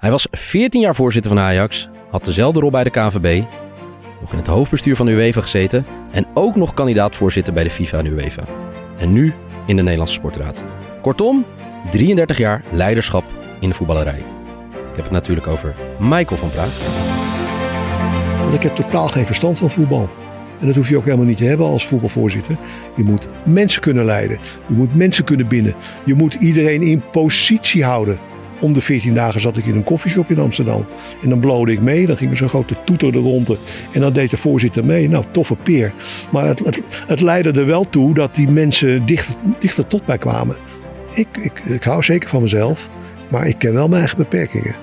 Hij was 14 jaar voorzitter van Ajax, had dezelfde rol bij de KVB, nog in het hoofdbestuur van de gezeten en ook nog kandidaat voorzitter bij de FIFA en UEFA. En nu in de Nederlandse Sportraad. Kortom, 33 jaar leiderschap in de voetballerij. Ik heb het natuurlijk over Michael van Praag. Want ik heb totaal geen verstand van voetbal. En dat hoef je ook helemaal niet te hebben als voetbalvoorzitter. Je moet mensen kunnen leiden. Je moet mensen kunnen binden. Je moet iedereen in positie houden. Om de 14 dagen zat ik in een koffieshop in Amsterdam. En dan blode ik mee. Dan ging er zo'n grote toeter er rond. En dan deed de voorzitter mee. Nou, toffe peer. Maar het, het, het leidde er wel toe dat die mensen dichter, dichter tot mij kwamen. Ik, ik, ik hou zeker van mezelf. Maar ik ken wel mijn eigen beperkingen.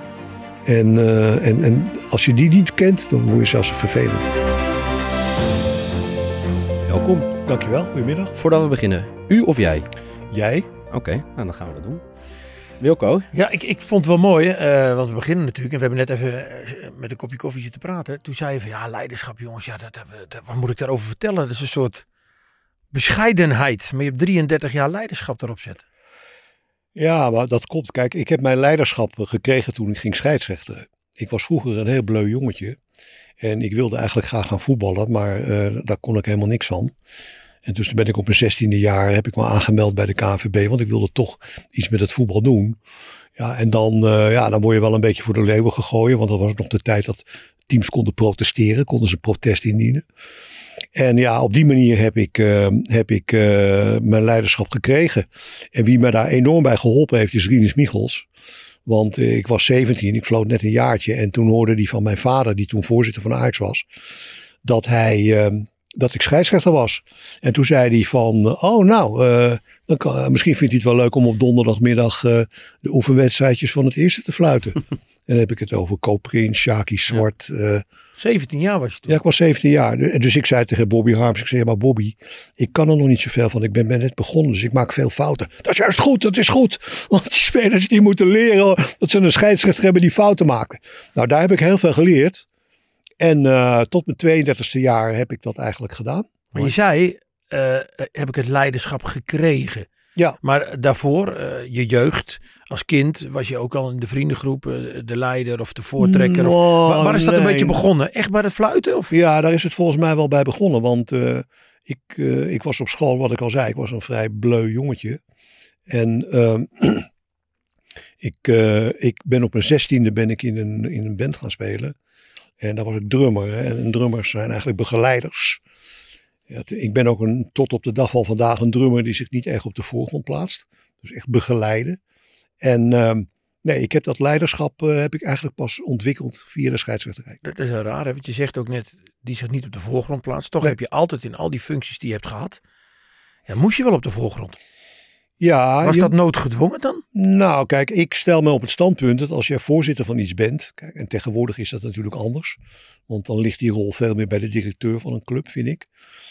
En, uh, en, en als je die niet kent, dan word je zelfs vervelend. Welkom. Dankjewel, goedemiddag. Voordat we beginnen, u of jij? Jij? Oké, okay, nou dan gaan we dat doen. Wilco? Ja, ik, ik vond het wel mooi, uh, want we beginnen natuurlijk. En we hebben net even uh, met een kopje koffie zitten praten. Toen zei je van, ja, leiderschap jongens, ja, dat, dat, wat moet ik daarover vertellen? Dat is een soort bescheidenheid. Maar je hebt 33 jaar leiderschap erop zetten. Ja, maar dat komt. Kijk, ik heb mijn leiderschap gekregen toen ik ging scheidsrechten. Ik was vroeger een heel bleu jongetje. En ik wilde eigenlijk graag gaan voetballen, maar uh, daar kon ik helemaal niks van. En dus ben ik op mijn zestiende jaar, heb ik me aangemeld bij de KNVB, want ik wilde toch iets met het voetbal doen. Ja, en dan, uh, ja, dan word je wel een beetje voor de leeuwen gegooid, want dat was nog de tijd dat teams konden protesteren, konden ze protest indienen. En ja, op die manier heb ik, uh, heb ik uh, mijn leiderschap gekregen. En wie me daar enorm bij geholpen heeft, is Rinus Michels. Want ik was 17, ik vloot net een jaartje. En toen hoorde hij van mijn vader, die toen voorzitter van Ajax was, dat hij, ehm, dat ik scheidsrechter was. En toen zei hij van, oh nou, dan kan, misschien vindt hij het wel leuk om op donderdagmiddag de oefenwedstrijdjes van het eerste te fluiten. en dan heb ik het over Koopprins, Shaki Zwart. Ja. 17 jaar was je toen? Ja, ik was 17 jaar. Dus ik zei tegen Bobby Harms, ik zei, maar Bobby, ik kan er nog niet zoveel van. Ik ben, ben net begonnen, dus ik maak veel fouten. Dat is juist goed, dat is goed. Want die spelers die moeten leren dat ze een scheidsrechter hebben die fouten maken. Nou, daar heb ik heel veel geleerd. En uh, tot mijn 32e jaar heb ik dat eigenlijk gedaan. Maar je zei, uh, heb ik het leiderschap gekregen. Ja. Maar daarvoor, uh, je jeugd, als kind, was je ook al in de vriendengroep uh, de leider of de voortrekker? No, of, waar, waar is dat nee. een beetje begonnen? Echt bij het fluiten? Of? Ja, daar is het volgens mij wel bij begonnen. Want ik, ik was op school, wat ik al zei, ik was een vrij bleu jongetje. En ik, ik ben op mijn zestiende ben ik in een, in een band gaan spelen. En daar was ik drummer. Hè? En drummers zijn eigenlijk begeleiders. Ja, ik ben ook een, tot op de dag van vandaag een drummer die zich niet echt op de voorgrond plaatst. Dus echt begeleiden. En uh, nee, ik heb dat leiderschap uh, heb ik eigenlijk pas ontwikkeld via de scheidsrechterij. Dat is raar, hè? want je zegt ook net, die zich niet op de voorgrond plaatst. Toch nee. heb je altijd in al die functies die je hebt gehad, ja, moest je wel op de voorgrond. Ja, Was je, dat noodgedwongen dan? Nou, kijk, ik stel me op het standpunt dat als jij voorzitter van iets bent, kijk, en tegenwoordig is dat natuurlijk anders, want dan ligt die rol veel meer bij de directeur van een club, vind ik.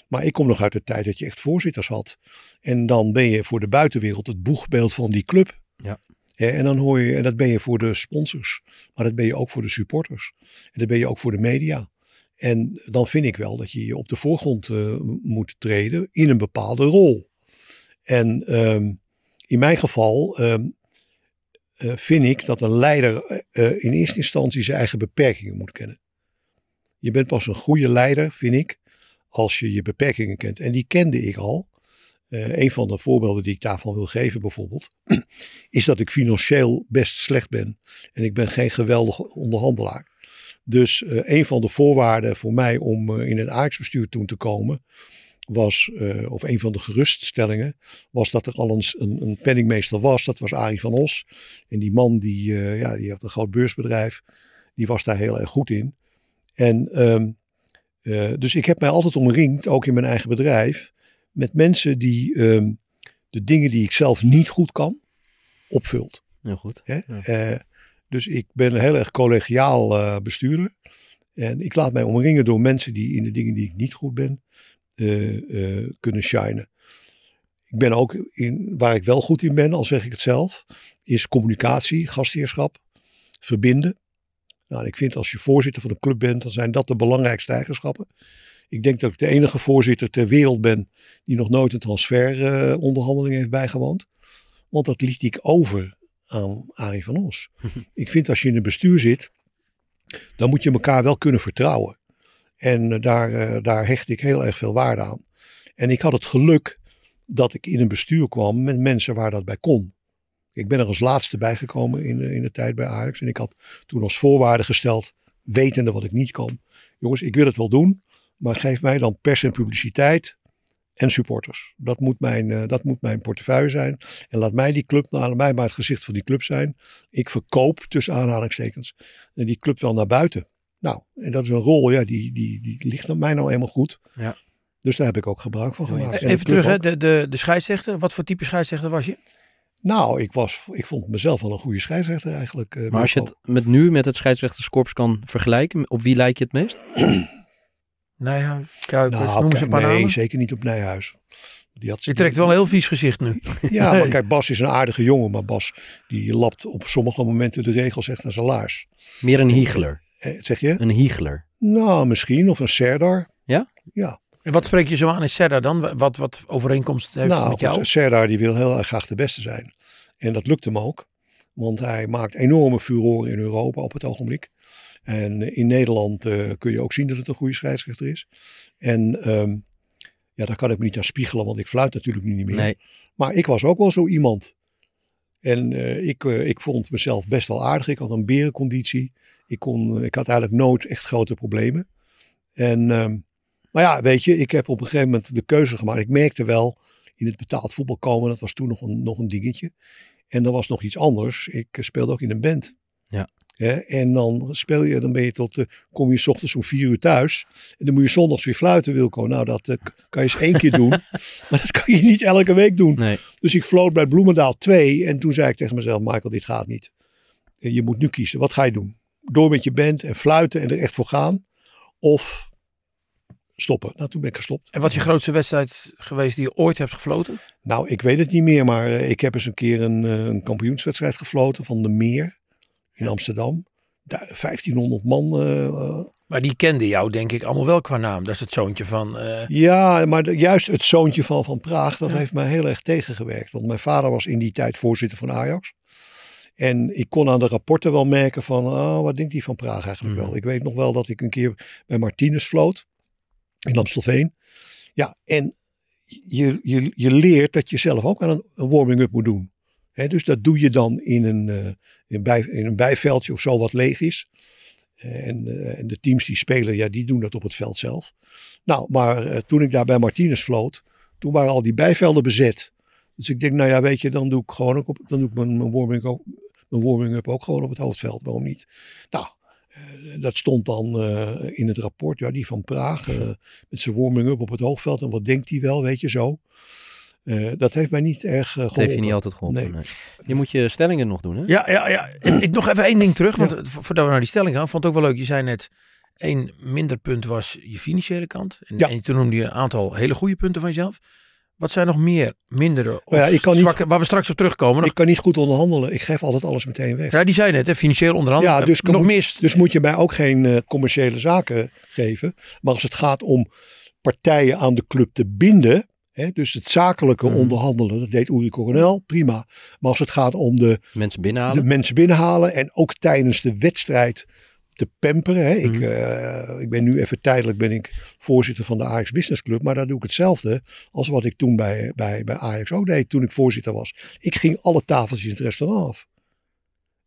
Maar ik kom nog uit de tijd dat je echt voorzitters had. En dan ben je voor de buitenwereld het boegbeeld van die club. Ja. ja. en dan hoor je, en dat ben je voor de sponsors, maar dat ben je ook voor de supporters. En dat ben je ook voor de media. En dan vind ik wel dat je je op de voorgrond uh, moet treden in een bepaalde rol. En um, in mijn geval um, uh, vind ik dat een leider uh, in eerste instantie zijn eigen beperkingen moet kennen. Je bent pas een goede leider, vind ik, als je je beperkingen kent. En die kende ik al. Uh, een van de voorbeelden die ik daarvan wil geven bijvoorbeeld, is dat ik financieel best slecht ben. En ik ben geen geweldige onderhandelaar. Dus een van de voorwaarden voor mij om in het Ajax-bestuur toen te komen, was, uh, of een van de geruststellingen, was dat er al een, een, een penningmeester was. Dat was Arie van Os. En die man die, uh, ja, die had een groot beursbedrijf. Die was daar heel erg goed in. En um, uh, dus ik heb mij altijd omringd, ook in mijn eigen bedrijf, met mensen die um, de dingen die ik zelf niet goed kan, opvult. Heel goed. Ja. dus ik ben een heel erg collegiaal bestuurder. En ik laat mij omringen door mensen die in de dingen die ik niet goed ben, kunnen shinen. Ik ben ook in, waar ik wel goed in ben, al zeg ik het zelf, is communicatie, gastheerschap, verbinden. Nou, ik vind als je voorzitter van een club bent, dan zijn dat de belangrijkste eigenschappen. Ik denk dat ik de enige voorzitter ter wereld ben die nog nooit een transferonderhandeling uh, heeft bijgewoond. Want dat liet ik over aan Arie van Os. ik vind als je in een bestuur zit, dan moet je elkaar wel kunnen vertrouwen. En eh, daar, eh, daar hecht ik heel erg veel waarde aan. En ik had het geluk dat ik in een bestuur kwam met mensen waar dat bij kon. Ik ben er als laatste bijgekomen in, de- in de tijd bij Ajax. En ik had toen als voorwaarde gesteld, wetende wat ik niet kon. Jongens, ik wil het wel doen, maar geef mij dan pers en publiciteit en supporters. Dat moet mijn, eh, dat moet mijn portefeuille zijn. En laat mij die club, nou, laat mij maar het gezicht van die club zijn. Ik verkoop, tussen aanhalingstekens, eh, die club wel naar buiten. Nou, en dat is een rol, ja, die, die, die ligt mij nou helemaal goed. Ja. Dus daar heb ik ook gebruik van gemaakt. Even terug, hè, de, de, de scheidsrechter. Wat voor type scheidsrechter was je? Nou, ik, was, ik vond mezelf wel een goede scheidsrechter eigenlijk. eh, Maar als je het met nu met het scheidsrechterskorps kan vergelijken, op wie lijk je het meest? Nijhuis, Kuipers, Nou, noem eens een paar nee, namen. zeker niet op Nijhuis. Die had, Je trekt wel een heel vies gezicht nu. Ja, Nee. maar kijk, Bas is een aardige jongen. Maar Bas, die lapt op sommige momenten de regels echt aan zijn laars. Meer een hiegler. Eh, zeg je? Een hiegler. Nou, misschien. Of een Serdar. Ja? Ja. En wat spreek je zo aan in Serra dan? Wat, wat overeenkomst heeft nou, met jou? Serdar die wil heel erg graag de beste zijn. En dat lukt hem ook. Want hij maakt enorme furoren in Europa op het ogenblik. En eh, in Nederland eh, kun je ook zien dat het een goede scheidsrechter is. En ehm, ja, daar kan ik me niet aan spiegelen, want ik fluit natuurlijk nu niet meer. Nee. Maar ik was ook wel zo iemand. En eh, ik, ik vond mezelf best wel aardig. Ik had een berenconditie. Ik, kon, ik had eigenlijk nooit echt grote problemen. En, ehm, maar ja, weet je, ik heb op een gegeven moment de keuze gemaakt. Ik merkte wel in het betaald voetbal komen, dat was toen nog een, nog een dingetje. En er was nog iets anders. Ik eh, speelde ook in een band. Ja. En dan speel je, dan ben je tot, eh, kom je 's ochtends om vier uur thuis. En dan moet je zondags weer fluiten, Wilco. Nou, dat eh, kan je eens één keer doen. Maar dat kan je niet elke week doen. Nee. Dus ik floot bij Bloemendaal 2 en toen zei ik tegen mezelf, Michael, dit gaat niet. Eh, Je moet nu kiezen. Wat ga je doen? Door met je band en fluiten en er echt voor gaan? Of stoppen? Nou, toen ben ik gestopt. En wat is je grootste wedstrijd geweest die je ooit hebt gefloten? Nou, ik weet het niet meer, maar eh, ik heb eens een keer een, eh, een kampioenswedstrijd gefloten van de Meer in Amsterdam. Daar 1500 man. eh, Maar die kende jou denk ik allemaal wel qua naam. Dat is het zoontje van... Ja, maar de- juist het zoontje van Van Praag, dat Ja. heeft mij heel erg tegengewerkt. Want mijn vader was in die tijd voorzitter van Ajax. En ik kon aan de rapporten wel merken van, oh, wat denkt die Van Praag eigenlijk Mhm. wel? Ik weet nog wel dat ik een keer bij Martinez floot in Amstelveen. Ja, en je, je, je leert dat je zelf ook aan een, een warming-up moet doen. Dus dat doe je dan in een, eh, in, bij, in een bijveldje of zo wat leeg is. Eh, En, eh, en de teams die spelen, ja, die doen dat op het veld zelf. Nou, maar toen ik daar bij Martinez floot, toen waren al die bijvelden bezet. Dus ik denk, nou ja, weet je, dan doe ik gewoon ook op, dan doe ik mijn, mijn warming mijn warming-up ook gewoon op het hoofdveld. Waarom niet? Nou, eh, dat stond dan eh, in het rapport, ja, die van Praag, eh, met zijn warming-up op het hoofdveld. En wat denkt hij wel, weet je zo. Eh, dat heeft mij niet erg eh, geholpen. Dat heeft je niet altijd geholpen. Nee. nee. Je moet je stellingen nog doen, hè? Ja, ja, ja. Ik nog even één ding terug, want vo- voordat we naar die stelling gaan, vond het ook wel leuk. Je zei net, één minder punt was je financiële kant. En, Ja. en toen noemde je een aantal hele goede punten van jezelf. Wat zijn nog meer mindere of Nou ja, ik kan niet- zwakke, waar we straks op terugkomen? Nog, Ik kan niet goed onderhandelen. Ik geef altijd alles meteen weg. ja, die zei net, hè, financieel onder andere. Ja, dus nog moet- meer. Dus moet je mij ook geen eh, commerciële zaken geven. Maar als het gaat om partijen aan de club te binden. Hè, dus het zakelijke Mhm. onderhandelen, dat deed Uri Coronel, prima. Maar als het gaat om de, Mensen de binnenhalen. mensen binnenhalen en ook tijdens de wedstrijd te pamperen. Hè. Ik, Mhm. eh, ik ben nu even tijdelijk ben ik voorzitter van de Ajax Business Club. Maar daar doe ik hetzelfde als wat ik toen bij, bij, bij Ajax ook deed toen ik voorzitter was. Ik ging alle tafeltjes in het restaurant af.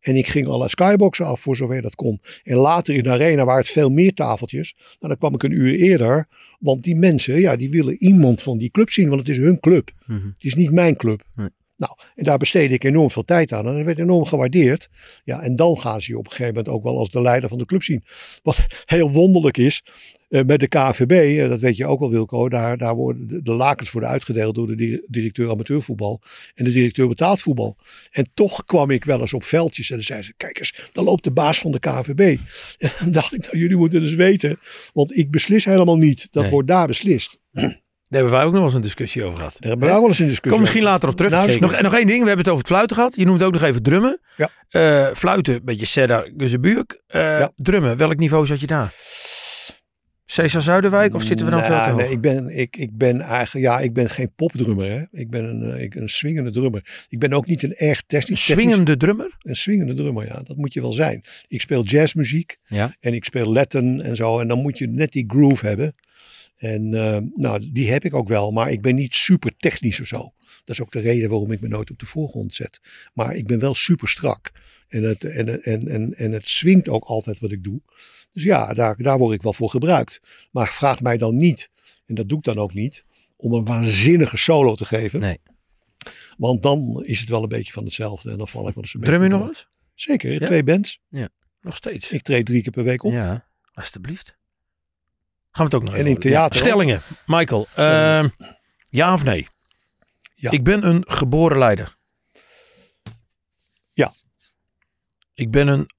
En ik ging alle skyboxen af voor zover dat kon. En later in de arena waren het veel meer tafeltjes. Nou, dan kwam ik een uur eerder. Want die mensen, ja, die willen iemand van die club zien. Want het is hun club. Mhm. Het is niet mijn club. Nee. Nou, en daar besteedde ik enorm veel tijd aan. En dat werd enorm gewaardeerd. Ja, en dan gaan ze je op een gegeven moment ook wel als de leider van de club zien. Wat heel wonderlijk is, eh, met de KVB, eh, dat weet je ook wel Wilco, daar, daar worden de, de lakens worden uitgedeeld door de di- directeur amateurvoetbal en de directeur betaald voetbal. En toch kwam ik wel eens op veldjes en dan zeiden ze, kijk eens, daar loopt de baas van de KVB. En dan dacht ik, nou jullie moeten dus weten, want ik beslis helemaal niet. Dat Nee. wordt daar beslist. Daar hebben wij ook nog wel eens een discussie over gehad. Daar hebben we ook wel eens een discussie Kom misschien over. later op terug. Nou, nog, en nog één ding, we hebben het over het fluiten gehad. Je noemt ook nog even drummen. Ja. Eh, fluiten, een beetje Sedda, Guzebuurk. Eh Ja. Drummen, welk niveau zat je daar? Cesar Zuiderwijk of zitten we dan veel Nou, te hoog? Nee, ik ben, ik, ik ben eigenlijk, ja, ik ben geen popdrummer. Hè. Ik ben een, eh, ik, een swingende drummer. Ik ben ook niet een erg Een technisch. swingende drummer? Een swingende drummer, ja. Dat moet je wel zijn. Ik speel jazzmuziek. Ja. En ik speel Latin en zo. En dan moet je net die groove hebben. En eh, nou, die heb ik ook wel. Maar ik ben niet super technisch of zo. Dat is ook de reden waarom ik me nooit op de voorgrond zet. Maar ik ben wel super strak. En het, en, en, en, en het swingt ook altijd wat ik doe. Dus ja, daar, daar word ik wel voor gebruikt. Maar vraag mij dan niet, en dat doe ik dan ook niet, om een waanzinnige solo te geven. Nee. Want dan is het wel een beetje van hetzelfde. En dan val ik wel eens een Drum je nog eens? Zeker, Ja? twee bands. Nog steeds. Ik treed drie keer per week op. Ja. Alsjeblieft. Gaan we het ook nog En even in theater. Stellingen. Michael. Ehm, ja of nee? Ja. Ik ben een geboren leider. Ja. Ik ben een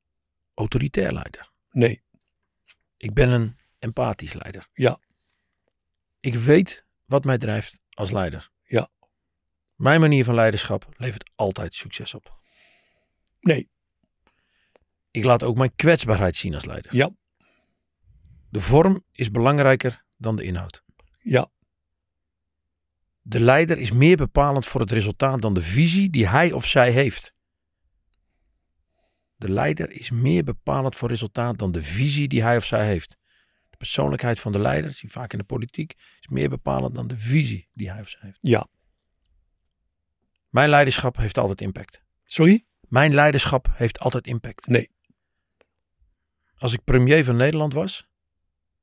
autoritair leider. Nee, Ik ben een empathisch leider. Ja. Ik weet wat mij drijft als leider. Ja. Mijn manier van leiderschap levert altijd succes op. nee, Ik laat ook mijn kwetsbaarheid zien als leider. Ja. De vorm is belangrijker dan de inhoud. ja, De leider is meer bepalend voor het resultaat dan de visie die hij of zij heeft. De leider is meer bepalend voor resultaat dan de visie die hij of zij heeft. De persoonlijkheid van de leider, zie je vaak in de politiek, is meer bepalend dan de visie die hij of zij heeft. ja. Mijn leiderschap heeft altijd impact. Sorry? Mijn leiderschap heeft altijd impact. Nee. Als ik premier van Nederland was,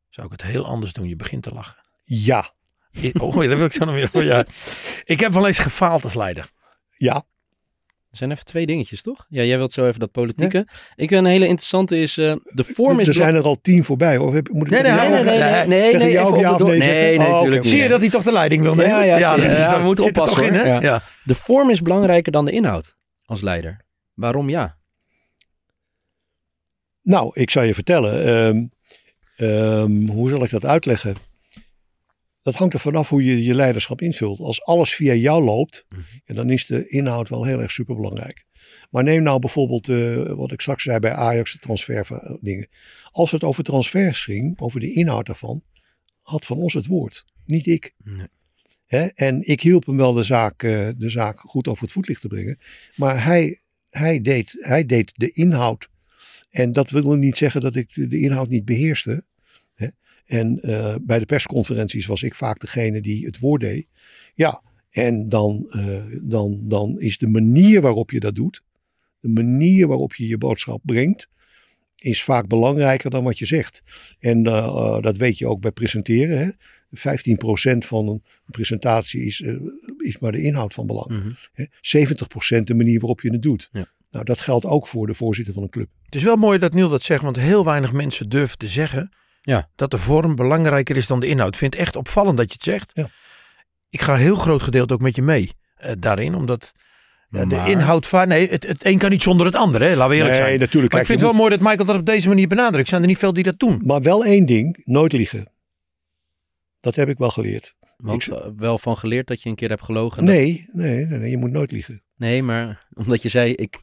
zou ik het heel anders doen. Je begint te lachen. Ja, Ik- Oh, daar wil ik zo nog meer voor. Ja. Ik heb wel eens gefaald als leider. ja. Er zijn even twee dingetjes, toch? Ja, jij wilt zo even dat politieke. Ik een hele interessante is, eh, de vorm is... er zijn er al tien voorbij. Hoor. Heb- Moet ik Nee, nee, nee, nee, nee, nee, nee, jou nee? Nee, nee, Oh, natuurlijk niet. Zie je dat hij toch de leiding wil nemen? Ja, ja, dat Ja, we moeten oppassen, toch in, hè? Ja. Ja. De vorm is belangrijker dan de inhoud als leider. Waarom ja? Nou, ik zal je vertellen. ehm, ehm, hoe zal ik dat uitleggen? Dat hangt er vanaf hoe je je leiderschap invult. Als alles via jou loopt, ja, dan is de inhoud wel heel erg superbelangrijk. Maar neem nou bijvoorbeeld eh, wat ik straks zei bij Ajax, de transferdingen. Als het over transfers ging, over de inhoud daarvan, had van ons het woord, niet ik. Nee. Hè? En ik hielp hem wel de zaak, eh, de zaak goed over het voetlicht te brengen. Maar hij, hij, deed, hij deed de inhoud. En dat wil niet zeggen dat ik de, de inhoud niet beheerste. En eh, bij de persconferenties was ik vaak degene die het woord deed. Ja, en dan, eh, dan, dan is de manier waarop je dat doet, de manier waarop je je boodschap brengt, is vaak belangrijker dan wat je zegt. En eh, dat weet je ook bij presenteren. Hè? 15% van een presentatie is, is maar de inhoud van belang. Mhm. Hè? 70% de manier waarop je het doet. Ja. Nou, dat geldt ook voor de voorzitter van een club. Het is wel mooi dat Niel dat zegt, want heel weinig mensen durven te zeggen Ja. dat de vorm belangrijker is dan de inhoud. Ik vind het echt opvallend dat je het zegt. Ja. Ik ga een heel groot gedeelte ook met je mee eh, daarin, omdat ja, de Maar- inhoud van nee, het, het een kan niet zonder het andere. Hè? Laten we eerlijk nee, zijn. natuurlijk. Maar ik vind het wel mooi dat Michael dat op deze manier benadrukt. Zijn er niet veel die dat doen? maar wel één ding, nooit liegen. Dat heb ik wel geleerd. Want Ik- eh, wel van geleerd dat je een keer hebt gelogen. dat- Nee, nee, nee, nee, je moet nooit liegen. nee, maar omdat je zei, ik,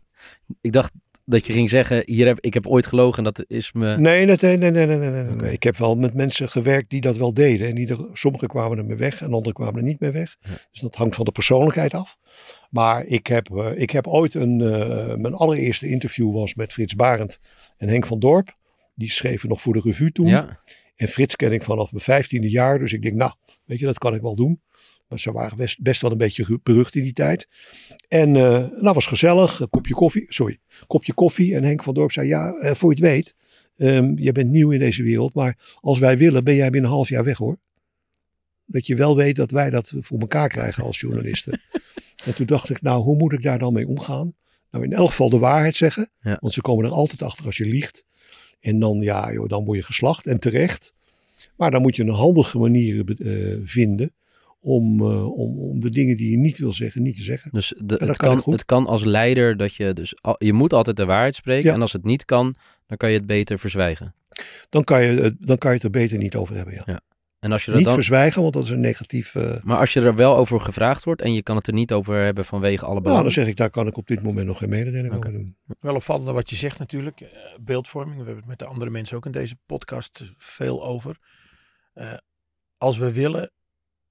ik dacht dat je ging zeggen, hier heb, ik heb ooit gelogen en dat is me... Nee, nee, nee, nee, nee, nee, nee. Ik heb wel met mensen gewerkt die dat wel deden. En die er, sommigen kwamen er mee weg en anderen kwamen er niet mee weg. Ja. Dus dat hangt van de persoonlijkheid af. Maar ik heb, eh, ik heb ooit een, eh, mijn allereerste interview was met Frits Barend en Henk van Dorp. Die schreven nog voor de revue toen. Ja, En Frits ken ik vanaf mijn vijftiende jaar. Dus ik denk, nou, weet je, dat kan ik wel doen. Ze waren best, best wel een beetje berucht in die tijd. En eh nou was gezellig. Een kopje koffie. Sorry. Kopje koffie. En Henk van Dorp zei, ja, eh, voor je het weet. ehm, je bent nieuw in deze wereld. Maar als wij willen, ben jij binnen een half jaar weg hoor. Dat je wel weet dat wij dat voor elkaar krijgen als journalisten. en toen dacht ik, nou, hoe moet ik daar dan mee omgaan? Nou, in elk geval de waarheid zeggen. Ja. Want ze komen er altijd achter als je liegt. En dan, ja, joh, dan word je geslacht en terecht. Maar dan moet je een handige manier eh, vinden om, eh, om, om de dingen die je niet wil zeggen, niet te zeggen. dus de, het, kan het kan als leider dat je dus, al- je moet altijd de waarheid spreken Ja. en als het niet kan, dan kan je het beter verzwijgen. Dan kan je, het- dan kan je het er beter niet over hebben. Ja. En als je dat Niet dan, verzwijgen, want dat is een negatief. eh, maar als je er wel over gevraagd wordt en je kan het er niet over hebben vanwege alle nou, belangen. dan zeg ik, daar kan ik op dit moment nog geen mededeling over doen. Wel opvallend wat je zegt natuurlijk. eh, beeldvorming. We hebben het met de andere mensen ook in deze podcast veel over. eh, als we willen,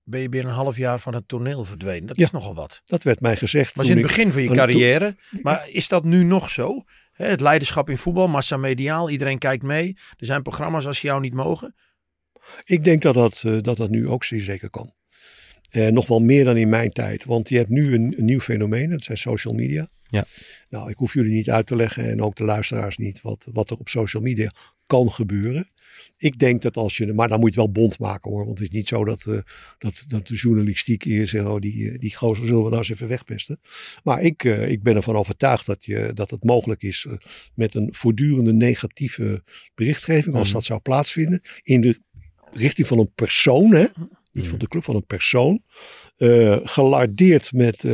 ben je binnen een half jaar van het toneel verdwenen. Dat Ja. is nogal wat. Dat werd mij gezegd. Was in het begin van je carrière. Maar is dat nu nog zo? Hè, Het leiderschap in voetbal, massamediaal, iedereen kijkt mee. Er zijn programma's als ze jou niet mogen. Ik denk dat dat, eh, dat, dat nu ook zeer zeker kan. Eh, nog wel meer dan in mijn tijd. Want je hebt nu een, een nieuw fenomeen. Dat zijn social media. Ja. Nou, ik hoef jullie niet uit te leggen. En ook de luisteraars niet. Wat, wat er op social media kan gebeuren. Ik denk dat als je... Maar dan moet je het wel bond maken hoor. Want het is niet zo dat, eh, dat, dat de journalistiek hier zegt... Oh, die, eh, die gozer zullen we nou eens even wegpesten. Maar ik, eh, ik ben ervan overtuigd dat, je, dat het mogelijk is... met een voortdurende negatieve berichtgeving... als Mhm. dat zou plaatsvinden... in de richting van een persoon, hè? niet van de club, van een persoon, gelardeerd met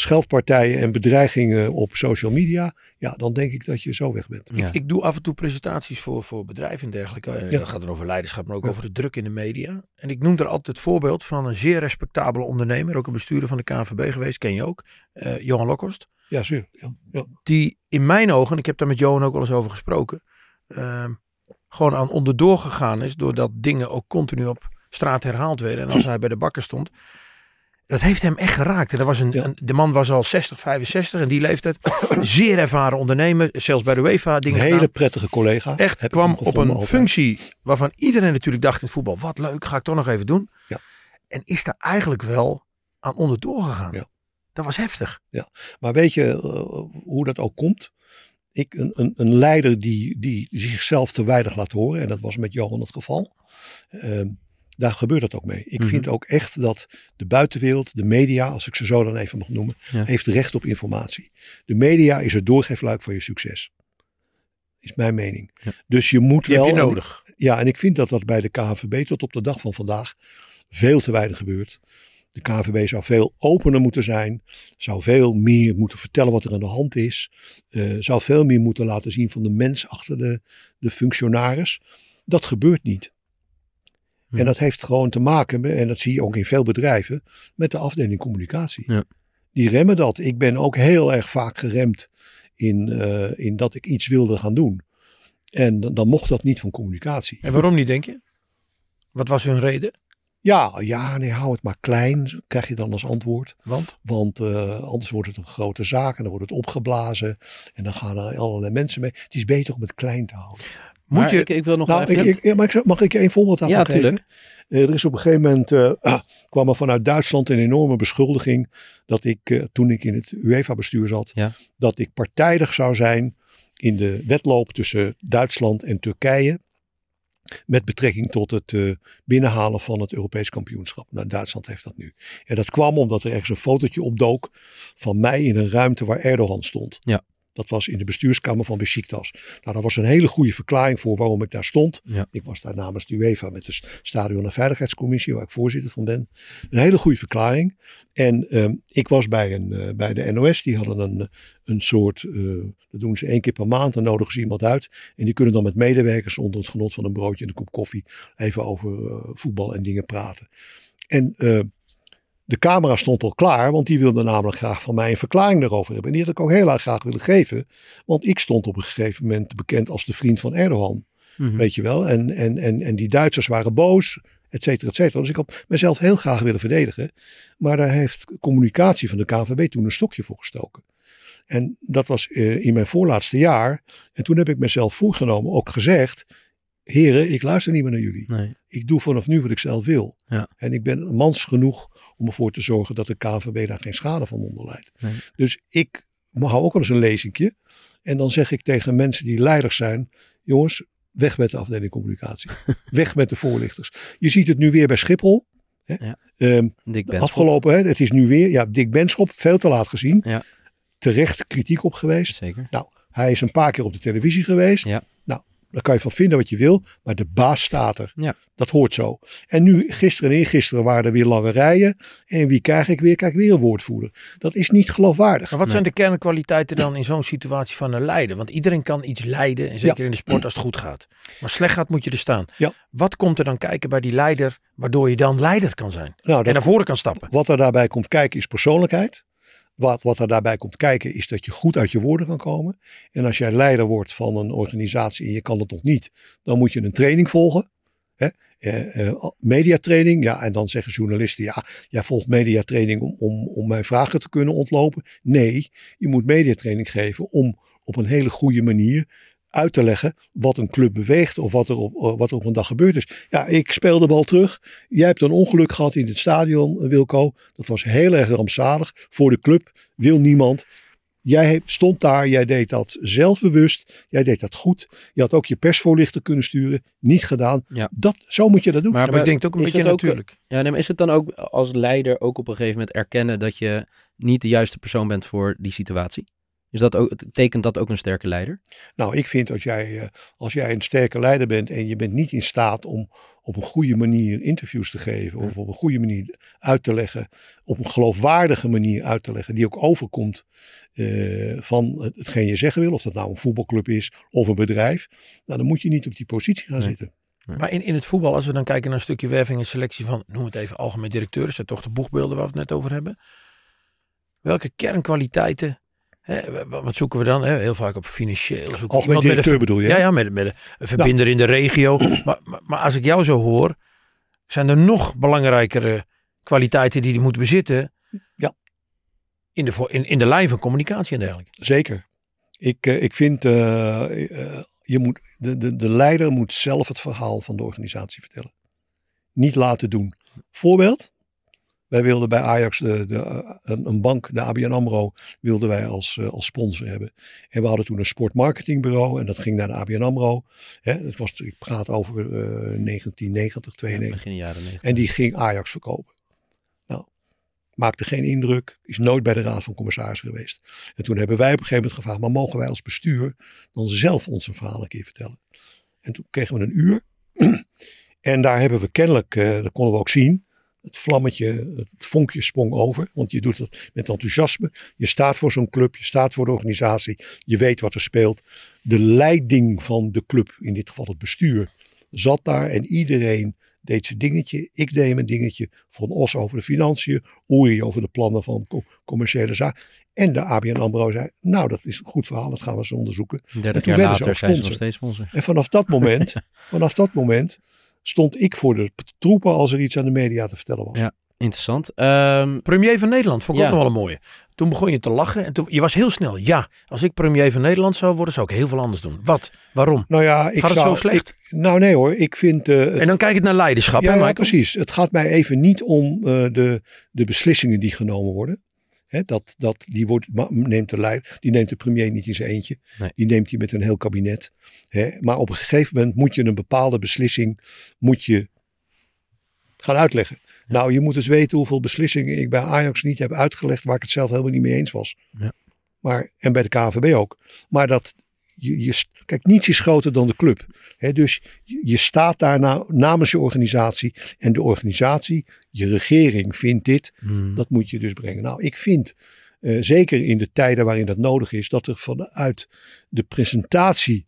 scheldpartijen en bedreigingen op social media, ja, dan denk ik dat je zo weg bent. Ja. Ik doe af en toe presentaties voor, voor bedrijven en dergelijke. En Ja. Dat gaat dan over leiderschap, maar ook Ja. over de druk in de media. En ik noem er altijd het voorbeeld van een zeer respectabele ondernemer. Ook een bestuurder van de KNVB geweest, ken je ook. eh, Johan Lokhorst. Ja, zeker. Ja, ja. die in mijn ogen, en ik heb daar met Johan ook wel eens over gesproken, ehm, gewoon aan onderdoor gegaan is, doordat dingen ook continu op straat herhaald werden. En als hij bij de bakker stond, dat heeft hem echt geraakt. En dat was een, Ja. een- de man was al 60, 65 en die leeftijd, zeer ervaren ondernemer, zelfs bij de UEFA Een dingen hele gedaan. prettige collega. Echt, Heb kwam op een altijd. functie waarvan iedereen natuurlijk dacht in het voetbal, wat leuk, ga ik toch nog even doen. Ja. En is daar eigenlijk wel aan onderdoor gegaan. Ja. Dat was heftig. Maar weet je eh, hoe dat ook komt? Ik, een, een, een leider die, die zichzelf te weinig laat horen, en dat was met Johan het geval, ehm, daar gebeurt dat ook mee. Ik Mhm. vind ook echt dat de buitenwereld, de media, als ik ze zo dan even mag noemen, Ja. heeft recht op informatie. De media is het doorgeefluik van je succes. Is mijn mening. Ja. Dus je moet Die wel. heb je nodig. Ja, en ik vind dat dat bij de KNVB tot op de dag van vandaag veel te weinig gebeurt. De KNVB zou veel opener moeten zijn, zou veel meer moeten vertellen wat er aan de hand is, eh, zou veel meer moeten laten zien van de mens achter de, de functionaris. Dat gebeurt niet. Hm. En dat heeft gewoon te maken, met, en dat zie je ook in veel bedrijven, met de afdeling communicatie. Ja. Die remmen dat. Ik ben ook heel erg vaak geremd in, eh, in dat ik iets wilde gaan doen. En dan, dan mocht dat niet van communicatie. En waarom niet, denk je? Wat was hun reden? Ja, ja, nee, hou het maar klein, krijg je dan als antwoord. Want? Want eh, anders wordt het een grote zaak en dan wordt het opgeblazen. En dan gaan er allerlei mensen mee. Het is beter om het klein te houden. Moet Maar je, ik, ik wil nog Nou, wel even... ik, mag ik je één voorbeeld daarvan ja, geven? tuurlijk. Eh, er is op een gegeven moment, eh, ah, kwam er vanuit Duitsland een enorme beschuldiging dat ik, eh, toen ik in het UEFA-bestuur zat, Ja. dat ik partijdig zou zijn in de wedloop tussen Duitsland en Turkije. Met betrekking tot het eh, binnenhalen van het Europees kampioenschap. Nou, Duitsland heeft dat nu. En dat kwam omdat er ergens een fotootje opdook van mij in een ruimte waar Erdogan stond. Ja. Dat was in de bestuurskamer van Besiktas. Nou, dat was een hele goede verklaring voor waarom ik daar stond. Ja. Ik was daar namens de UEFA met de Stadion- en Veiligheidscommissie, waar ik voorzitter van ben. Een hele goede verklaring. En ehm, ik was bij, een, eh, bij de NOS, die hadden een, een soort, eh, dat doen ze één keer per maand, dan nodigen ze iemand uit. En die kunnen dan met medewerkers onder het genot van een broodje en een kop koffie even over eh, voetbal en dingen praten. En eh, de camera stond al klaar, want die wilde namelijk graag van mij een verklaring daarover hebben. En die had ik ook heel erg graag willen geven, want ik stond op een gegeven moment bekend als de vriend van Erdogan. Mhm. Weet je wel. En, en, en, en die Duitsers waren boos, et cetera, et cetera. Dus ik had mezelf heel graag willen verdedigen. Maar daar heeft communicatie van de KNVB toen een stokje voor gestoken. En dat was eh, in mijn voorlaatste jaar. En toen heb ik mezelf voorgenomen, ook gezegd. Heren, ik luister niet meer naar jullie. Nee. Ik doe vanaf nu wat ik zelf wil. Ja. En ik ben mans genoeg om ervoor te zorgen dat de KNVB daar geen schade van onderlijdt. Nee. Dus ik hou ook wel eens een lezingje. En dan zeg ik tegen mensen die leiders zijn. Jongens, weg met de afdeling communicatie. weg met de voorlichters. Je ziet het nu weer bij Schiphol. Hè? Ja. Ehm, afgelopen, hè, het is nu weer, ja, Dick Benschop, veel te laat gezien. Ja. Terecht kritiek op geweest. Zeker. Hij is een paar keer op de televisie geweest. Ja. Daar kan je van vinden wat je wil, maar de baas staat er. Ja. Dat hoort zo. En nu, gisteren en eergisteren waren er weer lange rijen. En wie krijg ik weer? Kijk, weer een woordvoerder. Dat is niet geloofwaardig. Maar wat Nee. zijn de kernkwaliteiten dan in zo'n situatie van een leider? Want iedereen kan iets leiden, en zeker in de sport als het goed gaat. Maar slecht gaat moet je er staan. Ja. Wat komt er dan kijken bij die leider, waardoor je dan leider kan zijn? Nou, En naar voren kan stappen? wat er daarbij komt kijken is persoonlijkheid. Wat, wat er daarbij komt kijken is dat je goed uit je woorden kan komen. En als jij leider wordt van een organisatie en je kan het nog niet, dan moet je een training volgen. Hè? eh, mediatraining. Ja, en dan zeggen journalisten, ja, jij volgt mediatraining om, om, om mijn vragen te kunnen ontlopen. Nee, je moet mediatraining geven om op een hele goede manier uit te leggen wat een club beweegt of wat er op, eh, wat er op een dag gebeurd is. Ja, ik speel de bal terug. Jij hebt een ongeluk gehad in het stadion, eh, Wilco. Dat was heel erg rampzalig. Voor de club wil niemand. Jij stond daar, jij deed dat zelfbewust, jij deed dat goed. Je had ook je persvoorlichter kunnen sturen, niet gedaan. Ja. Dat, zo moet je dat doen. Maar, ik denk het ook een beetje ook- natuurlijk. Ja, nee, maar is het dan ook als leider ook op een gegeven moment erkennen dat je niet de juiste persoon bent voor die situatie? Is dat ook, tekent dat ook een sterke leider? Nou, ik vind als jij, eh, als jij een sterke leider bent en je bent niet in staat om op een goede manier interviews te geven of op een goede manier uit te leggen, op een geloofwaardige manier uit te leggen, die ook overkomt eh, van het- hetgeen je zeggen wil, of dat nou een voetbalclub is of een bedrijf, nou, dan moet je niet op die positie gaan Nee. zitten. Maar in, in het voetbal, als we dan kijken naar een stukje werving en selectie van, noem het even algemeen directeur, dat zijn toch de boegbeelden waar we het net over hebben. Welke kernkwaliteiten, hè, wat zoeken we dan? Hè? Heel vaak op financieel. Zoeken Algemeen iemand met een directeur bedoel je? Ja, ja met, met een, verbinder in de regio. maar, maar, maar als ik jou zo hoor, zijn er nog belangrijkere kwaliteiten die die moet bezitten. Ja. In de, in, in de lijn van communicatie en dergelijke. Zeker. Ik, eh, ik vind, eh, je moet, de, de, de leider moet zelf het verhaal van de organisatie vertellen. Niet laten doen. Voorbeeld. Wij wilden bij Ajax de, de, eh, een, een bank, de ABN AMRO, wilden wij als, eh, als sponsor hebben. En we hadden toen een sportmarketingbureau en dat ging naar de ABN AMRO. Hè, het was, ik praat over eh, 1990, 92. Begin jaren 90. En die ging Ajax verkopen. Nou, maakte geen indruk. Is nooit bij de Raad van Commissarissen geweest. En toen hebben wij op een gegeven moment gevraagd. Maar mogen wij als bestuur dan zelf onze verhaal een keer vertellen? En toen kregen we een uur. en daar hebben we kennelijk, eh, dat konden we ook zien. Het vlammetje, het vonkje sprong over. Want je doet het met enthousiasme. Je staat voor zo'n club. Je staat voor de organisatie. Je weet wat er speelt. De leiding van de club, in dit geval het bestuur, zat daar. En iedereen deed zijn dingetje. Ik deed mijn dingetje. Van Os over de financiën. Oei over de plannen van co- commerciële zaken. En de ABN AMRO zei, nou dat is een goed verhaal. Dat gaan we eens onderzoeken. 30 toen jaar ze later zijn ze nog steeds sponsor. En vanaf dat moment, vanaf dat moment stond ik voor de troepen als er iets aan de media te vertellen was. Ja. Interessant. Ehm, Premier van Nederland vond ik Ja. ook nog wel een mooie. Toen begon je te lachen en toen, je was heel snel. Ja, als ik premier van Nederland zou worden, zou ik heel veel anders doen. Wat? Waarom? Nou ja, ik Gaat het zou, zo slecht? ik- nou nee hoor, ik vind... eh, het- En dan kijk ik naar leiderschap. ja, hè, ja, precies. Het gaat mij even niet om eh, de, de beslissingen die genomen worden. Hè, dat, dat, die, wordt, neemt de die neemt de premier niet in zijn eentje. Nee. Die neemt hij met een heel kabinet. Hè. Maar op een gegeven moment moet je een bepaalde beslissing moet je gaan uitleggen. Nou, je moet eens weten hoeveel beslissingen ik bij Ajax niet heb uitgelegd waar ik het zelf helemaal niet mee eens was. Ja. Maar, en bij de KNVB ook. Maar dat, je, je, kijk, niets is groter dan de club. Dus je, staat daar na- namens je organisatie. En de organisatie, je regering vindt dit. hmm, Dat moet je dus brengen. Nou, ik vind, eh, zeker in de tijden waarin dat nodig is, dat er vanuit de presentatie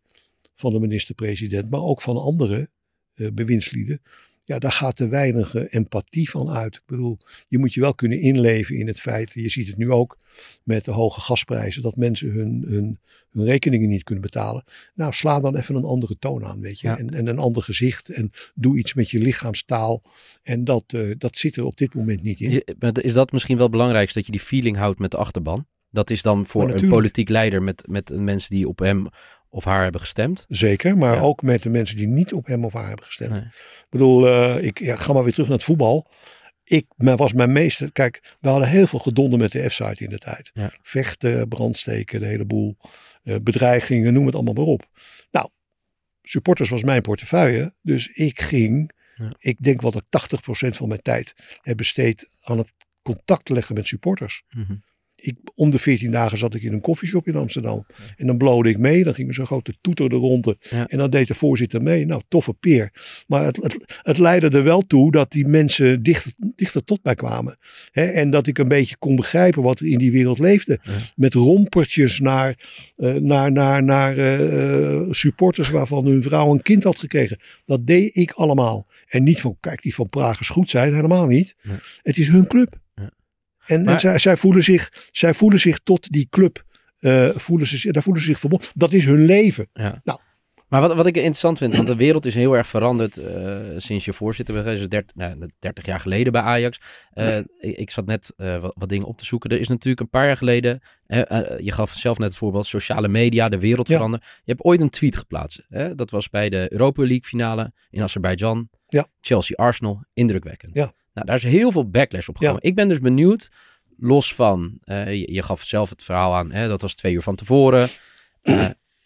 van de minister-president, maar ook van andere eh, bewindslieden, ja, daar gaat te weinig eh, empathie van uit. Ik bedoel, je moet je wel kunnen inleven in het feit, je ziet het nu ook met de hoge gasprijzen, dat mensen hun, hun, hun rekeningen niet kunnen betalen. Nou, sla dan even een andere toon aan, weet je. Ja. En, en een ander gezicht en doe iets met je lichaamstaal. En dat, eh, dat zit er op dit moment niet in. Is dat misschien wel het belangrijkste, dat je die feeling houdt met de achterban? Dat is dan voor Maar een politiek leider met, met mensen die op hem of haar hebben gestemd. Zeker, maar Ja. ook met de mensen die niet op hem of haar hebben gestemd. Nee. Ik bedoel, eh, ik ja, ga maar weer terug naar het voetbal. Ik men was mijn meeste. Kijk, we hadden heel veel gedonder met de F-site in de tijd. Ja. Vechten, brandsteken, de hele boel. eh, bedreigingen, noem het allemaal maar op. Nou, supporters was mijn portefeuille. Dus ik ging, ik denk wel dat 80% van mijn tijd heb besteed aan het contact leggen met supporters. Mhm. Ik, om de 14 dagen zat ik in een koffieshop in Amsterdam. En dan blode ik mee. Dan ging er zo'n grote toeter de ronde. Ja. En dan deed de voorzitter mee. Nou, toffe peer. Maar het, het, het leidde er wel toe dat die mensen dichter, dichter tot mij kwamen. Hè, en dat ik een beetje kon begrijpen wat er in die wereld leefde. Ja. Met rompertjes naar, eh, naar, naar, naar eh, eh, supporters waarvan hun vrouw een kind had gekregen. Dat deed ik allemaal. En niet van, kijk, die van Praag is goed zijn. Helemaal niet. Het is hun club. En, zij, zij, voelen zich, zij voelen zich tot die club, eh, voelen ze, daar voelen ze zich verbonden. Dat is hun leven. Ja. Nou, Maar wat, wat ik interessant vind, want de wereld is heel erg veranderd eh, sinds je voorzitter bent geweest. Dus 30, nou, 30 jaar geleden bij Ajax. Uh, ik, ik, zat net uh, wat, wat, dingen op te zoeken. Er is natuurlijk een paar jaar geleden, je gaf zelf net het voorbeeld, sociale media, de wereld ja. veranderen. Je hebt ooit een tweet geplaatst. Hè? Dat was bij de Europa League finale in Azerbeidzjan. Ja. Chelsea-Arsenal, indrukwekkend. Ja. Nou, daar is heel veel backlash op gekomen. Ik ben dus benieuwd, los van, je, je, gaf zelf het verhaal aan, hè? dat was twee uur van tevoren.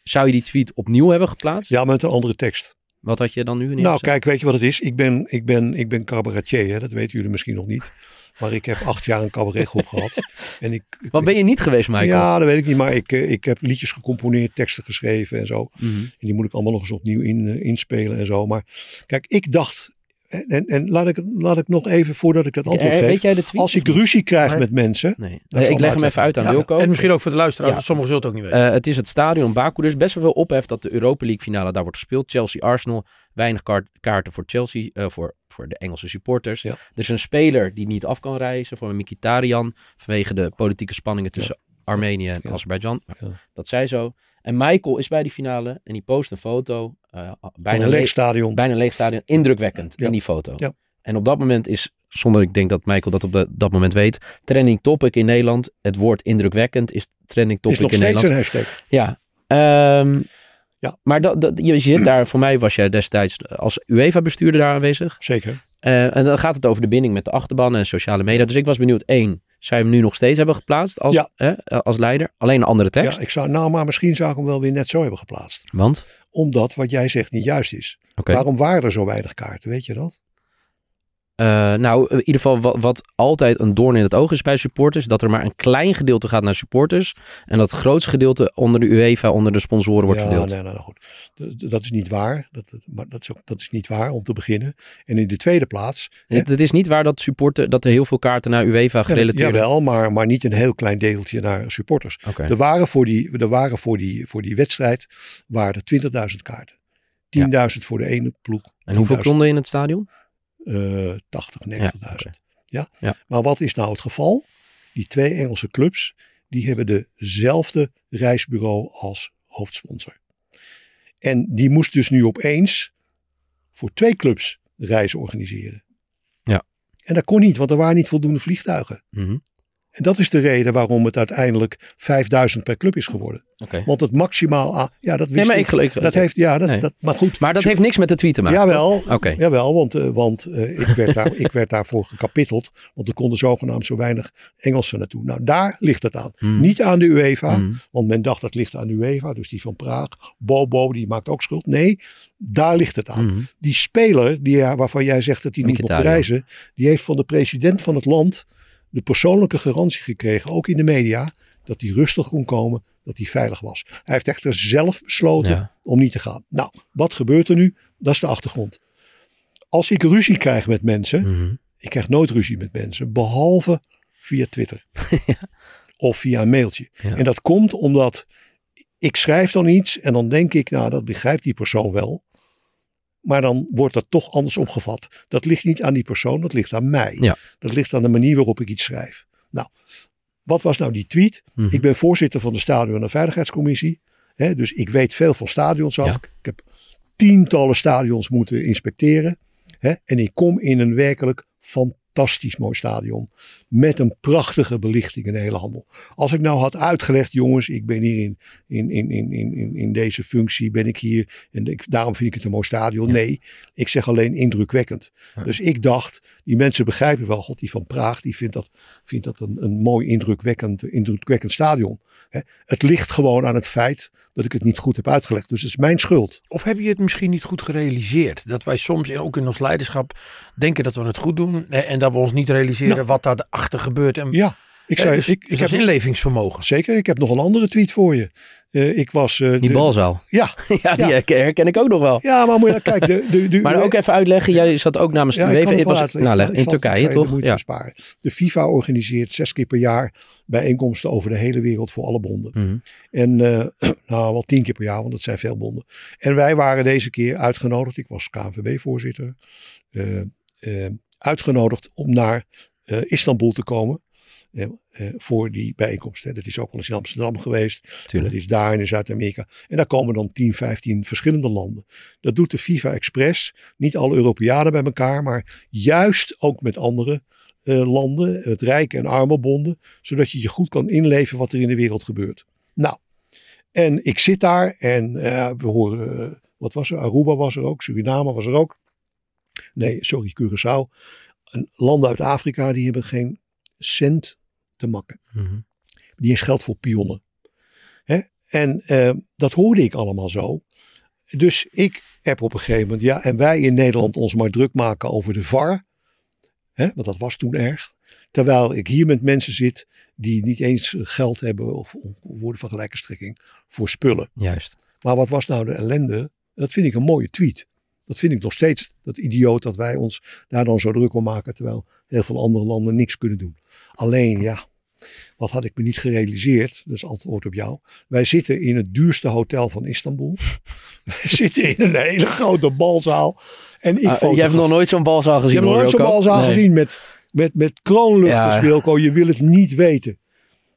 Zou je die tweet opnieuw hebben geplaatst? Ja, met een andere tekst. Wat had je dan nu? Nou, kijk, weet je wat het is? Ik ben, ik ben, ik ben cabaretier, hè? dat weten jullie misschien nog niet. Maar ik heb acht jaar een cabaretgroep gehad. En ik, Wat ben je niet geweest, Michael? Ja, dat weet ik niet. Maar ik, ik heb liedjes gecomponeerd, teksten geschreven en zo. Mm -hmm. En die moet ik allemaal nog eens opnieuw in, uh, inspelen en zo. Maar kijk, ik dacht... En, en laat, ik, laat ik nog even, voordat ik het antwoord geef. Weet jij de tweet? Als ik ruzie krijg Maar- met mensen... Nee. Nee, ik leg hem even uit aan Ja, Wilco. En misschien ook voor de luisteraars, Ja. want sommigen zullen het ook niet weten. Eh, het is het stadion Baku. Er is best wel veel ophef dat de Europa League finale daar wordt gespeeld. Chelsea-Arsenal. Weinig kaart- kaarten voor Chelsea, eh, voor, voor de Engelse supporters. Ja. Er is een speler die niet af kan reizen voor Mkhitaryan. Vanwege de politieke spanningen tussen Armenië en Ja. Azerbeidzjan. Dat zij zo. En Michael is bij die finale en die post een foto. Van bijna, een leeg stadion. bijna leeg stadion. Indrukwekkend Ja. in die foto. Ja. En op dat moment is, zonder ik denk dat Michael dat op de- dat moment weet, trending topic in Nederland. Het woord indrukwekkend is trending is topic nog in steeds Nederland. een hashtag. Ja. Ehm, Ja. Maar dat, dat, je zit daar, voor mij was jij destijds als UEFA-bestuurder daar aanwezig. Zeker. Eh, en dan gaat het over de binding met de achterban en sociale media. Dus ik was benieuwd, één, zou je hem nu nog steeds hebben geplaatst als, Ja. eh, als leider? Alleen een andere tekst? Ja, ik zou, nou, maar misschien zou ik hem wel weer net zo hebben geplaatst. Want? Omdat wat jij zegt niet juist is. Oké. Waarom waren er zo weinig kaarten? Weet je dat? Eh, nou, in ieder geval wat, wat altijd een doorn in het oog is bij supporters, dat er maar een klein gedeelte gaat naar supporters en dat het grootste gedeelte onder de UEFA, onder de sponsoren wordt ja, verdeeld. Nee, nee, nou goed. Dat is niet waar. Dat, dat- maar dat is, ook, dat is niet waar om te beginnen. En in de tweede plaats. hè, Het, het is niet waar dat, supporter, dat er heel veel kaarten naar UEFA gerelateerd Jawel, maar, maar niet een heel klein deeltje naar supporters. Oké. Er waren voor die, er waren voor die, voor die wedstrijd waren er 20.000 kaarten. 10.000 voor de ene ploeg. En hoeveel 10.000, konden in het stadion? Eh 80, 90.000. Ja, oké. ja? Ja. Maar wat is nou het geval? Die twee Engelse clubs, die hebben dezelfde reisbureau als hoofdsponsor. En die moest dus nu opeens voor twee clubs reizen organiseren. Ja. En dat kon niet, want er waren niet voldoende vliegtuigen. Mhm. En dat is de reden waarom het uiteindelijk 5000 per club is geworden. Oké. Want het maximaal ja dat wist Nee, maar ik. dat heeft, ja, dat, Nee. dat, maar goed. Maar dat heeft niks met de tweet te maken. Jawel? Oké. Jawel, want, eh, want eh, ik, werd daar, ik werd daarvoor gekapitteld. Want er konden zogenaamd zo weinig Engelsen naartoe. Nou, daar ligt het aan. Hmm. Niet aan de UEFA, Hmm. want men dacht dat ligt aan de UEFA. Dus die van Praag, Bobo, die maakt ook schuld. Nee, daar ligt het aan. Mhm. Die speler, die, waarvan jij zegt dat hij niet Mkhitaryan. reizen. Die heeft van de president van het land de persoonlijke garantie gekregen, ook in de media. Dat hij rustig kon komen, dat hij veilig was. Hij heeft echter zelf besloten Ja. om niet te gaan. Nou, wat gebeurt er nu? Dat is de achtergrond. Als ik ruzie krijg met mensen, Mhm. ik krijg nooit ruzie met mensen, behalve via Twitter. Of via een mailtje. Ja. En dat komt omdat ik schrijf dan iets en dan denk ik, nou dat begrijpt die persoon wel. Maar dan wordt dat toch anders opgevat. Dat ligt niet aan die persoon, dat ligt aan mij. Ja. Dat ligt aan de manier waarop ik iets schrijf. Nou, wat was nou die tweet? Mhm. Ik ben voorzitter van de Stadion- en Veiligheidscommissie. Hè, dus ik weet veel van stadions af. Ja. Ik heb tientallen stadions moeten inspecteren. Hè, en ik kom in een werkelijk fantastisch mooi stadion. Met een prachtige belichting en de hele handel. Als ik nou had uitgelegd, jongens, ik ben hier in, in, in, in, in, in- in deze functie, ben ik hier. En ik, daarom vind ik het een mooi stadion. Ja. Nee, ik zeg alleen indrukwekkend. Ja. Dus ik dacht, die mensen begrijpen wel, god, die van Praag, die vindt dat, vindt dat een, een mooi indrukwekkend, indrukwekkend stadion. Hè. Het ligt gewoon aan het feit dat ik het niet goed heb uitgelegd. Dus het is mijn schuld. Of heb je het misschien niet goed gerealiseerd? Dat wij soms in- ook in ons leiderschap denken dat we het goed doen. En dat we ons niet realiseren Nou. wat daarachter gebeurt. En, Ja, ik zei, dus, ik, ik heb inlevingsvermogen. zeker, ik heb nog een andere tweet voor je. Eh, ik was. eh, Die de- balzaal. Ja, ja, die Ja. herken, ik ook nog wel. ja, maar moet je kijken. De, de, de, Maar ook even uitleggen, jij zat ook namens de Ja, ik UEFA. Het was nou, in Turkije, de toch? Ja. besparen. De FIFA organiseert zes keer per jaar bijeenkomsten over de hele wereld voor alle bonden. Mhm. En eh, nou, wel tien keer per jaar, want dat zijn veel bonden. En wij waren deze keer uitgenodigd. Ik was KNVB-voorzitter. uitgenodigd om naar Istanbul te komen. Eh, voor die bijeenkomst. Hè. Dat is ook wel eens in Amsterdam geweest. Dat is daar in Zuid-Amerika. En daar komen dan 10, 15 verschillende landen. Dat doet de FIFA Express. Niet alle Europeanen bij elkaar, maar juist ook met andere eh, landen, het rijke en arme bonden, zodat je je goed kan inleven wat er in de wereld gebeurt. Nou, en ik zit daar en eh, we horen, wat was er? Aruba was er ook, Suriname was er ook. Nee, sorry, Curaçao. En landen uit Afrika die hebben geen cent te makken. Mhm. Die is geld voor pionnen. Hè? En eh, dat hoorde ik allemaal zo. Dus ik heb op een gegeven moment, ja, en wij in Nederland ons maar druk maken over de VAR. Hè? Want dat was toen erg. Terwijl ik hier met mensen zit die niet eens geld hebben, of of woorden van gelijke strekking, voor spullen. Juist. Maar wat was nou de ellende? Dat vind ik een mooie tweet. Dat vind ik nog steeds dat idioot dat wij ons daar dan zo druk om maken. Terwijl heel veel andere landen niks kunnen doen. Alleen ja, wat had ik me niet gerealiseerd. Dat is antwoord op jou. Wij zitten in het duurste hotel van Istanbul. wij zitten in een hele grote balzaal. En ik Ah, jij hebt nog nooit zo'n balzaal gezien je hebt nog nooit zo'n balzaal Nee. gezien met, met, met kroonluchters, Ja. Wilco. Je wil het niet weten.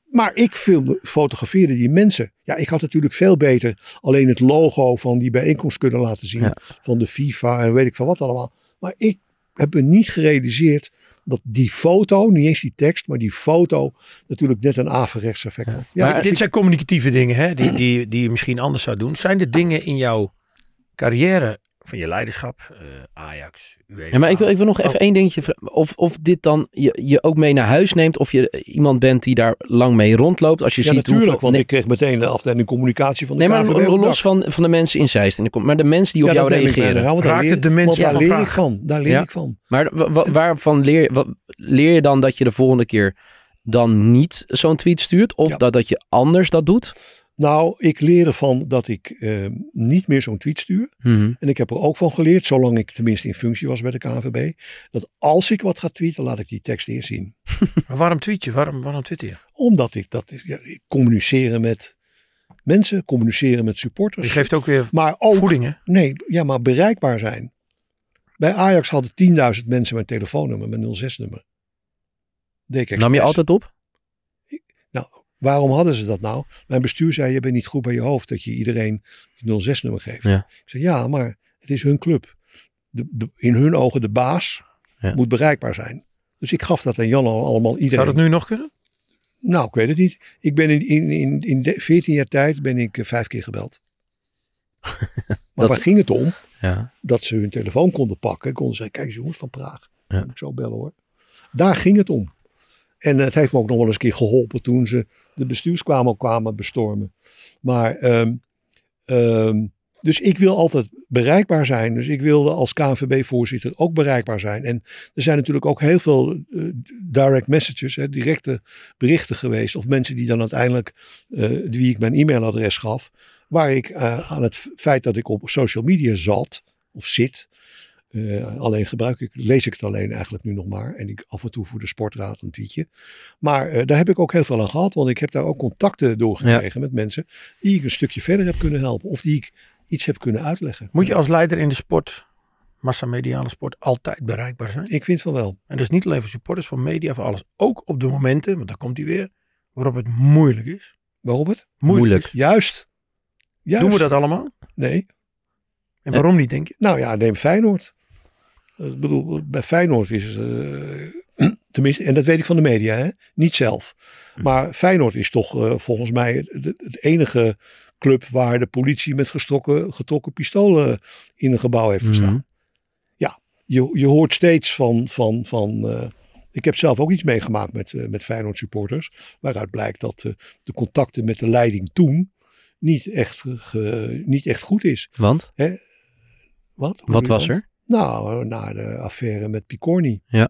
Maar ik filmde, fotografeerde die mensen. Ja, ik had natuurlijk veel beter alleen het logo van die bijeenkomst kunnen laten zien. Ja. Van de FIFA en weet ik van wat allemaal. Maar ik heb me niet gerealiseerd dat die foto, niet eens die tekst, maar die foto natuurlijk net een averechts effect had. Ja, Maar ik- Dit zijn communicatieve dingen hè, die, die, die je misschien anders zou doen. Zijn er dingen in jouw carrière, van je leiderschap, eh, Ajax, UEFA? Ja, maar ik wil, ik wil nog even Oh. één dingetje vragen. Of, of dit dan je, je ook mee naar huis neemt. Of je iemand bent die daar lang mee rondloopt. Als je ja, ziet natuurlijk, hoeveel... want nee, ik kreeg meteen de afdeling communicatie van de nee, maar KVB los van, van de mensen in Zeist. En maar de mensen die op Ja, jou reageren. want Raakt daar het de mensen daar leer ik van. Daar leer Ja. ik van. Maar wa- wa- waarvan leer je, wa- leer je dan dat je de volgende keer dan niet zo'n tweet stuurt? Of Ja. dat, dat je anders dat doet? Nou, ik leer ervan dat ik eh, niet meer zo'n tweet stuur. Mhm. En ik heb er ook van geleerd, zolang ik tenminste in functie was bij de KNVB, dat als ik wat ga tweeten, laat ik die tekst eerst zien. Maar waarom tweet je? Waarom, waarom twitter je? Omdat ik dat, ja, ik communiceren met mensen, communiceren met supporters. Je geeft ook weer maar ook, voeding hè? nee, ja, maar bereikbaar zijn. Bij Ajax hadden 10.000 mensen mijn telefoonnummer, mijn 06-nummer. Deed ik Nam je altijd op? Waarom hadden ze dat nou? Mijn bestuur zei, je bent niet goed bij je hoofd dat je iedereen die 06-nummer geeft. Ja. Ik zei, ja, maar het is hun club. De, de- in hun ogen de baas Ja. moet bereikbaar zijn. Dus ik gaf dat aan Jan al allemaal iedereen. Zou dat nu nog kunnen? Nou, ik weet het niet. Ik ben in, in, in, in de 14 jaar tijd ben ik eh, vijf keer gebeld. maar Dat- waar ging het om? Ja. Dat ze hun telefoon konden pakken. Konden zeggen, kijk eens jongens van Praag. Ja. Ik zo bellen hoor. Daar ging het om. En het heeft me ook nog wel eens een keer geholpen toen ze de bestuurskamer kwamen bestormen. Maar, ehm, ehm, dus ik wil altijd bereikbaar zijn. Dus ik wilde als KNVB-voorzitter ook bereikbaar zijn. En er zijn natuurlijk ook heel veel eh, direct messages, hè, directe berichten geweest. Of mensen die dan uiteindelijk, eh, wie ik mijn e-mailadres gaf. Waar ik eh, aan het feit dat ik op social media zat, of zit. Eh, alleen gebruik ik, lees ik het alleen eigenlijk nu nog maar. En ik af en toe voor de sportraad een tweetje. Maar eh, daar heb ik ook heel veel aan gehad. Want ik heb daar ook contacten door gekregen met mensen. Die ik een stukje verder heb kunnen helpen. Of die ik iets heb kunnen uitleggen. Moet je als leider in de sport, massamediale sport, altijd bereikbaar zijn? Ik vind van wel. En dus niet alleen voor supporters, voor media, voor alles. Ook op de momenten, want daar komt hij weer, waarop het moeilijk is. Waarom het? Moeilijk. Moeilijk. is. Juist. Juist. Doen we dat allemaal? Nee. En waarom niet, denk je? Nou ja, neem Feyenoord. Eh, Ik bedoel, bij Feyenoord is eh, tenminste, en dat weet ik van de media, hè? niet zelf. Maar Feyenoord is toch eh, volgens mij het, het enige club waar de politie met gestokken, getrokken pistolen in een gebouw heeft gestaan. Mhm. Ja, je, je hoort steeds van, van, van ik heb zelf ook iets meegemaakt met, met Feyenoord supporters, waaruit blijkt dat de contacten met de leiding toen niet echt, niet echt goed is. Want? Wat? Hoe Wat bedoel was er? Nou, na de affaire met Picorni. Ja.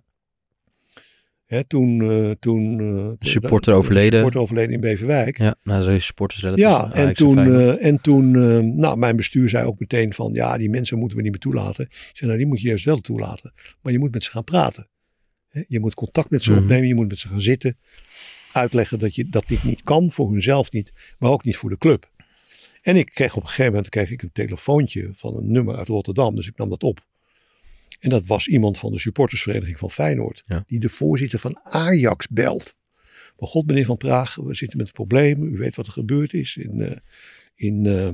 Hè, toen, eh, toen eh, de- supporter de- overleden. De supporter overleden in Beverwijk. Ja, nou, zijn supporters relatief. Ja, Ajax en toen, eh, en toen eh, nou, mijn bestuur zei ook meteen van, ja, die mensen moeten we niet meer toelaten. Ik zei, nou, die moet je juist wel toelaten. Maar je moet met ze gaan praten. Hè, Je moet contact met ze Mhm. opnemen, je moet met ze gaan zitten. Uitleggen dat, je, dat dit niet kan, voor hunzelf niet, maar ook niet voor de club. En ik kreeg op een gegeven moment kreeg ik een telefoontje van een nummer uit Rotterdam, dus ik nam dat op. En dat was iemand van de supportersvereniging van Feyenoord, Ja. die de voorzitter van Ajax belt. Maar god meneer Van Praag, we zitten met een probleem. U weet wat er gebeurd is in, uh, in, uh,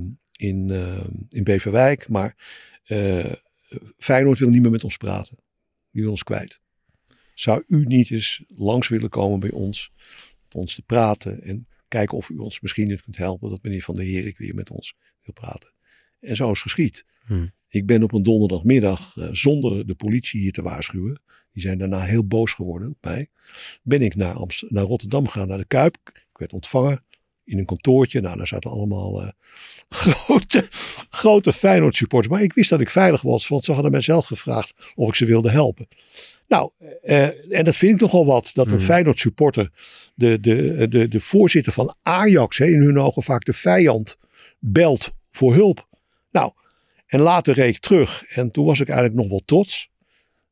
in, uh, in Beverwijk. Maar Feyenoord wil niet meer met ons praten. Die wil ons kwijt. Zou u niet eens langs willen komen bij ons, met ons te praten en kijken of u ons misschien kunt helpen dat meneer Van der Herik weer met ons wil praten. En zo is geschied. Hmm. Ik ben op een donderdagmiddag, uh, zonder de politie hier te waarschuwen, die zijn daarna heel boos geworden op mij, ben ik naar, Amst naar Rotterdam gegaan, naar de Kuip. Ik werd ontvangen in een kantoortje. Nou, daar zaten allemaal uh, grote, grote Feyenoord supporters. Maar ik wist dat ik veilig was, want ze hadden mij zelf gevraagd of ik ze wilde helpen. Nou, uh, en dat vind ik nogal wat, dat een Mhm. Feyenoord supporter, de, de, de, de voorzitter van Ajax, hè, in hun ogen vaak de vijand, belt voor hulp. Nou, en later reed ik terug en toen was ik eigenlijk nog wel trots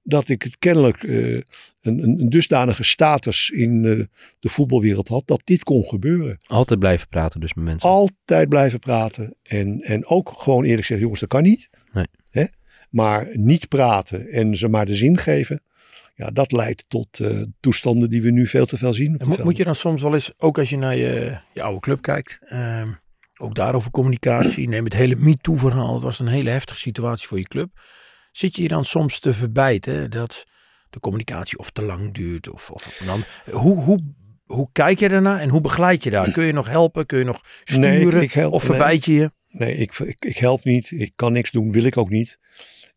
dat ik het kennelijk uh, een, een, een, dusdanige status in uh, de voetbalwereld had dat dit kon gebeuren. Altijd blijven praten dus met mensen. Altijd blijven praten en, en ook gewoon eerlijk zeggen, jongens, dat kan niet. Nee. Hè? Maar niet praten en ze maar de zin geven. Ja, dat leidt tot uh, toestanden die we nu veel te veel zien. En moet, moet je dan soms wel eens, ook als je naar je, je oude club kijkt, uh, ook daarover communicatie, neem het hele MeToo-verhaal, het was een hele heftige situatie voor je club. Zit je je dan soms te verbijten dat de communicatie of te lang duurt? Of, of dan, hoe, hoe, hoe kijk je daarna en hoe begeleid je daar? Kun je nog helpen? Kun je nog sturen? Nee, ik, ik help, of verbijt je je? Nee, ik, ik, ik, help niet. Ik kan niks doen, wil ik ook niet.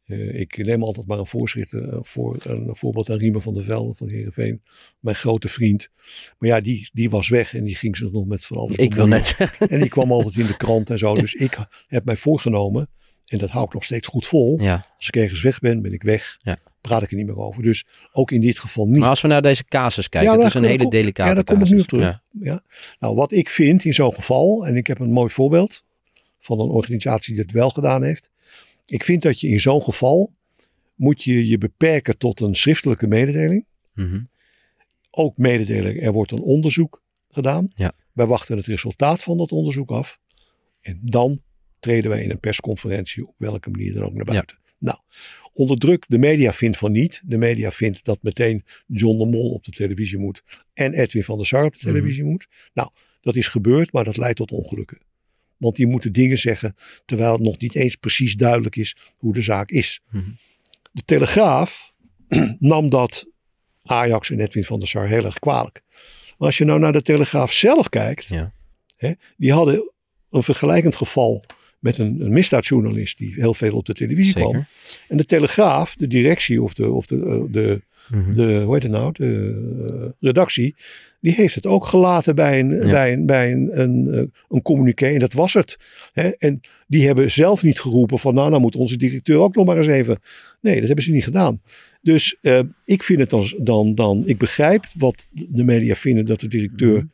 Uh, ik neem altijd maar een voorschrift uh, voor een voorbeeld aan Riemer van der Velde van Heerenveen. Mijn grote vriend. Maar ja, die, die was weg en die ging ze nog met van alles. Ik wil net zeggen. En die kwam altijd in de krant en zo. Dus ik heb mij voorgenomen en dat hou ik nog steeds goed vol. Ja. Als ik ergens weg ben, ben ik weg. Ja. Praat ik er niet meer over. Dus ook in dit geval niet. Maar als we naar deze casus kijken, ja, het is een hele delicate Ja, daar kom ik nu terug. Ja. Nou, wat ik vind in zo'n geval, en ik heb een mooi voorbeeld van een organisatie die het wel gedaan heeft. Ik vind dat je in zo'n geval moet je je beperken tot een schriftelijke mededeling. Mm -hmm. Ook mededeling, er wordt een onderzoek gedaan. Ja. Wij wachten het resultaat van dat onderzoek af. En dan treden wij in een persconferentie op welke manier dan ook naar buiten. Ja. Nou, onder druk, de media vindt van niet. De media vindt dat meteen John de Mol op de televisie moet en Edwin van der Sar op de televisie mm -hmm. moet. Nou, dat is gebeurd, maar dat leidt tot ongelukken. Want die moeten dingen zeggen terwijl het nog niet eens precies duidelijk is hoe de zaak is. Mm -hmm. De Telegraaf nam dat Ajax en Edwin van der Sar heel erg kwalijk. Maar als je nou naar de Telegraaf zelf kijkt, ja. hè, die hadden een vergelijkend geval met een, een misdaadjournalist die heel veel op de televisie Zeker. kwam. En de Telegraaf, de directie of de, of de, uh, de, mm -hmm. de hoe heet het nou, de uh, redactie, die heeft het ook gelaten bij een, ja. bij een, bij een, een, een communiqué en dat was het. Hè? En die hebben zelf niet geroepen van nou, nou moet onze directeur ook nog maar eens even. Nee, dat hebben ze niet gedaan. Dus uh, ik vind het dan, dan, dan, ik begrijp wat de media vinden dat de directeur Mhm. mm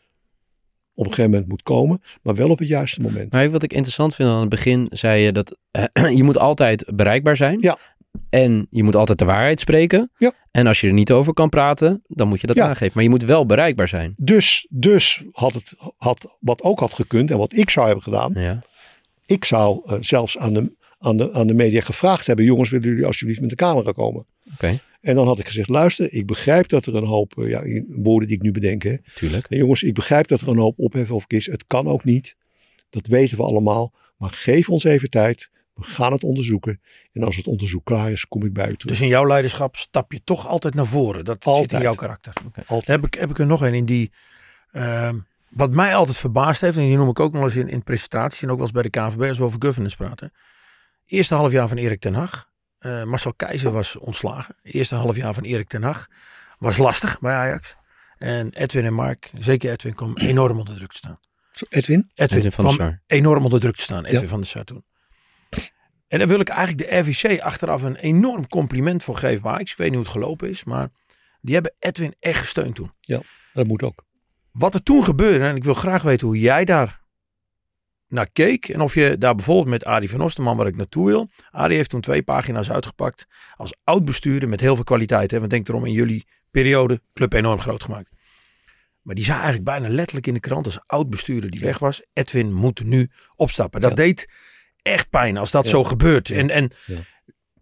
op een gegeven moment moet komen, maar wel op het juiste moment. Maar wat ik interessant vind aan het begin, zei je dat uh, je moet altijd bereikbaar zijn. Ja. En je moet altijd de waarheid spreken. Ja. En als je er niet over kan praten, dan moet je dat Ja. aangeven. Maar je moet wel bereikbaar zijn. Dus, dus had het, had, wat ook had gekund en wat ik zou hebben gedaan, Ja. ik zou uh, zelfs aan de, aan, de, aan de media gevraagd hebben, jongens willen jullie alsjeblieft met de camera komen? Oké, En dan had ik gezegd, luister, ik begrijp dat er een hoop, uh, ja, woorden die ik nu bedenk, hè. tuurlijk. En jongens, ik begrijp dat er een hoop ophef over is. Het kan ook niet. Dat weten we allemaal. Maar geef ons even tijd. We gaan het onderzoeken. En als het onderzoek klaar is, kom ik bij u terug. Dus in jouw leiderschap stap je toch altijd naar voren. Dat zit in jouw karakter. Altijd. Heb ik, heb ik er nog een in die... ehm, wat mij altijd verbaasd heeft, en die noem ik ook nog eens in, in presentaties en ook wel eens bij de KNVB als we over governance praten. Eerste half jaar van Erik ten Hag. Eh, Marcel Keizer was ontslagen. Eerste half jaar van Erik ten Hag was lastig bij Ajax. En Edwin en Mark, zeker Edwin, kwam enorm onder druk te staan. Edwin? Edwin, Edwin van der Sar. enorm onder druk te staan, Edwin Ja. van der Sar toen. En dan wil ik eigenlijk de RVC achteraf een enorm compliment voor geven Ajax. Ik weet niet hoe het gelopen is, maar die hebben Edwin echt gesteund toen. Dat moet ook. Wat er toen gebeurde, en ik wil graag weten hoe jij daar naar keek. En of je daar bijvoorbeeld met Adi van Osterman, waar ik naartoe wil. Adi heeft toen twee pagina's uitgepakt als oud-bestuurder met heel veel kwaliteit. Hè? Want denk erom, in jullie periode, club enorm groot gemaakt. Maar die zei eigenlijk bijna letterlijk in de krant als oud-bestuurder die weg was. Edwin moet nu opstappen. Dat Ja. deed echt pijn als dat Ja. zo gebeurt. Ja. En, en Ja.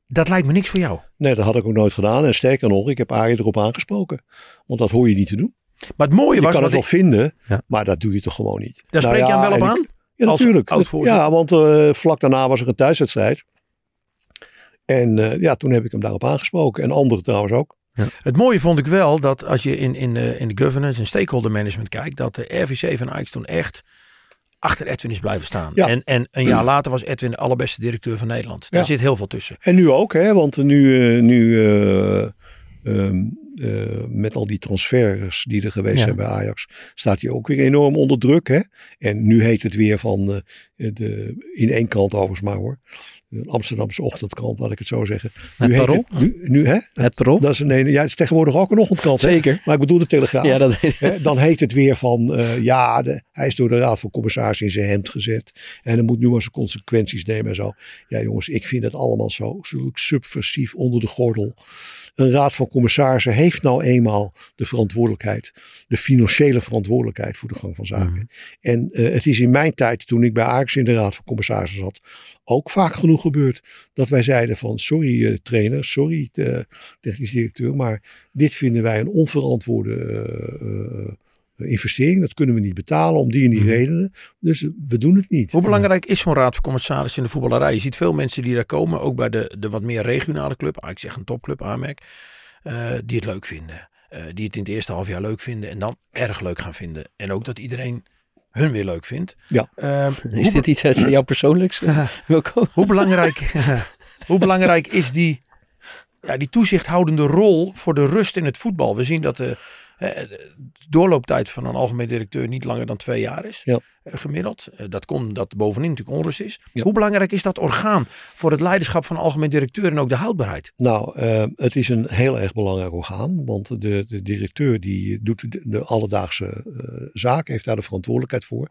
dat lijkt me niks voor jou. Nee, dat had ik ook nooit gedaan. En sterker nog, ik heb Arie erop aangesproken. Want dat hoor je niet te doen. Maar het mooie Je was, kan wat het wel ik, vinden, Ja. maar dat doe je toch gewoon niet. daar Nou spreek je ja, hem wel op en ik- aan. Ja, Als natuurlijk. Ja, want eh, vlak daarna was er een thuiswedstrijd. En eh, ja, toen heb ik hem daarop aangesproken. En anderen trouwens ook. Het mooie vond ik wel dat als je in, in, de, in de governance en stakeholder management kijkt, dat de RVC van Ajax toen echt achter Edwin is blijven staan. Ja. En, en een jaar later was Edwin de allerbeste directeur van Nederland. Daar Ja. zit heel veel tussen. En nu ook, hè, want nu, eh, nu eh, eh, met al die transfers die er geweest Ja. zijn bij Ajax, staat hij ook weer enorm onder druk. Hè? En nu heet het weer van, eh, de, in één krant overigens maar hoor, een Amsterdamse ochtendkrant, laat ik het zo zeggen. Het nu Parool? het, nu, nu, hè? Het parool? Dat is, een, ja, het is tegenwoordig ook een ochtendkrant. Hè? Zeker. Maar ik bedoel de Telegraaf. Ja, dat Hè, dan heet het weer van, eh, ja, de, hij is door de Raad van Commissarissen in zijn hemd gezet. En hij moet nu maar zijn consequenties nemen en zo. Ja jongens, ik vind het allemaal zo, zo subversief onder de gordel. Een Raad van Commissarissen heeft nou eenmaal de verantwoordelijkheid. De financiële verantwoordelijkheid voor de gang van zaken. Mhm. En eh, het is in mijn tijd, toen ik bij Ajax in de Raad van Commissarissen zat, ook vaak genoeg gebeurd. Dat wij zeiden van, sorry eh, trainer, sorry eh, technisch directeur, maar dit vinden wij een onverantwoorde investering. Dat kunnen we niet betalen om die en die Mhm. redenen. Dus eh, we doen het niet. Hoe belangrijk is zo'n raad van commissarissen in de voetballerij? Je ziet veel mensen die daar komen, ook bij de, de wat meer regionale club, ah, ik zeg een topclub, AMEC, eh, die het leuk vinden. Eh, die het in het eerste half jaar leuk vinden en dan erg leuk gaan vinden. En ook dat iedereen hun weer leuk vindt. Ja. Eh, Is dit iets uit jou persoonlijks, Wilco? hoe, belangrijk, hoe belangrijk is die, ja, die toezichthoudende rol voor de rust in het voetbal? We zien dat de, eh, de doorlooptijd van een algemeen directeur niet langer dan twee jaar is, Ja. eh, gemiddeld. Eh, dat komt dat bovenin natuurlijk onrust is. Ja. Hoe belangrijk is dat orgaan voor het leiderschap van een algemeen directeur en ook de houdbaarheid? Nou, eh, het is een heel erg belangrijk orgaan. Want de, de directeur die doet de, de alledaagse eh, zaak, heeft daar de verantwoordelijkheid voor.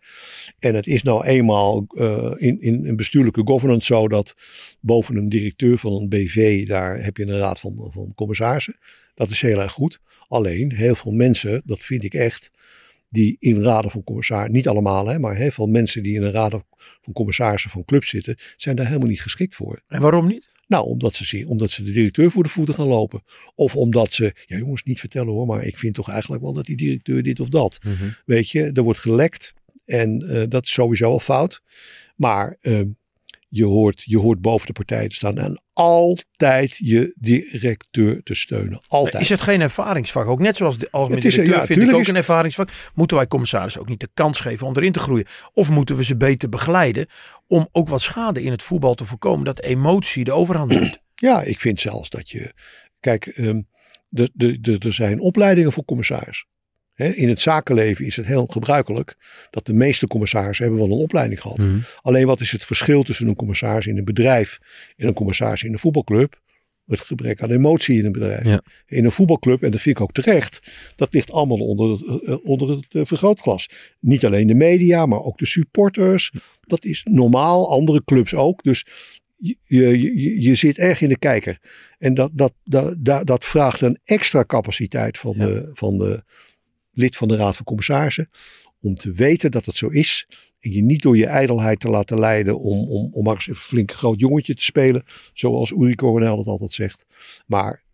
En het is nou eenmaal eh, in, in een bestuurlijke governance zo dat boven een directeur van een BV, daar heb je een raad van, van commissarissen. Dat is heel erg goed. Alleen heel veel mensen, dat vind ik echt, die in raden van commissarissen, niet allemaal hè, maar heel veel mensen die in een raad van commissarissen van clubs zitten, zijn daar helemaal niet geschikt voor. En waarom niet? Nou, omdat ze, omdat ze de directeur voor de voeten gaan lopen. Of omdat ze, ja jongens, niet vertellen hoor, maar ik vind toch eigenlijk wel dat die directeur dit of dat. Weet je, er wordt gelekt en eh, dat is sowieso al fout. Maar eh, je, hoort, je hoort boven de partij te staan en altijd je directeur te steunen. Altijd. Is het geen ervaringsvak? Ook net zoals de is- directeur ja, vind ik ook is- een ervaringsvak. Moeten wij commissarissen ook niet de kans geven om erin te groeien? Of moeten we ze beter begeleiden om ook wat schade in het voetbal te voorkomen? Dat emotie de overhand neemt. Ja, ik vind zelfs dat je. Kijk, ehm, er zijn opleidingen voor commissaris. In het zakenleven is het heel gebruikelijk dat de meeste commissarissen hebben wel een opleiding gehad. Mhm. Alleen wat is het verschil tussen een commissaris in een bedrijf en een commissaris in een voetbalclub? Het gebrek aan emotie in een bedrijf. Ja. In een voetbalclub, en dat vind ik ook terecht, dat ligt allemaal onder het, eh, onder het eh, vergrootglas. Niet alleen de media, maar ook de supporters. Dat is normaal, andere clubs ook. Dus je, je, je, je zit erg in de kijker. En dat, dat, dat, dat, dat vraagt een extra capaciteit van, Ja. de, van de lid van de Raad van Commissarissen. Om te weten dat het zo is. En je niet door je ijdelheid te laten leiden om, om, om maar eens een flink groot jongetje te spelen. Zoals Uri Coronel dat altijd zegt. Maar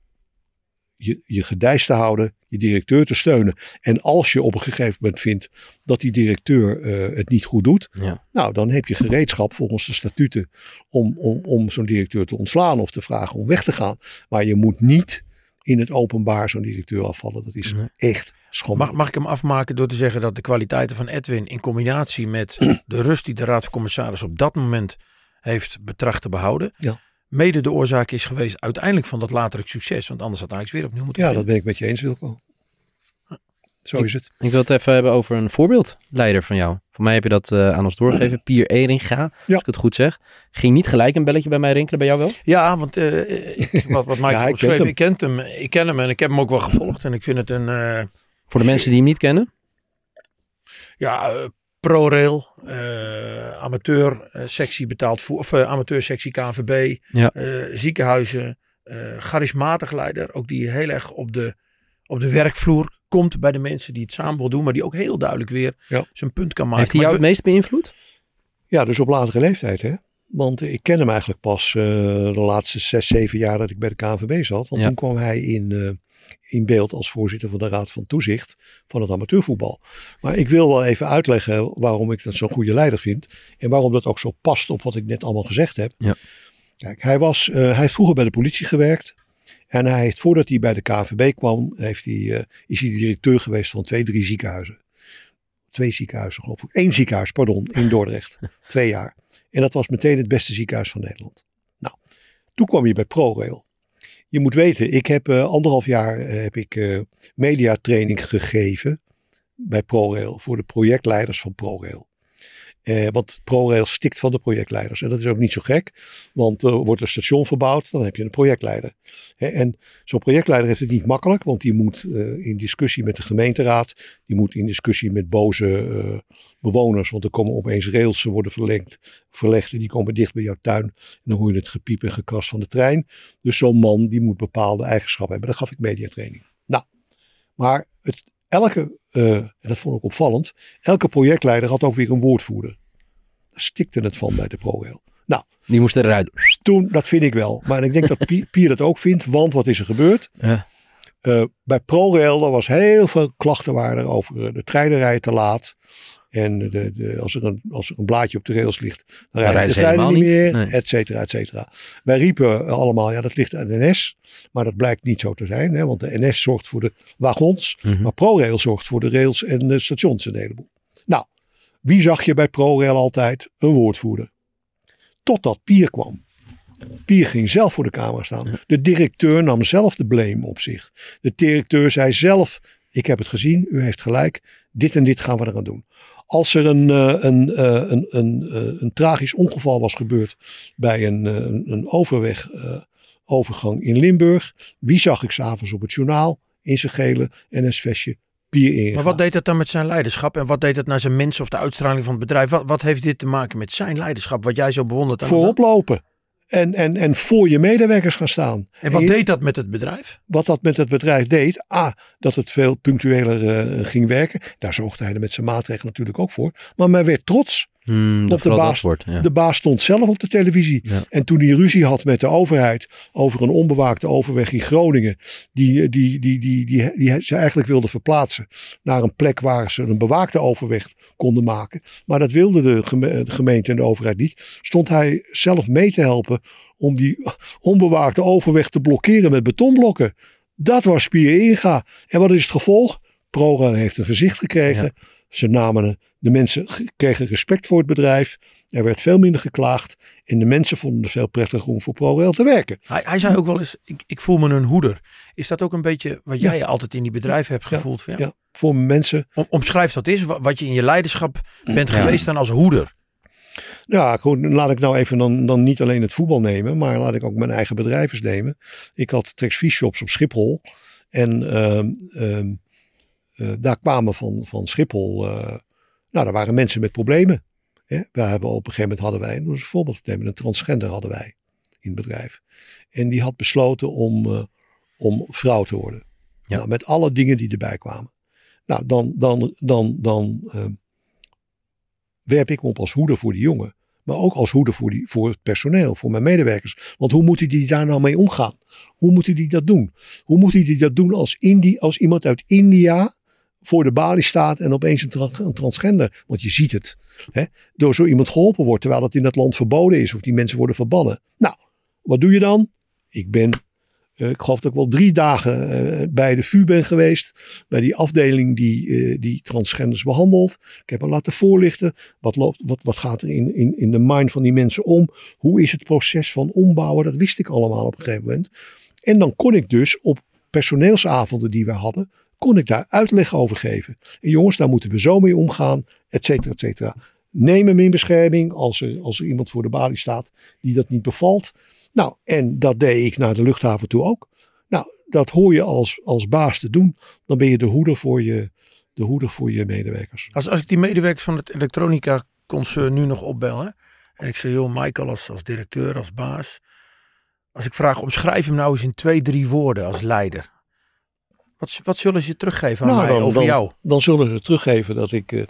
je, je gedijst te houden, je directeur te steunen. En als je op een gegeven moment vindt dat die directeur eh, het niet goed doet. Ja. Nou, dan heb je gereedschap volgens de statuten om, om, om zo'n directeur te ontslaan of te vragen om weg te gaan. Maar je moet niet in het openbaar zo'n directeur afvallen. Dat is Nee. echt schande. Mag, mag ik hem afmaken door te zeggen dat de kwaliteiten van Edwin in combinatie met de rust die de Raad van Commissarissen op dat moment heeft betracht te behouden. Ja. Mede de oorzaak is geweest uiteindelijk van dat latere succes. Want anders had Ajax weer opnieuw moeten Ja, dat ben ik met je eens, Wilco. Zo is het. Ik wil het even hebben over een voorbeeldleider van jou. Voor mij heb je dat eh, aan ons doorgegeven. Pier Eringa, als ik het goed zeg. Ging niet gelijk een belletje bij mij rinkelen, bij jou wel? Ja, want eh, ik- wat, wat Michael Ja, hem. ik, kent hem, ik ken hem en ik heb hem ook wel gevolgd. En ik vind het een eh, Voor de mensen die hem niet kennen. ja, ProRail, amateur sectie betaald voer, of amateur sectie KNVB, Ja. ziekenhuizen, charismatig leider, ook die heel erg op de, op de werkvloer komt bij de mensen die het samen wil doen, maar die ook heel duidelijk weer Ja. zijn punt kan maken. Heeft hij Maar jou het meest beïnvloed? Ja, dus op latere leeftijd, hè? Want ik ken hem eigenlijk pas eh, de laatste zes, zeven jaar dat ik bij de KNVB zat. Want Ja. toen kwam hij in, eh, in beeld als voorzitter van de Raad van Toezicht van het amateurvoetbal. Maar ik wil wel even uitleggen waarom ik dat zo'n goede leider vind. En waarom dat ook zo past op wat ik net allemaal gezegd heb. Ja. Kijk, hij, was, eh, hij heeft vroeger bij de politie gewerkt. En hij heeft, voordat hij bij de KVB kwam, heeft hij, eh, is hij directeur geweest van twee, drie ziekenhuizen. Twee ziekenhuizen, geloof ik. Eén ziekenhuis, pardon, in Dordrecht. twee jaar. En dat was meteen het beste ziekenhuis van Nederland. Nou, toen kwam je bij ProRail. Je moet weten, ik heb eh, anderhalf jaar eh, heb ik mediatraining gegeven bij ProRail voor de projectleiders van ProRail. Eh, want ProRail stikt van de projectleiders. En dat is ook niet zo gek, want er wordt een station verbouwd, dan heb je een projectleider. En zo'n projectleider heeft het niet makkelijk, want die moet eh, in discussie met de gemeenteraad, die moet in discussie met boze eh, bewoners, want er komen opeens rails, worden verlengd, verlegd en die komen dicht bij jouw tuin. En dan hoor je het gepiep en gekras van de trein. Dus zo'n man die moet bepaalde eigenschappen hebben. Daar gaf ik mediatraining. Nou, maar het, elke, eh, en dat vond ik opvallend, elke projectleider had ook weer een woordvoerder. Daar stikte het van bij de ProRail. Nou, Die moest eruit. toen, dat vind ik wel. Maar ik denk dat Pi- Pier dat ook vindt, want wat is er gebeurd? Ja. Eh, bij ProRail er was heel veel klachten waren er over eh, de treinen rijden te laat. En de, de, als, er een, als er een blaadje op de rails ligt, dan rijden rijden de treinen niet meer. Nee. et cetera, et cetera. Wij riepen allemaal, ja dat ligt aan de NS. Maar dat blijkt niet zo te zijn, hè, want de NS zorgt voor de wagons. Mhm. Maar ProRail zorgt voor de rails en de stations een heleboel. Nou, wie zag je bij ProRail altijd? Een woordvoerder. Totdat Pier kwam. Pier ging zelf voor de camera staan. De directeur nam zelf de blame op zich. De directeur zei zelf, ik heb het gezien, u heeft gelijk. Dit en dit gaan we eraan doen. Als er een, eh, een, eh, een, een, eh, een tragisch ongeval was gebeurd bij een, een, een overweg, overgang in Limburg. Wie zag ik s'avonds op het journaal in zijn gele NS-vestje Pier ingaan. Maar wat deed dat dan met zijn leiderschap? En wat deed dat naar zijn mensen of de uitstraling van het bedrijf? Wat, wat heeft dit te maken met zijn leiderschap? Wat jij zo bewondert aan hem? En, en, en voor je medewerkers gaan staan. En wat je- deed dat met het bedrijf? wat dat met het bedrijf deed. A, dat het veel punctueler eh, ging werken. Daar zorgde hij er met zijn maatregelen natuurlijk ook voor. Maar men werd trots. Hmm, de baas- dat wordt. Ja. De baas stond zelf op de televisie. Ja. En toen hij ruzie had met de overheid over een onbewaakte overweg in Groningen. Die, die, die, die, die, die, ze eigenlijk wilden verplaatsen naar een plek waar ze een bewaakte overweg konden maken. Maar dat wilde de geme- de gemeente en de overheid niet. Stond hij zelf mee te helpen om die onbewaakte overweg te blokkeren met betonblokken. Dat was Pier Inga. En wat is het gevolg? ProRail heeft een gezicht gekregen. Ze namen, de mensen kregen respect voor het bedrijf. Er werd veel minder geklaagd. En de mensen vonden het veel prettiger om voor ProRail te werken. Hij, hij zei ook wel eens, ik, ik voel me een hoeder. Is dat ook een beetje wat Ja. jij altijd in die bedrijven hebt Ja. gevoeld? Ja, Ja, voor mensen. Om, omschrijf dat eens, wa- wat je in je leiderschap bent Ja. geweest dan als hoeder. Ja, goed, laat ik nou even dan, dan niet alleen het voetbal nemen. Maar laat ik ook mijn eigen bedrijf eens nemen. Ik had Trex Shops op Schiphol. En ehm, ehm, eh, daar kwamen van, van Schiphol. Nou, daar waren mensen met problemen. Hè? We hebben op een gegeven moment hadden wij, een voorbeeld te nemen, een transgender hadden wij in het bedrijf. En die had besloten om, eh, om vrouw te worden. Ja. Nou, met alle dingen die erbij kwamen. Nou, dan, dan, dan, dan ehm, werp ik me op als hoeder voor die jongen. Maar ook als hoeder voor, die, voor het personeel, voor mijn medewerkers. Want hoe moet hij die daar nou mee omgaan? Hoe moet hij die dat doen? Hoe moet hij die dat doen als, Indi, als iemand uit India voor de balie staat en opeens een, tra- een transgender? Want je ziet het. Hè? Door zo iemand geholpen wordt terwijl het in dat land verboden is of die mensen worden verbannen. Nou, wat doe je dan? Ik ben, eh, ik geloof dat ik wel drie dagen eh, bij de VU ben geweest. Bij die afdeling die, eh, die transgenders behandelt. Ik heb hem laten voorlichten. Wat, loopt, wat, wat gaat er in, in, in de mind van die mensen om? Hoe is het proces van ombouwen? Dat wist ik allemaal op een gegeven moment. En dan kon ik dus op personeelsavonden die we hadden, kon ik daar uitleg over geven. En jongens, daar moeten we zo mee omgaan, et cetera, et cetera. Neem hem in bescherming als er, als er iemand voor de balie staat die dat niet bevalt. Nou, en dat deed ik naar de luchthaven toe ook. Nou, dat hoor je als, als baas te doen. Dan ben je de hoeder voor je, de hoeder voor je medewerkers. Als, als ik die medewerkers van het elektronica concern nu nog opbel. Hè, en ik zeg, joh, Michael als, als directeur, als baas. Als ik vraag, omschrijf hem nou eens in twee, drie woorden als leider. Wat, wat zullen ze teruggeven aan Nou, mij dan- over dan- jou? Dan zullen ze teruggeven dat ik, eh,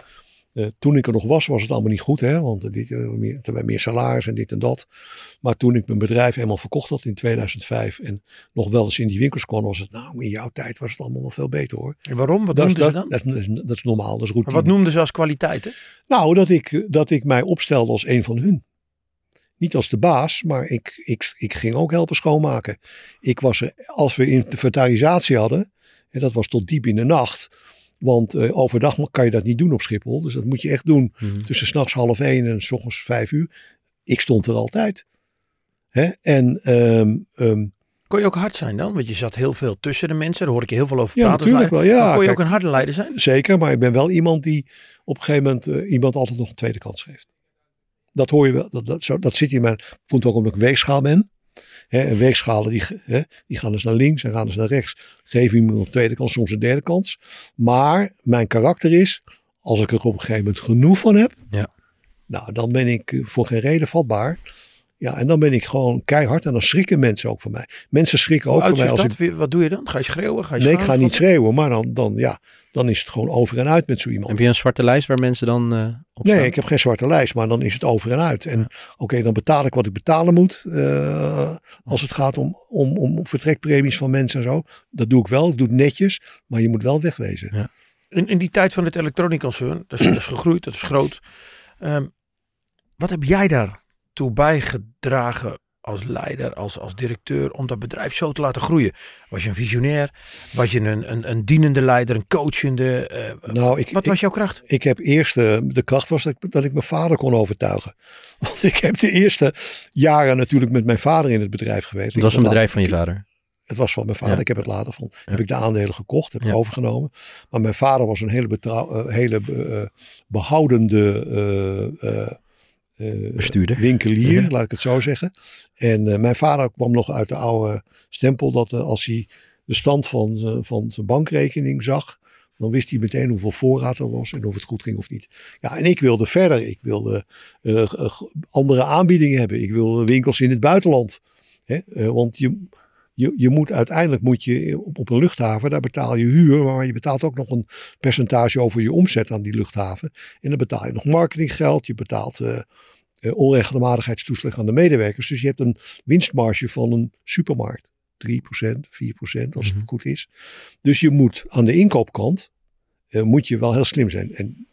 Eh, toen ik er nog was, was het allemaal niet goed, hè? want dit, uh, meer, er meer salaris en dit en dat. Maar toen ik mijn bedrijf helemaal verkocht had in 2005 en nog wel eens in die winkels kwam, was het, nou, in jouw tijd was het allemaal wel veel beter hoor. En waarom? Wat dat, noemden dat, ze dan? Dat, dat, dat, is normaal, dat is routine. Maar wat noemden ze als kwaliteiten? Nou, dat ik, dat ik mij opstelde als een van hun. Niet als de baas, maar ik, ik, ik ging ook helpen schoonmaken. Ik was er, als we inventarisatie hadden, en dat was tot diep in de nacht, want uh, overdag kan je dat niet doen op Schiphol. Dus dat moet je echt doen mm. tussen s'nachts half één en s ochtends vijf uur. Ik stond er altijd. Hè? En um, um, kon je ook hard zijn dan? Want je zat heel veel tussen de mensen. Daar hoor ik je heel veel over ja, praten. Natuurlijk wel, ja, maar kon je kijk, ook een harde leider zijn? Zeker, maar ik ben wel iemand die op een gegeven moment uh, iemand altijd nog een tweede kans geeft. Dat hoor je wel. Dat, dat, zo, dat zit in mijn. Komt ook omdat ik weegschaal ben. Hè, en weegschalen die, hè, die gaan dus naar links en gaan dus naar rechts. Geef iemand een tweede kans, soms een derde kans. Maar mijn karakter is, als ik er op een gegeven moment genoeg van heb. Ja. Nou, dan ben ik voor geen reden vatbaar. Ja, en dan ben ik gewoon keihard en dan schrikken mensen ook van mij. Mensen schrikken ook van mij. Als dat? Ik... Wat doe je dan? Ga je schreeuwen? Ga je nee, ik ga niet schreeuwen, maar dan, dan, ja, dan is het gewoon over en uit met zo iemand. Heb je een zwarte lijst waar mensen dan uh, op Nee, ik heb geen zwarte lijst, maar dan is het over en uit. En ja. oké, okay, dan betaal ik wat ik betalen moet. Uh, als het gaat om, om, om vertrekpremies van mensen en zo. Dat doe ik wel, ik doe het netjes, maar je moet wel wegwezen. Ja. In, in die tijd van het elektronica-concern, dat, dat is gegroeid, dat is groot. Um, wat heb jij daartoe bijgedragen als leider, als, als directeur, om dat bedrijf zo te laten groeien? Was je een visionair? Was je een, een, een dienende leider, een coachende? Uh, nou, ik, wat was jouw kracht? Ik, heb eerst, uh, de kracht was dat ik, dat ik mijn vader kon overtuigen. Want ik heb de eerste jaren natuurlijk met mijn vader in het bedrijf geweest. Het was een bedrijf van je vader? Het was van mijn vader. Ja. Ik heb het later van. Ja. Heb ik de aandelen gekocht, heb ik Ja. overgenomen. Maar mijn vader was een hele, betrouw, uh, hele uh, behoudende uh, Bestuurder. winkelier, laat ik het zo zeggen. En uh, mijn vader kwam nog uit de oude stempel dat uh, als hij de stand van, van zijn bankrekening zag, dan wist hij meteen hoeveel voorraad er was en of het goed ging of niet. Ja, en ik wilde verder. Ik wilde uh, andere aanbiedingen hebben. Ik wilde winkels in het buitenland. Hè? Uh, want je, je, je moet uiteindelijk moet je op, op een luchthaven, daar betaal je huur, maar je betaalt ook nog een percentage over je omzet aan die luchthaven. En dan betaal je nog marketinggeld, je betaalt uh, onregelmatigheidstoeslag aan de medewerkers. Dus je hebt een winstmarge van een supermarkt. 3%, 4% als het goed is. Dus je moet aan de inkoopkant, uh, moet je wel heel slim zijn. En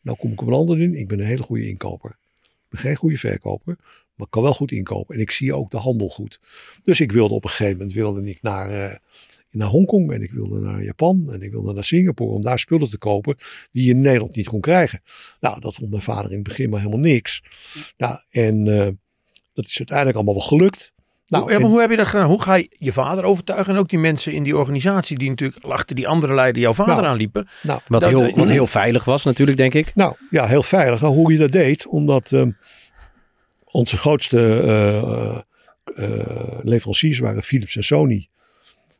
nou kom ik op een ander doen. Ik ben een hele goede inkoper. Ik ben geen goede verkoper, maar ik kan wel goed inkopen. En ik zie ook de handel goed. Dus ik wilde op een gegeven moment wilde ik naar, uh, naar Hongkong en ik wilde naar Japan en ik wilde naar Singapore om daar spullen te kopen die je in Nederland niet kon krijgen. Nou, dat vond mijn vader in het begin maar helemaal niks. Nou, en uh, dat is uiteindelijk allemaal wel gelukt. Nou, hoe, en, hoe heb je dat gedaan? Hoe ga je je vader overtuigen en ook die mensen in die organisatie die natuurlijk achter die andere leider jouw vader nou, aanliepen? Nou, wat, dat, heel, wat heel veilig was natuurlijk, denk ik. Nou ja, heel veilig. Hoe je dat deed, omdat uh, onze grootste uh, uh, leveranciers waren Philips en Sony.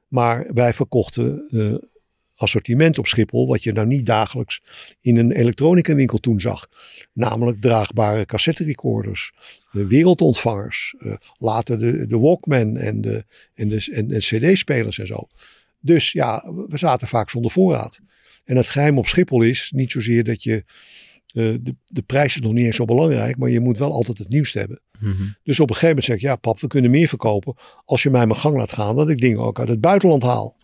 Maar wij verkochten uh, assortiment op Schiphol, wat je nou niet dagelijks in een elektronica winkel toen zag. Namelijk draagbare cassette recorders, de wereldontvangers, uh, later de, de Walkman en de, en de, en cd-spelers en zo. Dus ja, we zaten vaak zonder voorraad. En het geheim op Schiphol is niet zozeer dat je, de, de prijs is nog niet eens zo belangrijk, maar je moet wel altijd het nieuwste hebben. Mm -hmm. Dus op een gegeven moment zeg ik, ja pap, we kunnen meer verkopen als je mij mijn gang laat gaan, dat ik dingen ook uit het buitenland haal.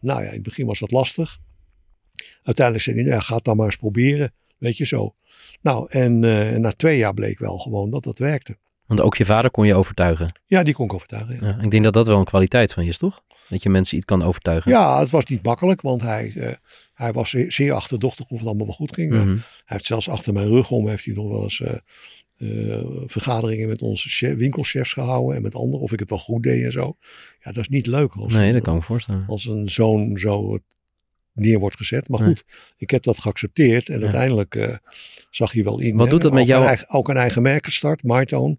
Nou ja, in het begin was dat lastig. Uiteindelijk zei hij, nou, ga het dan maar eens proberen. Weet je zo. Nou, en uh, na twee jaar bleek wel gewoon dat dat werkte. Want ook je vader kon je overtuigen. Ja, die kon ik overtuigen. Ja. Ja, ik denk dat dat wel een kwaliteit van je is, toch? Dat je mensen iets kan overtuigen. Ja, het was niet makkelijk, want hij, uh, hij was zeer, zeer achterdochtig of het allemaal wel goed ging. Mhm. Mm -hmm. Hij heeft zelfs achter mijn rug om, heeft hij nog wel eens uh, vergaderingen met onze chef, winkelchefs gehouden en met anderen, of ik het wel goed deed en zo. Ja, dat is niet leuk. Als nee, een, dat kan me voorstellen. Als een zoon zo neer wordt gezet. Maar goed, ik heb dat geaccepteerd en ja. uiteindelijk uh, zag je wel in. Wat hè, doet dat met ook jou? Een eigen, ook een eigen merkenstart, MyTone.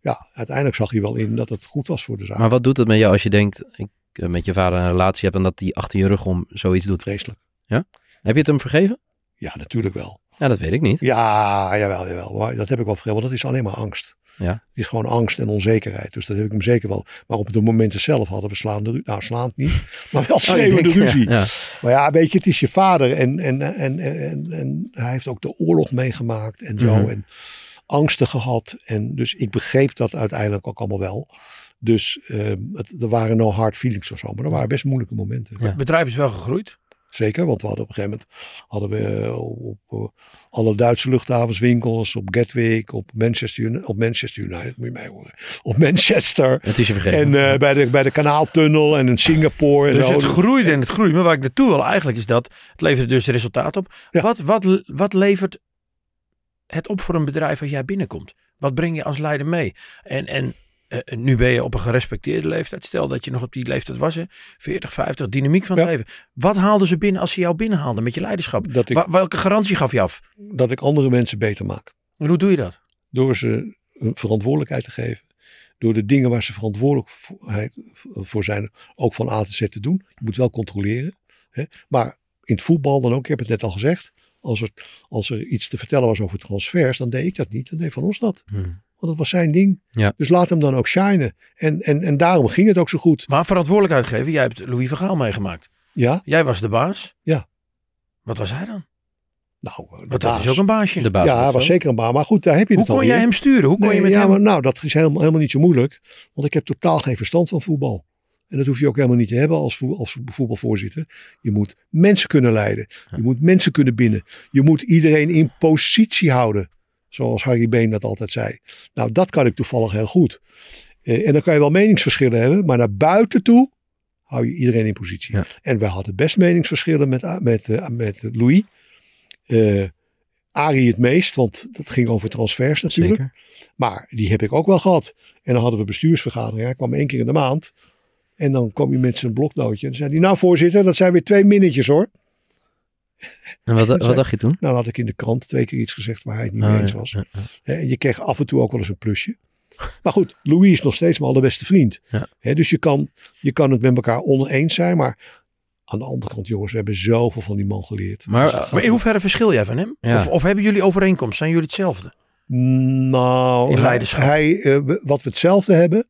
Ja, uiteindelijk zag je wel in dat het goed was voor de zaak. Maar wat doet het met jou als je denkt, ik uh, met je vader een relatie hebt en dat die achter je rug om zoiets doet? Vreselijk. Ja? Heb je het hem vergeven? Ja, natuurlijk wel. Ja, dat weet ik niet. Ja, jawel, jawel. Maar dat heb ik wel vergeven, want dat is alleen maar angst. Ja. Het is gewoon angst en onzekerheid. Dus dat heb ik hem zeker wel. Maar op de momenten zelf hadden we slaande ruzie. Nou, slaand niet, maar wel Oh, schreeuwende denk, ruzie. Ja, ja. Maar ja, weet je, het is je vader. En, en, en, en, en hij heeft ook de oorlog meegemaakt en zo. Mhm. En angsten gehad. En dus ik begreep dat uiteindelijk ook allemaal wel. Dus eh, het, er waren no hard feelings of zo. Maar er waren best moeilijke momenten. Ja. Het bedrijf is wel gegroeid. Zeker, want we hadden op een gegeven moment hadden we eh, op, op, eh, alle Duitse luchthavens winkels, op Gatwick, op Manchester, op Manchester United, moet je mij horen. Op Manchester. Het is je vergeten. En eh, bij, de, bij de kanaaltunnel en in Singapore. En Dus zo. het groeide en het groeide. Maar waar ik naartoe wil eigenlijk is dat het levert dus resultaat op. Ja. Wat, wat, wat levert het op voor een bedrijf als jij binnenkomt? Wat breng je als leider mee? En, en eh, nu ben je op een gerespecteerde leeftijd. Stel dat je nog op die leeftijd was. Hè? 40, 50, dynamiek van het Ja. leven. Wat haalden ze binnen als ze jou binnenhaalden met je leiderschap? dat, ik, Wa- welke garantie gaf je af? dat ik andere mensen beter maak. En hoe doe je dat? Door ze een verantwoordelijkheid te geven. Door de dingen waar ze verantwoordelijkheid voor zijn ook van A tot Z te doen. Je moet wel controleren. Hè? Maar in het voetbal dan ook, ik heb het net al gezegd. Als er, als er iets te vertellen was over transfers, dan deed ik dat niet. Dan deed Van ons dat. Hmm. Want dat was zijn ding. Ja. Dus laat hem dan ook shinen. En, en, en daarom ging het ook zo goed. Maar verantwoordelijkheid geven. Jij hebt Louis van Gaal meegemaakt. Ja, Jij was de baas. Ja. Wat was hij dan? nou, de Want dat baas. is ook een baasje. De baas Ja, hij het was zeker een baan. Maar goed, daar heb je Hoe het kon alweer. jij hem sturen? Hoe kon Nee, je met ja, hem... maar nou, dat is helemaal, helemaal niet zo moeilijk. Want ik heb totaal geen verstand van voetbal. En dat hoef je ook helemaal niet te hebben als, als voetbalvoorzitter. Je moet mensen kunnen leiden. Je moet mensen kunnen binnen. Je moet iedereen in positie houden. Zoals Harry Been dat altijd zei. Nou, dat kan ik toevallig heel goed. Eh, en dan kan je wel meningsverschillen hebben. Maar naar buiten toe hou je iedereen in positie. Ja. En we hadden best meningsverschillen met, met, eh, met Louis. Eh Arie het meest, want dat ging over transfers natuurlijk. Zeker. Maar die heb ik ook wel gehad. En dan hadden we bestuursvergadering. Hij kwam één keer in de maand. En dan kwam hij met zijn bloknootje. En dan zei hij, nou voorzitter, dat zijn weer twee minnetjes hoor. En wat, zei- wat dacht je toen? Nou dan had ik in de krant twee keer iets gezegd waar hij het niet Oh, mee eens was. ja, ja. Hè, En je kreeg af en toe ook wel eens een plusje. Maar goed, Louis is nog steeds mijn allerbeste vriend. Dus je kan, je kan het met elkaar oneens zijn. Maar aan de andere kant, jongens, we hebben zoveel van die man geleerd. Maar, Dus eh, Maar in hoeverre verschil jij van hem? Ja. Of, of hebben jullie overeenkomst? Zijn jullie hetzelfde? Nou, In hij- leiderschap. Hij, eh, wat we hetzelfde hebben,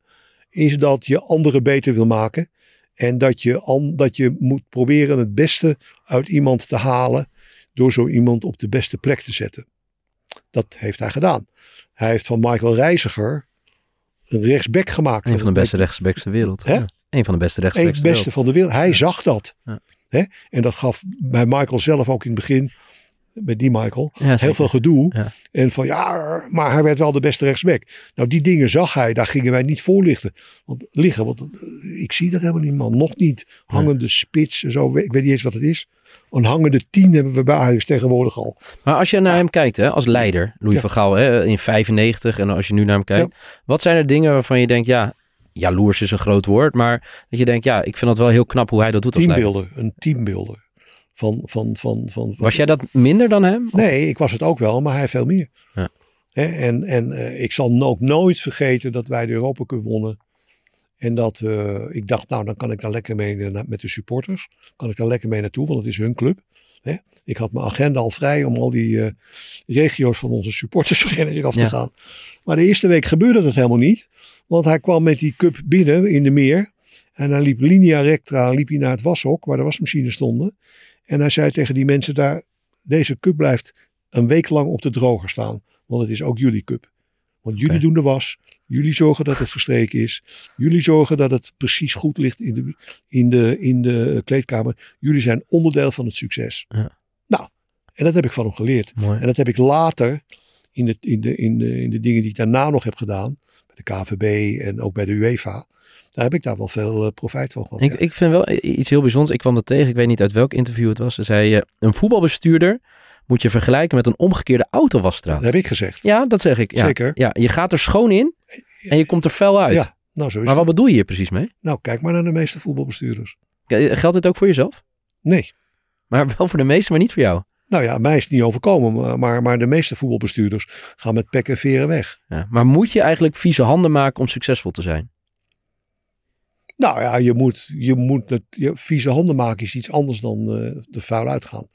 is dat je anderen beter wil maken. En dat je, an, dat je moet proberen het beste uit iemand te halen. Door zo iemand op de beste plek te zetten. Dat heeft hij gedaan. Hij heeft van Michael Reiziger een rechtsback gemaakt. Een van de beste rechtsbacks ter wereld. Hè? Ja. Een van de beste rechtsbacks ter beste van de wereld. Hij zag dat. Ja. Hè? En dat gaf bij Michael zelf ook in het begin, met die Michael, Ja, heel veel gedoe. Ja. En van ja, maar hij werd wel de beste rechtsback. Nou, die dingen zag hij, daar gingen wij niet voor lichten. Want, liggen, want eh, ik zie dat helemaal niet, man. Nog niet. Hangende spits en zo, ik weet niet eens wat het is. Een hangende tien hebben we bij Ajax tegenwoordig al. Maar als je naar hem kijkt, hè, als leider, Louis van Gaal hè, in 95 en als je nu naar hem kijkt. Wat zijn er dingen waarvan je denkt, ja, jaloers is een groot woord, maar dat je denkt, ja, ik vind dat wel heel knap hoe hij dat doet als leider. Een teambeelder. Van, van, van, van, Was jij dat minder dan hem? Of- Nee, ik was het ook wel, maar hij veel meer. Ja. En en eh, ik zal ook nooit vergeten dat wij de Europa Cup wonnen. En dat eh, ik dacht, nou dan kan ik daar lekker mee met de supporters. Kan ik daar lekker mee naartoe, want het is hun club. Ik had mijn agenda al vrij om al die eh, regio's van onze supportersvereniging af te Ja. gaan. Maar de eerste week gebeurde dat helemaal niet. Want hij kwam met die cup binnen in de meer. En hij liep linea recta liep hij naar het washok, waar de wasmachines stonden. En hij zei tegen die mensen daar, deze cup blijft een week lang op de droger staan. Want het is ook jullie cup. Want jullie doen de was. Jullie zorgen dat het verstreken is. Jullie zorgen dat het precies goed ligt in de, in de, in de kleedkamer. Jullie zijn onderdeel van het succes. Ja. Nou, en dat heb ik van hem geleerd. Mooi. En dat heb ik later in de, in, de, in, de, in de dingen die ik daarna nog heb gedaan. Bij de KVB en ook bij de UEFA. Daar heb ik daar wel veel eh, profijt van gehad. Ik, ja. ik vind wel iets heel bijzonders. Ik kwam dat tegen. Ik weet niet uit welk interview het was. Ze zei, eh, een voetbalbestuurder moet je vergelijken met een omgekeerde autowasstraat. Dat heb ik gezegd. Ja, dat zeg ik. Ja. Zeker. Ja, je gaat er schoon in en je komt er fel uit. Ja, nou zo is maar wat het. bedoel je hier precies mee? Nou, kijk maar naar de meeste voetbalbestuurders. Geldt dit ook voor jezelf? Nee. Maar wel voor de meesten, maar niet voor jou. Nou ja, mij is het niet overkomen, maar- maar, maar de meeste voetbalbestuurders gaan met pek en veren weg. Ja. Maar moet je eigenlijk vieze handen maken om succesvol te zijn? Nou ja, je moet, je moet het, je, vieze handen maken is iets anders dan eh de vuil uitgaan.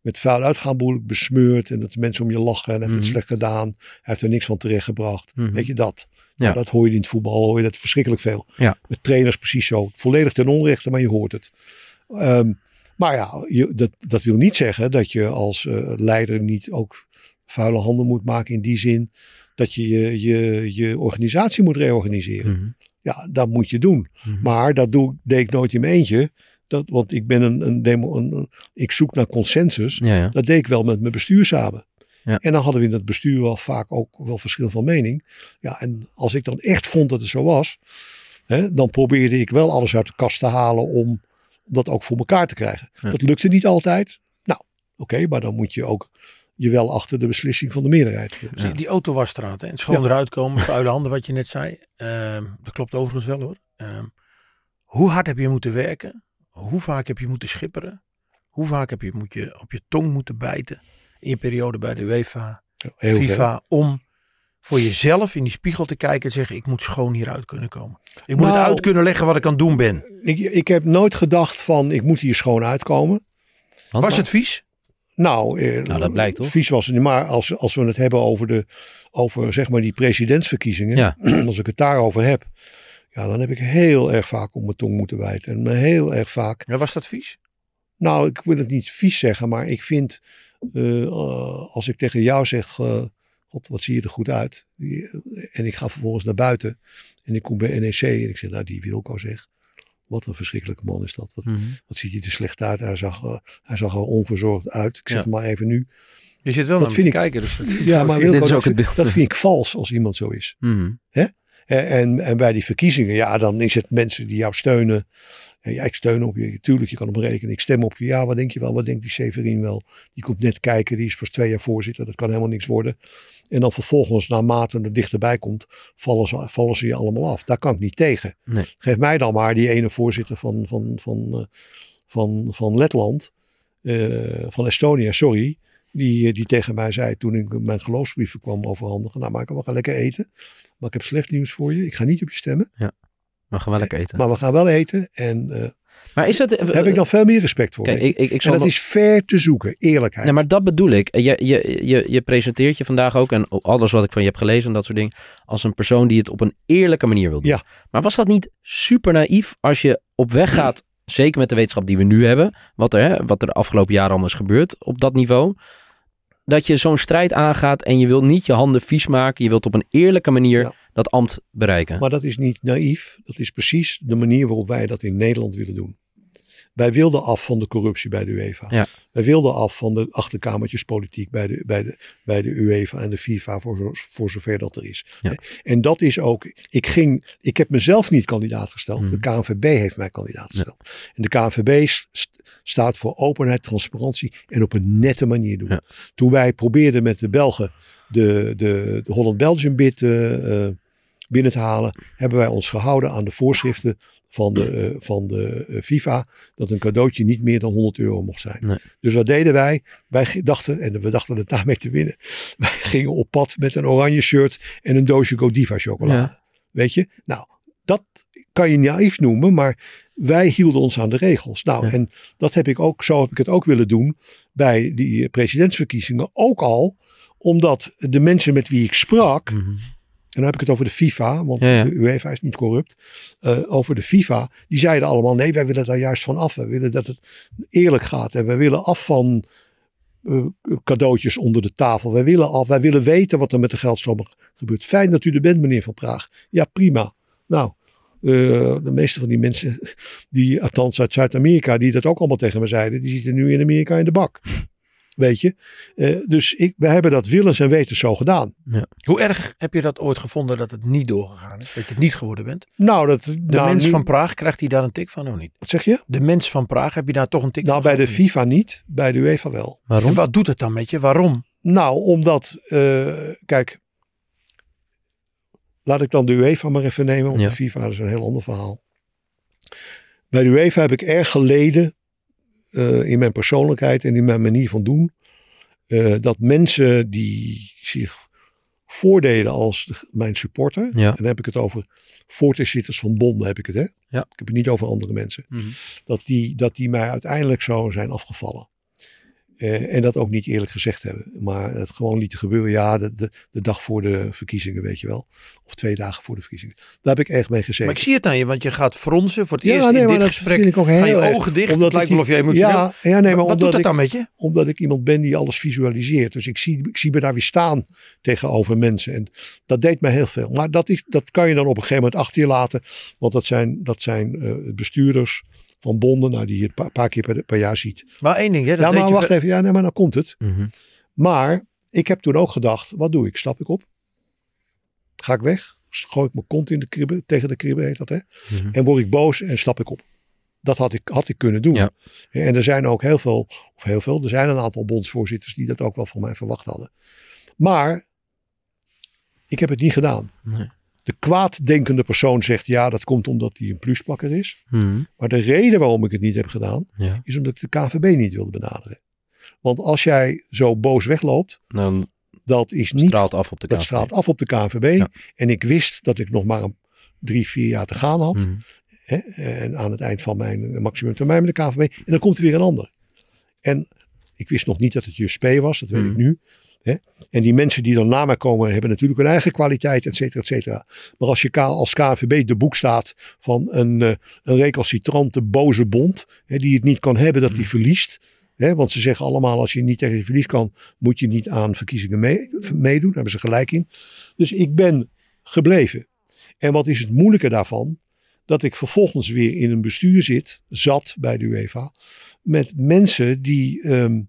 met vuil uitgaan besmeurd. En dat de mensen om je lachen en heeft het Mhm. slecht gedaan. Hij heeft er niks van terechtgebracht. Mhm. Weet je dat? Ja. Nou, dat hoor je in het voetbal, hoor je dat verschrikkelijk veel. Ja. Met trainers precies zo. Volledig ten onrechte, maar je hoort het. Ehm, maar ja, je, dat, dat wil niet zeggen dat je als eh, leider niet ook vuile handen moet maken in die zin dat je je, je, je organisatie moet reorganiseren. Mhm. Ja, dat moet je doen. Mhm. Maar dat doe, deed ik nooit in mijn eentje. Dat, want ik ben een, een demo, een, een- ik zoek naar consensus. Ja, ja. Dat deed ik wel met mijn bestuur samen. Ja. En dan hadden we in het bestuur wel vaak ook wel verschil van mening. Ja, en als ik dan echt vond dat het zo was, hè, dan probeerde ik wel alles uit de kast te halen om dat ook voor elkaar te krijgen. Dat lukte niet altijd. Nou, oké, maar dan moet je ook je wel achter de beslissing van de meerderheid. Ja. Die, die autowasstraat hè, en schoon Ja. eruit komen, vuile handen wat je net zei. Ehm, dat klopt overigens wel hoor. Ehm, hoe hard heb je moeten werken? Hoe vaak heb je moeten schipperen? Hoe vaak heb je, moet je op je tong moeten bijten in je periode bij de UEFA, Heel FIFA, om voor jezelf in die spiegel te kijken en zeggen ik moet schoon hieruit kunnen komen. Ik moet het Nou- uit kunnen leggen wat ik aan het doen ben. Ik, ik heb nooit gedacht van ik moet hier schoon uitkomen. Want Was het vies? Nou, eh, Nou, dat blijkt, toch? Vies was het niet. Maar als, als we het hebben over, de, over zeg maar die presidentsverkiezingen. Ja. Als ik het daarover heb. Ja, dan heb ik heel erg vaak op mijn tong moeten bijten. En me heel erg vaak. Ja, was dat vies? Nou, ik wil het niet vies zeggen. Maar ik vind. eh, eh, als ik tegen jou zeg. eh, God, wat zie je er goed uit. En ik ga vervolgens naar buiten. En ik kom bij NEC. En ik zeg, nou, die Wilco zeg. Wat een verschrikkelijke man is dat. Wat, Mhm. wat ziet hij er slecht uit. Hij zag, eh, hij zag er onverzorgd uit. Ik zeg Ja. maar even nu. Je zit wel Dat vind ik- kijken. Dus dat- Ja, maar dat, het vind- beeld. dat vind ik vals als iemand zo is. Mhm. En, en, en bij die verkiezingen, ja, dan is het mensen die jou steunen. Ja, ik steun op je. Tuurlijk, je kan op me rekenen. Ik stem op je. Ja, wat denk je wel? Wat denkt die Severin wel? Die komt net kijken. Die is pas twee jaar voorzitter. Dat kan helemaal niks worden. En dan vervolgens, naarmate het dichterbij komt, vallen ze, vallen ze je allemaal af. Daar kan ik niet tegen. Nee. Geef mij dan maar die ene voorzitter van, van, van, eh, van, van Letland. eh, van Estonia, sorry. Die, eh, die tegen mij zei toen ik mijn geloofsbrieven kwam overhandigen. Nou, maar we gaan lekker eten. Maar ik heb slecht nieuws voor je. Ik ga niet op je stemmen. Maar gaan wel lekker eten. Maar we gaan wel eten. En Maar is het... daar heb ik dan veel meer respect voor. Kijk, weet je. ik, ik, ik en dat is ver te zoeken. Eerlijkheid. Nee, maar dat bedoel ik. Je, je, je, je presenteert je vandaag ook, en alles wat ik van je heb gelezen en dat soort dingen, als een persoon die het op een eerlijke manier wil doen. Ja. Maar was dat niet super naïef als je op weg gaat, zeker met de wetenschap die we nu hebben, wat er, hè, wat er de afgelopen jaren allemaal is gebeurd op dat niveau, dat je zo'n strijd aangaat en je wilt niet je handen vies maken, je wilt op een eerlijke manier Ja. Dat ambt bereiken. Maar dat is niet naïef. Dat is precies de manier waarop wij dat in Nederland willen doen. Wij wilden af van de corruptie bij de UEFA. Ja. Wij wilden af van de achterkamertjespolitiek bij de, bij de, bij de UEFA en de FIFA voor, zo- voor zover dat er is. Ja. En dat is ook, ik ging, ik heb mezelf niet kandidaat gesteld. Mhm. De KNVB heeft mij kandidaat gesteld. En de KNVB st- st- staat voor openheid, transparantie en op een nette manier doen. Toen wij probeerden met de Belgen de, de, de Holland-Belgium bid eh, eh, binnen te halen, hebben wij ons gehouden aan de voorschriften van de, eh, van de eh, FIFA, dat een cadeautje niet meer dan 100 euro mocht zijn. Nee. Dus wat deden wij? Wij dachten, en we dachten het daarmee te winnen, wij gingen op pad met een oranje shirt en een doosje Godiva chocolade. Ja. Weet je? Nou, dat kan je naïef noemen, maar wij hielden ons aan de regels. Nou, Ja. en dat heb ik ook, zo heb ik het ook willen doen bij die presidentsverkiezingen. Ook al omdat de mensen met wie ik sprak, Mhm. En dan heb ik het over de FIFA, want Ja, ja. de UEFA is niet corrupt. eh, over de FIFA, die zeiden allemaal: nee, wij willen daar juist van af. Wij willen dat het eerlijk gaat. En wij willen af van eh, cadeautjes onder de tafel. Wij willen af, wij willen weten wat er met de geldstromen gebeurt. Fijn dat u er bent, meneer Van Praag. Ja, prima. Nou, eh, de meeste van die mensen, die althans uit Zuid-Amerika, die dat ook allemaal tegen me zeiden, die zitten nu in Amerika in de bak. Weet je? Eh, dus ik, wij hebben dat willens en wetens zo gedaan. Hoe erg heb je dat ooit gevonden dat het niet doorgegaan is? Dat je het niet geworden bent? Nou, dat, De nou, mens nu- van Praag, krijgt hij daar een tik van of niet? Wat zeg je? De mens van Praag, heb je daar toch een tik Nou, van bij de niet? FIFA niet, bij de UEFA wel. Waarom? En wat doet het dan met je? Waarom? Nou, omdat, eh, kijk, laat ik dan de UEFA maar even nemen, want Ja. de FIFA is een heel ander verhaal. Bij de UEFA heb ik erg geleden eh, in mijn persoonlijkheid en in mijn manier van doen, eh, dat mensen die zich voordeden als de- mijn supporter, Ja. en dan heb ik het over voorzitters van bonden, heb ik het hè? Ja. Ik heb het niet over andere mensen Mhm. dat die, dat die mij uiteindelijk zo zijn afgevallen. Eh, en dat ook niet eerlijk gezegd hebben. Maar het gewoon lieten gebeuren. Ja, de, de, de dag voor de verkiezingen, weet je wel. Of twee dagen voor de verkiezingen. Daar heb ik echt mee gezeten. Maar ik zie het aan je, want je gaat fronsen voor het Ja, eerst nee, in maar dit dat gesprek. vind ik ook heel Gaan je erg. ogen dicht, Omdat het lijkt ik- wel of emotioneel... Ja, ja nee, maar Wat doet dat ik, dan met je? omdat ik iemand ben die alles visualiseert. Dus ik zie, ik zie me daar weer staan tegenover mensen. En dat deed mij heel veel. Maar dat, is, dat kan je dan op een gegeven moment achter je laten. Want dat zijn, dat zijn eh, bestuurders van bonden nou, die je een paar, paar keer per, per jaar ziet. Maar één ding, hè, dat ja, maar wacht even. Ja, nee, maar dan komt het. Mhm. Maar ik heb toen ook gedacht, wat doe ik? Stap ik op? Ga ik weg? Gooi ik mijn kont in de kribbe, tegen de kribbe heet dat hè? Mhm. En word ik boos en stap ik op. Dat had ik, had ik kunnen doen. Ja. En er zijn ook heel veel, of heel veel, er zijn een aantal bondsvoorzitters die dat ook wel van mij verwacht hadden. Maar ik heb het niet gedaan. Nee. De kwaaddenkende persoon zegt ja, dat komt omdat hij een pluspakker is. Mhm. Maar de reden waarom ik het niet heb gedaan, Ja. is omdat ik de KVB niet wilde benaderen. Want als jij zo boos wegloopt, Dan dat is niet straalt af op de dat KVB. straalt af op de KNVB. Ja. En ik wist dat ik nog maar een drie, vier jaar te gaan had. Mhm. Hè? En aan het eind van mijn maximum termijn met de KNVB. En dan komt er weer een ander. En ik wist nog niet dat het Just P was. Dat weet ik nu. Hè? En die mensen die dan na mij komen hebben natuurlijk hun eigen kwaliteit, et cetera, et cetera. Maar als je als KNVB de boek staat van een, eh, een recalcitrante, boze bond. Hè, die het niet kan hebben dat die Mhm. verliest. Hè? Want ze zeggen allemaal als je niet tegen je verlies kan, moet je niet aan verkiezingen mee- meedoen. Daar hebben ze gelijk in. Dus ik ben gebleven. En wat is het moeilijke daarvan? Dat ik vervolgens weer in een bestuur zit, zat bij de UEFA, met mensen die ehm,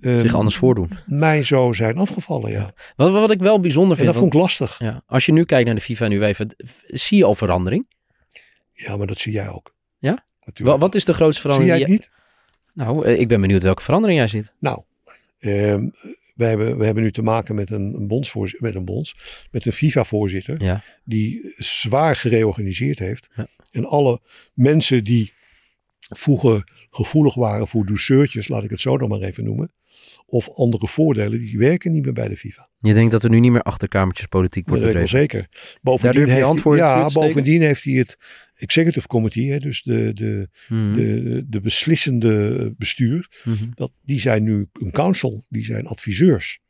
ehm, Zich anders voordoen. mij zo zijn afgevallen. Ja. Wat, wat ik wel bijzonder En vind. dat vond ik lastig. ja, als je nu kijkt naar de FIFA en UEFA, zie je al verandering? Ja, maar dat zie jij ook. Ja? Natuurlijk. Wat, is de grootste zie verandering? jij het niet? Nou, eh, ik ben benieuwd welke verandering jij ziet. Nou, ehm, we, hebben, we hebben nu te maken met een, een bondsvoorzitter, met een bonds, met een FIFA-voorzitter. Ja. die zwaar gereorganiseerd heeft. Ja. En alle mensen die vroeger gevoelig waren voor douceurtjes, laat ik het zo dan maar even noemen. Of andere voordelen, die werken niet meer bij de FIFA. Je denkt dat er nu niet meer achterkamertjes politiek Dat wordt ik wel bedreven? zeker. Bovendien heeft hij- ja, bovendien heeft hij het executive committee, hè, dus de, de, Mhm. de, de beslissende bestuur, Mhm. dat, die zijn nu een council, die zijn adviseurs.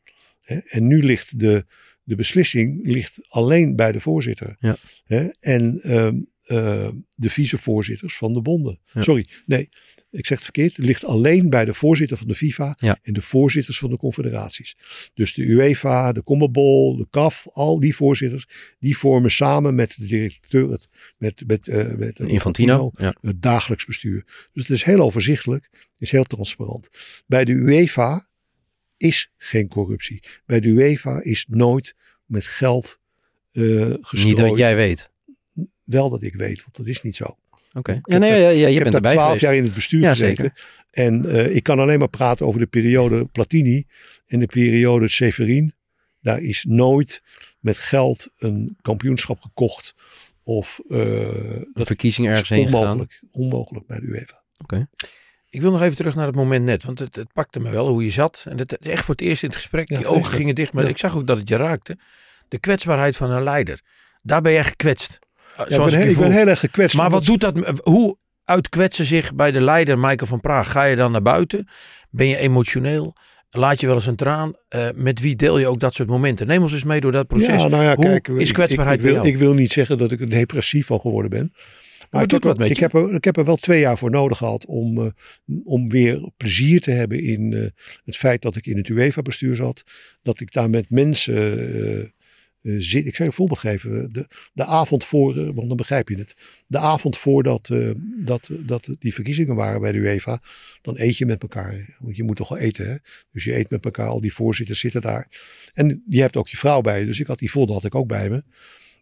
Hè? En nu ligt de, de beslissing ligt alleen bij de voorzitter. Ja. Hè? En ehm, eh, de vicevoorzitters van de bonden. Ja. Sorry, nee, ik zeg het verkeerd. Het ligt alleen bij de voorzitter van de FIFA Ja. en de voorzitters van de confederaties. Dus de UEFA, de CONMEBOL, de CAF, al die voorzitters, die vormen samen met de directeur, het, met, met, eh, met Infantino. Ja. het dagelijks bestuur. Dus het is heel overzichtelijk, het is heel transparant. Bij de UEFA is geen corruptie. Bij de UEFA is nooit met geld eh gestrooid. Niet dat jij weet. Wel dat ik weet, want dat is niet zo. Oké. heb Ja, nee, ja, ja, je ik heb bent daar erbij twaalf geweest. jaar in het bestuur Ja, gezeten. En eh, ik kan alleen maar praten over de periode Platini en de periode Severin. Daar is nooit met geld een kampioenschap gekocht. Of eh, Een dat verkiezing ergens heen gegaan. onmogelijk, onmogelijk bij de UEFA. Ik wil nog even terug naar het moment net, want het, het pakte me wel hoe je zat. En het, echt voor het eerst in het gesprek, Ja, die ogen gingen dicht, maar Ja. ik zag ook dat het je raakte. De kwetsbaarheid van een leider. Daar ben je echt gekwetst. Ja, ik, ben, ik ben heel erg gekwetst. Maar wat doet dat? Hoe uitkwetsen zich bij de leider Michael van Praag? Ga je dan naar buiten? Ben je emotioneel? Laat je wel eens een traan? Eh, met wie deel je ook dat soort momenten? Neem ons eens mee door dat proces. Ja, nou ja, Hoe kijk, is kwetsbaarheid ik, ik, bij wil, jou? ik wil niet zeggen dat ik er depressief van geworden ben. Maar ik, doet heb, wat met ik, heb er, ik heb er wel twee jaar voor nodig gehad om, eh, om weer plezier te hebben in eh, het feit dat ik in het UEFA-bestuur zat. Dat ik daar met mensen eh, zit. Ik zal een voorbeeld geven. De, de avond voor, eh, want dan begrijp je het. De avond voordat eh, dat, dat die verkiezingen waren bij de UEFA. Dan eet je met elkaar. Want je moet toch wel eten. Hè? Dus je eet met elkaar. Al die voorzitters zitten daar. En je hebt ook je vrouw bij. Dus ik had die volgende had ik ook bij me.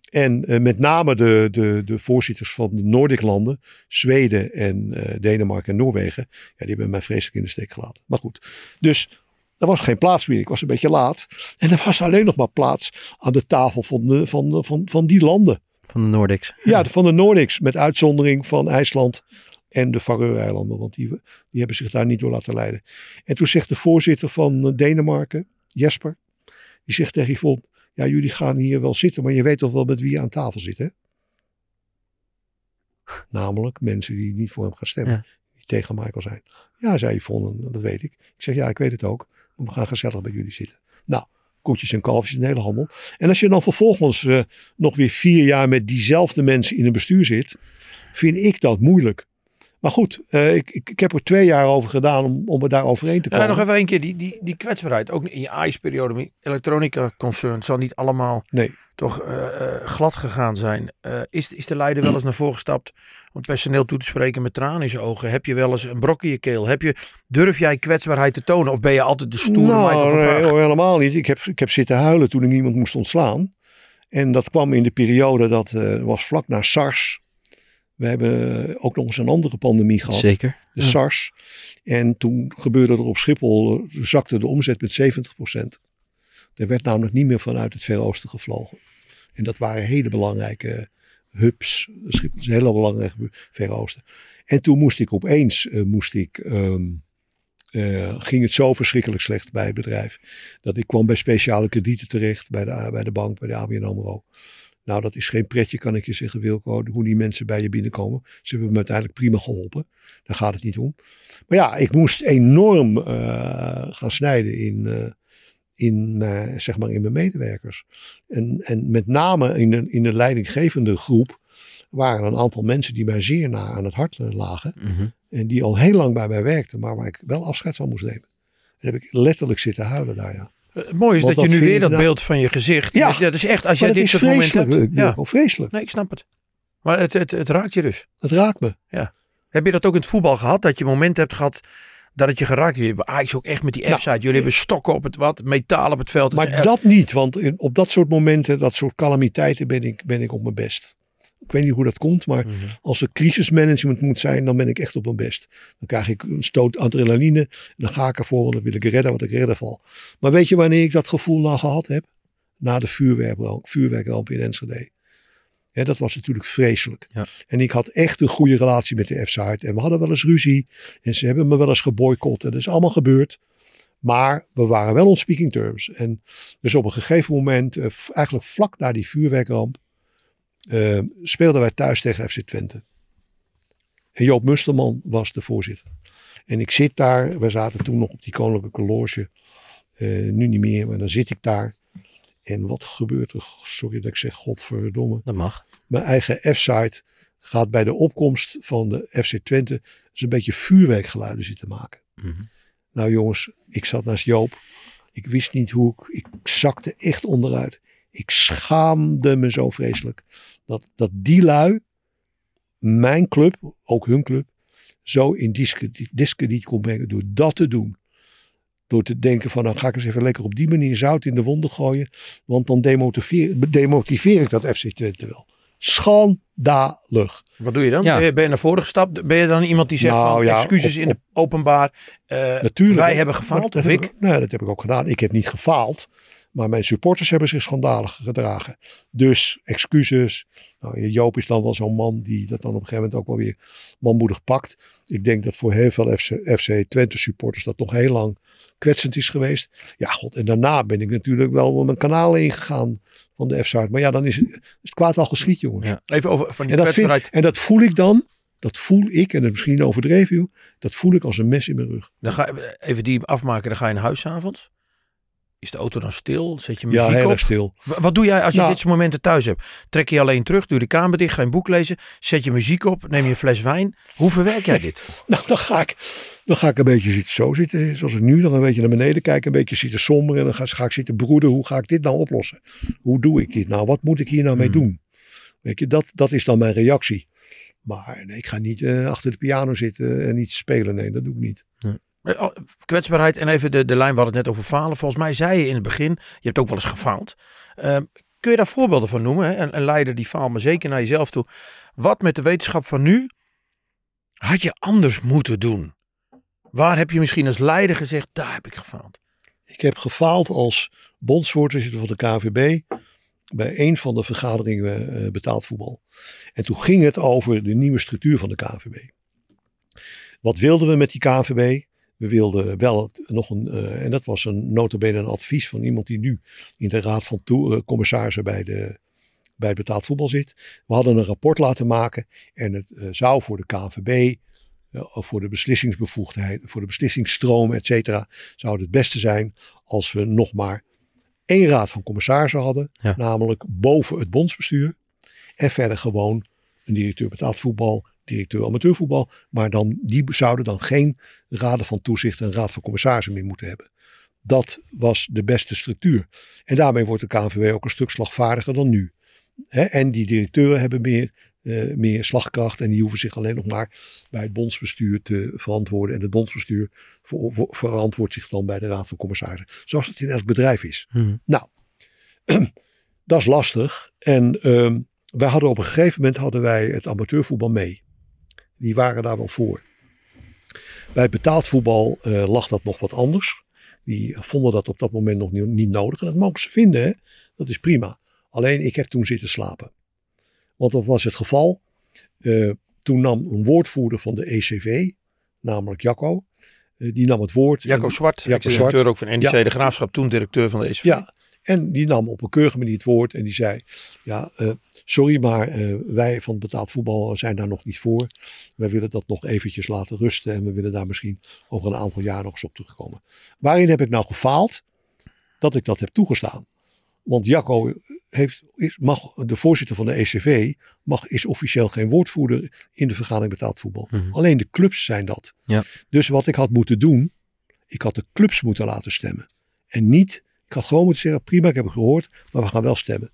En met name de, de, de voorzitters van de Noordic landen, Zweden en Denemarken en Noorwegen, ja, die hebben mij vreselijk in de steek gelaten. Maar goed, dus er was geen plaats meer. Ik was een beetje laat. En er was alleen nog maar plaats aan de tafel van, de, van, de- van, van die landen. Van de Nordics. Ja, van de Noordics, met uitzondering van IJsland en de Faroe-eilanden, want die, die hebben zich daar niet door laten leiden. En toen zegt de voorzitter van Denemarken, Jesper, die zegt tegen Yvonne, ja jullie gaan hier wel zitten, maar je weet toch wel met wie je aan tafel zit hè? Namelijk mensen die niet voor hem gaan stemmen. Ja. Die tegen Michael zijn. Ja, zei Yvonne, dat weet ik. Ik zeg, ja, ik weet het ook. We gaan gezellig bij jullie zitten. Nou, koetjes en kalfjes, een hele handel. En als je dan vervolgens uh, nog weer vier jaar met diezelfde mensen in een bestuur zit, vind ik dat moeilijk. Maar goed, uh, ik, ik, ik, heb er twee jaar over gedaan om, om er daar overheen te komen. Ja, nog even een keer, die, die, die kwetsbaarheid. Ook in je ijsperiode, elektronica concern, zal niet allemaal nee. toch uh, glad gegaan zijn. is, is de leider wel eens naar voren gestapt om het personeel toe te spreken met tranen in zijn ogen? Heb je wel eens een brok in je keel? Heb je, durf jij kwetsbaarheid te tonen? Of ben je altijd de stoere nou, nee, helemaal niet. Ik heb, ik heb zitten huilen toen ik iemand moest ontslaan. En dat kwam in de periode, dat was vlak na SARS we hebben ook nog eens een andere pandemie gehad. Zeker. De SARS. En toen gebeurde er op Schiphol, zakte de omzet met 70% Er werd namelijk niet meer vanuit het Verre Oosten gevlogen. En dat waren hele belangrijke hubs. Schiphol is een hele belangrijke Verre Oosten. En toen moest ik opeens, uh, moest ik, um, uh, ging het zo verschrikkelijk slecht bij het bedrijf. Dat ik kwam bij speciale kredieten terecht, bij de, bij de bank, bij de ABN AMRO. Nou, dat is geen pretje, kan ik je zeggen, Wilco, hoe die mensen bij je binnenkomen. Ze hebben me uiteindelijk prima geholpen. Daar gaat het niet om. Maar ja, ik moest enorm uh, gaan snijden in, uh, in, uh, zeg maar in mijn medewerkers. En, en met name in de, in de leidinggevende groep waren een aantal mensen die mij zeer na aan het hart lagen. Mm -hmm. En die al heel lang bij mij werkten, maar waar ik wel afscheid van moest nemen. En heb ik letterlijk zitten huilen daar, ja. Het mooie is dat, je nu weer dat beeld van je gezicht. Ja, dat is echt, als jij dit soort momenten hebt. Ja, vreselijk. Nee, ik snap het. Maar het, het, het raakt je dus. Het raakt me. Ja. Heb je dat ook in het voetbal gehad? Dat je momenten hebt gehad dat het je geraakt heeft? Ah, ik ook echt met die F-site. Jullie hebben stokken op het wat, metaal op het veld. Maar dat niet, want in, op dat soort momenten, dat soort calamiteiten ben ik, ben ik op mijn best. Ik weet niet hoe dat komt, maar mm -hmm. als er crisismanagement moet zijn, dan ben ik echt op mijn best. Dan krijg ik een stoot adrenaline en dan ga ik ervoor, want dan wil ik redden wat ik redden val. Maar weet je wanneer ik dat gevoel nou gehad heb? Na de vuurwerkramp, vuurwerkramp in Enschede. Dat was natuurlijk vreselijk. Ja. En ik had echt een goede relatie met de F-site. En we hadden wel eens ruzie. En ze hebben me wel eens geboycott. En dat is allemaal gebeurd. Maar we waren wel on speaking terms. En dus op een gegeven moment, eigenlijk vlak na die vuurwerkramp, uh, speelden wij thuis tegen FC Twente. En Joop Musterman was de voorzitter. En ik zit daar, we zaten toen nog op die koninklijke loge. Uh, nu niet meer, maar dan zit ik daar. En wat gebeurt er? Sorry dat ik zeg, godverdomme. Dat mag. Mijn eigen F-site gaat bij de opkomst van de FC Twente dus een beetje vuurwerkgeluiden zitten maken. Mm -hmm. Nou jongens, ik zat naast Joop. Ik wist niet hoe ik, ik zakte echt onderuit. Ik schaamde me zo vreselijk. Dat, dat die lui, mijn club, ook hun club, zo in discrediet kon brengen door dat te doen. Door te denken van, nou ga ik eens even lekker op die manier zout in de wonden gooien. Want dan demotiveer, demotiveer ik dat FC Twente wel. Schandalig. Wat doe je dan? Ja. Ben, je, ben, je, naar voren gestapt? Ben je dan iemand die zegt nou, van ja, excuses op, in de openbaar? Uh, natuurlijk. Wij hebben gefaald of ik? Nee, dat heb ik ook gedaan. Ik heb niet gefaald. Maar mijn supporters hebben zich schandalig gedragen. Dus excuses. Nou, Joop is dan wel zo'n man die dat dan op een gegeven moment ook wel weer manmoedig pakt. Ik denk dat voor heel veel FC, FC Twente supporters dat nog heel lang kwetsend is geweest. Ja, god. En daarna ben ik natuurlijk wel mijn kanalen ingegaan van de f Maar ja, dan is het, is het kwaad al geschied, jongens. Ja. Even over van die en dat, vind, en dat voel ik dan. Dat voel ik, en dat misschien overdreven, dat voel ik als een mes in mijn rug. Dan ga je even die afmaken, dan ga je naar huis avonds. Is de auto dan stil? Zet je muziek ja, heel op? stil. Wat doe jij als je Nou. dit soort momenten thuis hebt? Trek je alleen terug, doe de kamer dicht, ga je een boek lezen, zet je muziek op, neem je een fles wijn. Hoe verwerk jij dit? Nou, dan ga ik, dan ga ik een beetje zitten, zo zitten, zoals ik nu, dan een beetje naar beneden kijken, een beetje zitten somber en dan ga, ga ik zitten broeden. Hoe ga ik dit nou oplossen? Hoe doe ik dit nou? Wat moet ik hier nou mee Hmm. doen? Weet je, dat, dat is dan mijn reactie. Maar nee, ik ga niet eh, achter de piano zitten en iets spelen. Nee, dat doe ik niet. Kwetsbaarheid en even de, de lijn, we het net over falen. Volgens mij zei je in het begin, je hebt ook wel eens gefaald. Ehm, kun je daar voorbeelden van noemen? Een leider die faalt, maar zeker naar jezelf toe. Wat met de wetenschap van nu had je anders moeten doen? Waar heb je misschien als leider gezegd, daar heb ik gefaald? Ik heb gefaald als bondsvoorzitter van de KVB bij een van de vergaderingen eh, betaald voetbal. En toen ging het over de nieuwe structuur van de KVB. Wat wilden we met die KVB? We wilden wel nog een, eh, en dat was een notabene een advies van iemand die nu in de raad van eh, commissarissen bij, de, bij het betaald voetbal zit. We hadden een rapport laten maken en het eh, zou voor de eh, voor de beslissingsbevoegdheid, voor de beslissingsstroom, et cetera, zou het het beste zijn als we nog maar één raad van commissarissen hadden, Ja. namelijk boven het bondsbestuur. En verder gewoon een directeur betaald voetbal, directeur amateurvoetbal. Maar dan, die zouden dan geen raden van toezicht en raad van commissarissen meer moeten hebben. Dat was de beste structuur. En daarmee wordt de KNVB ook een stuk slagvaardiger dan nu. En die directeuren hebben meer, eh, meer slagkracht en die hoeven zich alleen nog maar bij het bondsbestuur te verantwoorden. En het bondsbestuur ver- ver- verantwoordt zich dan bij de raad van commissarissen. Zoals het in elk bedrijf is. Mhm. Dat is lastig. En ehm, wij hadden op een gegeven moment hadden wij het amateurvoetbal mee. Die waren daar wel voor. Bij betaald voetbal eh, lag dat nog wat anders. Die vonden dat op dat moment nog niet, niet nodig. En dat mogen ze vinden, hè? dat is prima. Alleen ik heb toen zitten slapen. Want dat was het geval. Eh, toen nam een woordvoerder van de ECV, namelijk Jacco, eh, die nam het woord. Jacco Zwart, Jacco Zwart. ook van NEC Ja. De Graafschap, toen directeur van de SV. Ja, en die nam op een keurige manier het woord en die zei: Ja, eh, sorry, maar eh, wij van betaald voetbal zijn daar nog niet voor. Wij willen dat nog eventjes laten rusten en we willen daar misschien over een aantal jaar nog eens op terugkomen. Waarin heb ik nou gefaald dat ik dat heb toegestaan? Want Jacco heeft, is, mag, de voorzitter van de ECV, mag, is officieel geen woordvoerder in de vergadering betaald voetbal. Mhm. Alleen de clubs zijn dat. Ja. Dus wat ik had moeten doen, ik had de clubs moeten laten stemmen. En niet, ik had gewoon moeten zeggen, prima, ik heb het gehoord, maar we gaan wel stemmen.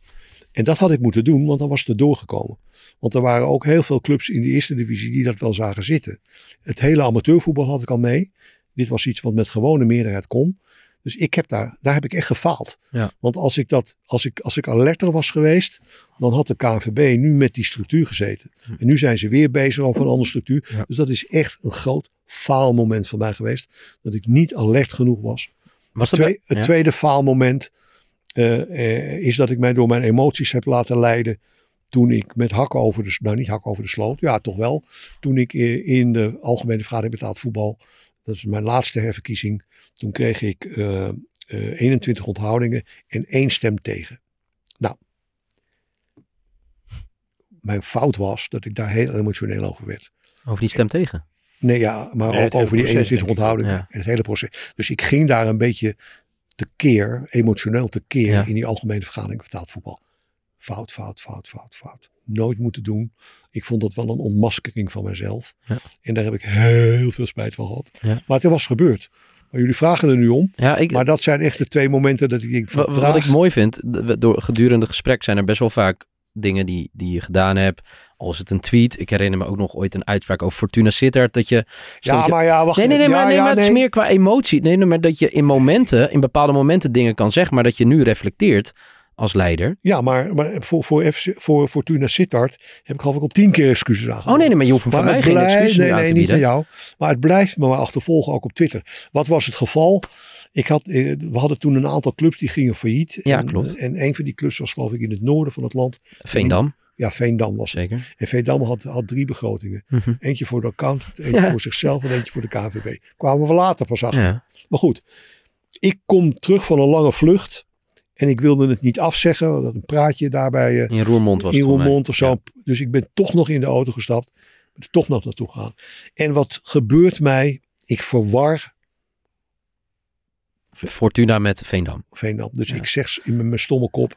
En dat had ik moeten doen, want dan was het er doorgekomen. Want er waren ook heel veel clubs in de eerste divisie die dat wel zagen zitten. Het hele amateurvoetbal had ik al mee. Dit was iets wat met gewone meerderheid kon. Dus ik heb daar, daar heb ik echt gefaald. Ja. Want als ik, dat, als, ik, als ik alerter was geweest, dan had de KNVB nu met die structuur gezeten. En nu zijn ze weer bezig over een andere structuur. Ja. Dus dat is echt een groot faalmoment van mij geweest. Dat ik niet alert genoeg was. Was dat Twee- het ja. tweede faalmoment eh, eh, is dat ik mij door mijn emoties heb laten leiden. Toen ik met hakken over de, nou niet hakken over de sloot, ja toch wel. Toen ik eh, in de algemene vergadering betaald voetbal, dat is mijn laatste herverkiezing. Toen kreeg ik eh, 21 onthoudingen en één stem tegen. Nou, mijn fout was dat ik daar heel emotioneel over werd. Over die stem tegen. Nee, ja, maar Nee, ook over die proces, 21 denk ik. onthoudingen Ja. en het hele proces. Dus ik ging daar een beetje tekeer, emotioneel tekeer Ja. in die algemene vergadering vertaald voetbal. Fout, fout, fout, fout, fout. Nooit moeten doen. Ik vond dat wel een ontmaskering van mezelf. Ja. En daar heb ik heel veel spijt van gehad. Ja. Maar het was gebeurd. Maar jullie vragen er nu om. Ja, ik, Maar dat zijn echt de twee momenten dat ik denk wat ik mooi vind, door gedurende het gesprek zijn er best wel vaak dingen die, die je gedaan hebt. Al is het een tweet. Ik herinner me ook nog ooit een uitspraak over Fortuna Sittard. Dat je... Ja, maar ja, wacht. Nee, nee, nee, ja, maar, nee, ja, maar het is meer qua emotie. Nee, nee, maar dat je in momenten, in bepaalde momenten dingen kan zeggen, maar dat je nu reflecteert als leider. Ja, maar, maar voor, voor, FC voor Fortuna Sittard heb ik geloof ik al tien keer excuses aangeboden. Oh nee, nee, maar je hoeft van Maar mij geen blijft- excuses nee, aan nee, te niet aan jou. Maar het blijft me maar achtervolgen ook op Twitter. Wat was het geval? Ik had, eh, we hadden toen een aantal clubs die gingen failliet. Ja, en, klopt. En een van die clubs was geloof ik in het noorden van het land. Veendam, Ja, Veendam was het. zeker. En Veendam had, had drie begrotingen. Mhm. Eentje voor de accountant, eentje Ja. voor zichzelf en eentje voor de KVB. Kwamen we later pas achter. Ja. Maar goed, ik kom terug van een lange vlucht. En ik wilde het niet afzeggen. hadden Een praatje daarbij. eh, In Roermond was in het. Roermond of zo. Ja. Dus ik ben toch nog in de auto gestapt. Ben toch nog naartoe gegaan. En wat gebeurt mij? Ik verwar Fortuna met Veendam. Veendam. Dus Ja. ik zeg in mijn- stomme kop,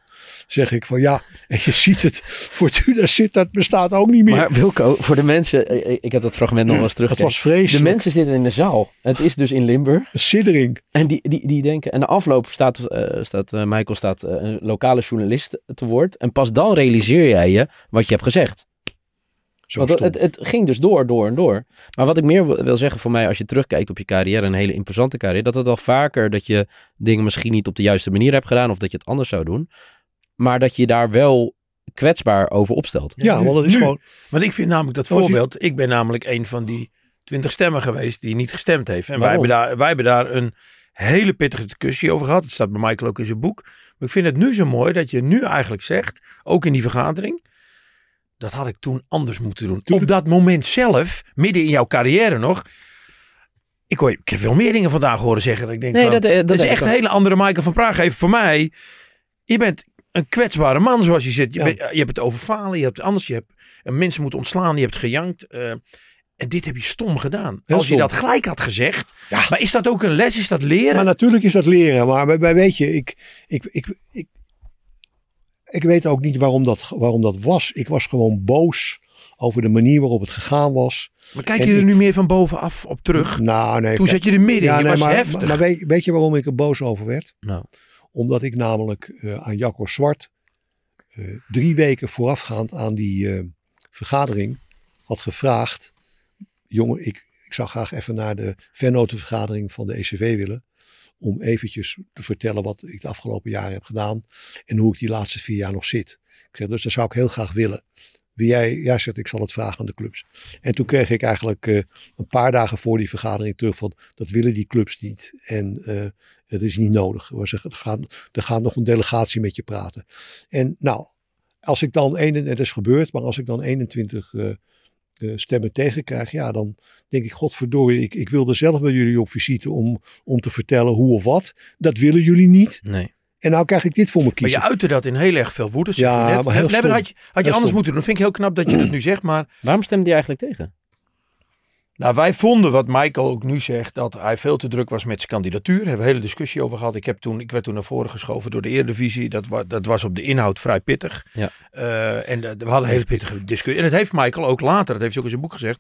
zeg ik van ja, en je ziet het, Fortuna zit, dat bestaat ook niet meer. Maar Wilco, voor de mensen, eh, eh, ik heb dat fragment nog wel eens het teruggekeken. was vreselijk. De mensen zitten in de zaal. Het is dus in Limburg. Een siddering. En die, die, die denken, en de afloop staat, eh, staat eh, Michael staat een lokale journalist te woord. En pas dan realiseer jij je wat je hebt gezegd. Zo Want stom. het, het ging dus door, door en door. Maar wat ik meer wil- zeggen voor mij, als je terugkijkt op je carrière, een hele imposante carrière, dat het al vaker dat je dingen misschien niet op de juiste manier hebt gedaan of dat je het anders zou doen. Maar dat je daar wel kwetsbaar over opstelt. ja, want het is nu. gewoon, Want ik vind namelijk dat voorbeeld. Ik ben namelijk een van die twintig stemmen geweest die niet gestemd heeft. En wij hebben, daar, wij hebben daar een hele pittige discussie over gehad. Het staat bij Michael ook in zijn boek. Maar ik vind het nu zo mooi dat je nu eigenlijk zegt, ook in die vergadering. Dat had ik toen anders moeten doen. Op dat moment zelf, midden in jouw carrière nog. Ik, hoor, ik heb veel meer dingen vandaag horen zeggen. Dat ik denk Nee, van, dat- eh, dat dat is echt een hele andere Michael van Praag. Even voor mij. Je bent een kwetsbare man zoals je zit. Je, Ja. bent- je hebt het over falen. Je hebt anders. Je hebt eh, mensen moeten ontslaan. Je hebt gejankt. eh, En dit heb je stom gedaan. Heel Als je stom. dat gelijk had gezegd. Ja. Maar is dat ook een les? Is dat leren? Maar natuurlijk is dat leren. Maar bij- bij- weet je, ik, ik, ik, ik, ik weet ook niet waarom dat, waarom dat was. Ik was gewoon boos over de manier waarop het gegaan was. Maar kijk En je er ik- nu meer van bovenaf op terug? Nou, nee. Toen zat je er midden. ja, je nee, was maar, heftig. Maar, maar weet, weet je waarom ik er boos over werd? Nou, Omdat ik namelijk eh, aan Jacco Zwart eh, drie weken voorafgaand aan die eh, vergadering had gevraagd. Jongen, ik, ik zou graag even naar de vernotenvergadering van de ECV willen. Om eventjes te vertellen wat ik de afgelopen jaren heb gedaan. En hoe ik die laatste vier jaar nog zit. Ik zeg, dus dat zou ik heel graag willen. Wie jij, jij zegt, ik zal het vragen aan de clubs. En toen kreeg ik eigenlijk eh, een paar dagen voor die vergadering terug van, dat willen die clubs niet. En eh, het is niet nodig. Er gaat, er gaat nog een delegatie met je praten. En nou, als ik dan, een, het is gebeurd, maar als ik dan 21 eh, stemmen tegenkrijg, ja, dan denk ik, godverdorie, ik, ik wilde zelf bij jullie op visite om, om te vertellen hoe of wat. Dat willen jullie niet. nee. En nou krijg ik dit voor me Maar kiezen. je uitte dat in heel erg veel woede. Ja, je maar heel maar had je, had je anders stom. moeten doen. Dat vind ik heel knap dat je dat nu zegt. Maar Waarom stemde hij eigenlijk tegen? Nou, wij vonden, wat Michael ook nu zegt, dat hij veel te druk was met zijn kandidatuur. Daar hebben we een hele discussie over gehad. Ik, heb toen, ik werd toen naar voren geschoven door de Eredivisie. Dat, wa, dat was op de inhoud vrij pittig. Ja. Eh, en de- we hadden een hele pittige discussie. En dat heeft Michael ook later, dat heeft hij ook in zijn boek gezegd,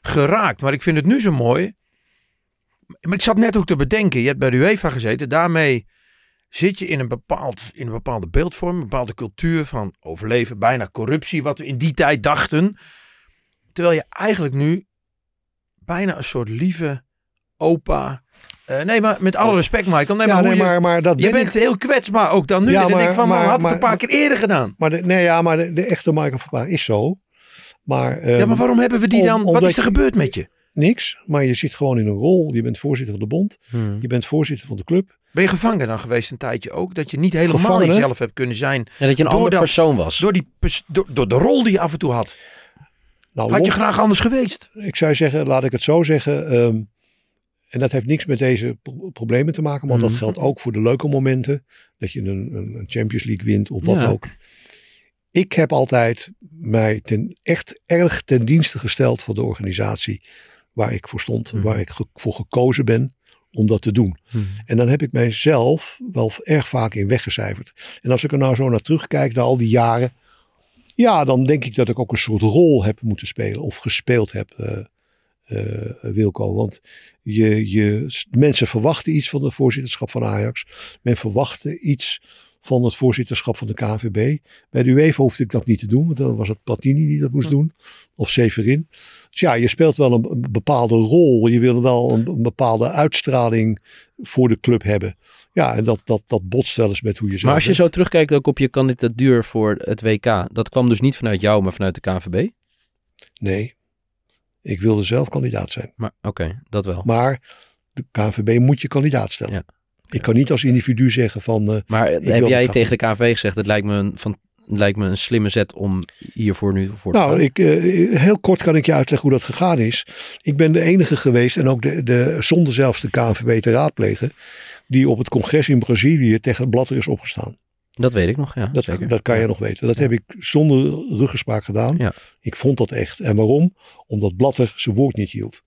geraakt. Maar ik vind het nu zo mooi. Maar ik zat net ook te bedenken. Je hebt bij de UEFA gezeten. Daarmee zit je in een, bepaald, in een bepaalde beeldvorm. Een bepaalde cultuur van overleven. Bijna corruptie. Wat we in die tijd dachten. Terwijl je eigenlijk nu bijna een soort lieve opa... eh, nee, maar met alle respect Michael. Nee, ja, maar nee, je, maar, maar dat je ben bent ik. heel kwetsbaar ook dan nu. Ja, denk ik maar- van, man, maar- had het maar- een paar keer eerder gedaan. Maar de, nee, ja, maar de, de echte Michael Verbaar is zo. Maar, ja, ehm, maar waarom hebben we die om- dan? Wat is er gebeurd met je? niks. Maar je zit gewoon in een rol. Je bent voorzitter van de bond. Hmm. Je bent voorzitter van de club. Ben je gevangen dan geweest een tijdje ook? Dat je niet helemaal Gevangen? jezelf hebt kunnen zijn. Ja, dat je een andere dat- persoon was. Door, die, pers- door, door de rol die je af en toe had. Nou, Had je graag anders geweest? ik zou zeggen, laat ik het zo zeggen. ehm, en dat heeft niks met deze pro- problemen te maken. Want Mhm. dat geldt ook voor de leuke momenten. Dat je een, een, Champions League wint of wat Ja. ook. Ik heb altijd mij ten, echt erg ten dienste gesteld van de organisatie waar ik voor stond. Mhm. Waar ik ge- voor gekozen ben om dat te doen. Hmm. En dan heb ik mijzelf wel erg vaak in weggecijferd. En als ik er nou zo naar terugkijk, naar al die jaren. Ja, dan denk ik dat ik ook een soort rol heb moeten spelen. Of gespeeld heb, eh, Wilco. Want je, je, mensen verwachten iets van het voorzitterschap van Ajax. Men verwachtte iets van het voorzitterschap van de KNVB. Bij de UEFA hoefde ik dat niet te doen. Want dan was het Platini die dat moest doen. Of Severin. Dus ja, je speelt wel een, een bepaalde rol. Je wil wel een, een bepaalde uitstraling voor de club hebben. Ja, en dat, dat, dat botst wel eens met hoe je zelf Maar als je bent. zo terugkijkt ook op je kandidatuur voor het WK. Dat kwam dus niet vanuit jou, maar vanuit de KNVB. Nee, ik wilde zelf kandidaat zijn. Maar oké, dat wel. Maar de KNVB moet je kandidaat stellen. Ja. Ik kan niet als individu zeggen van... eh, Maar heb jij tegen de KNVB gezegd, het lijkt me een, van, het lijkt me een slimme zet om hiervoor nu voor te gaan? nou, ik, eh, heel kort kan ik je uitleggen hoe dat gegaan is. Ik ben de enige geweest, en ook de, de, zonder zelfs de KNVB te raadplegen... die op het congres in Brazilië tegen Blatter is opgestaan. Dat weet ik nog, ja. Dat, zeker. dat kan je nog weten. Dat heb ik zonder ruggespraak gedaan. Ja. Ik vond dat echt. En waarom? Omdat Blatter zijn woord niet hield.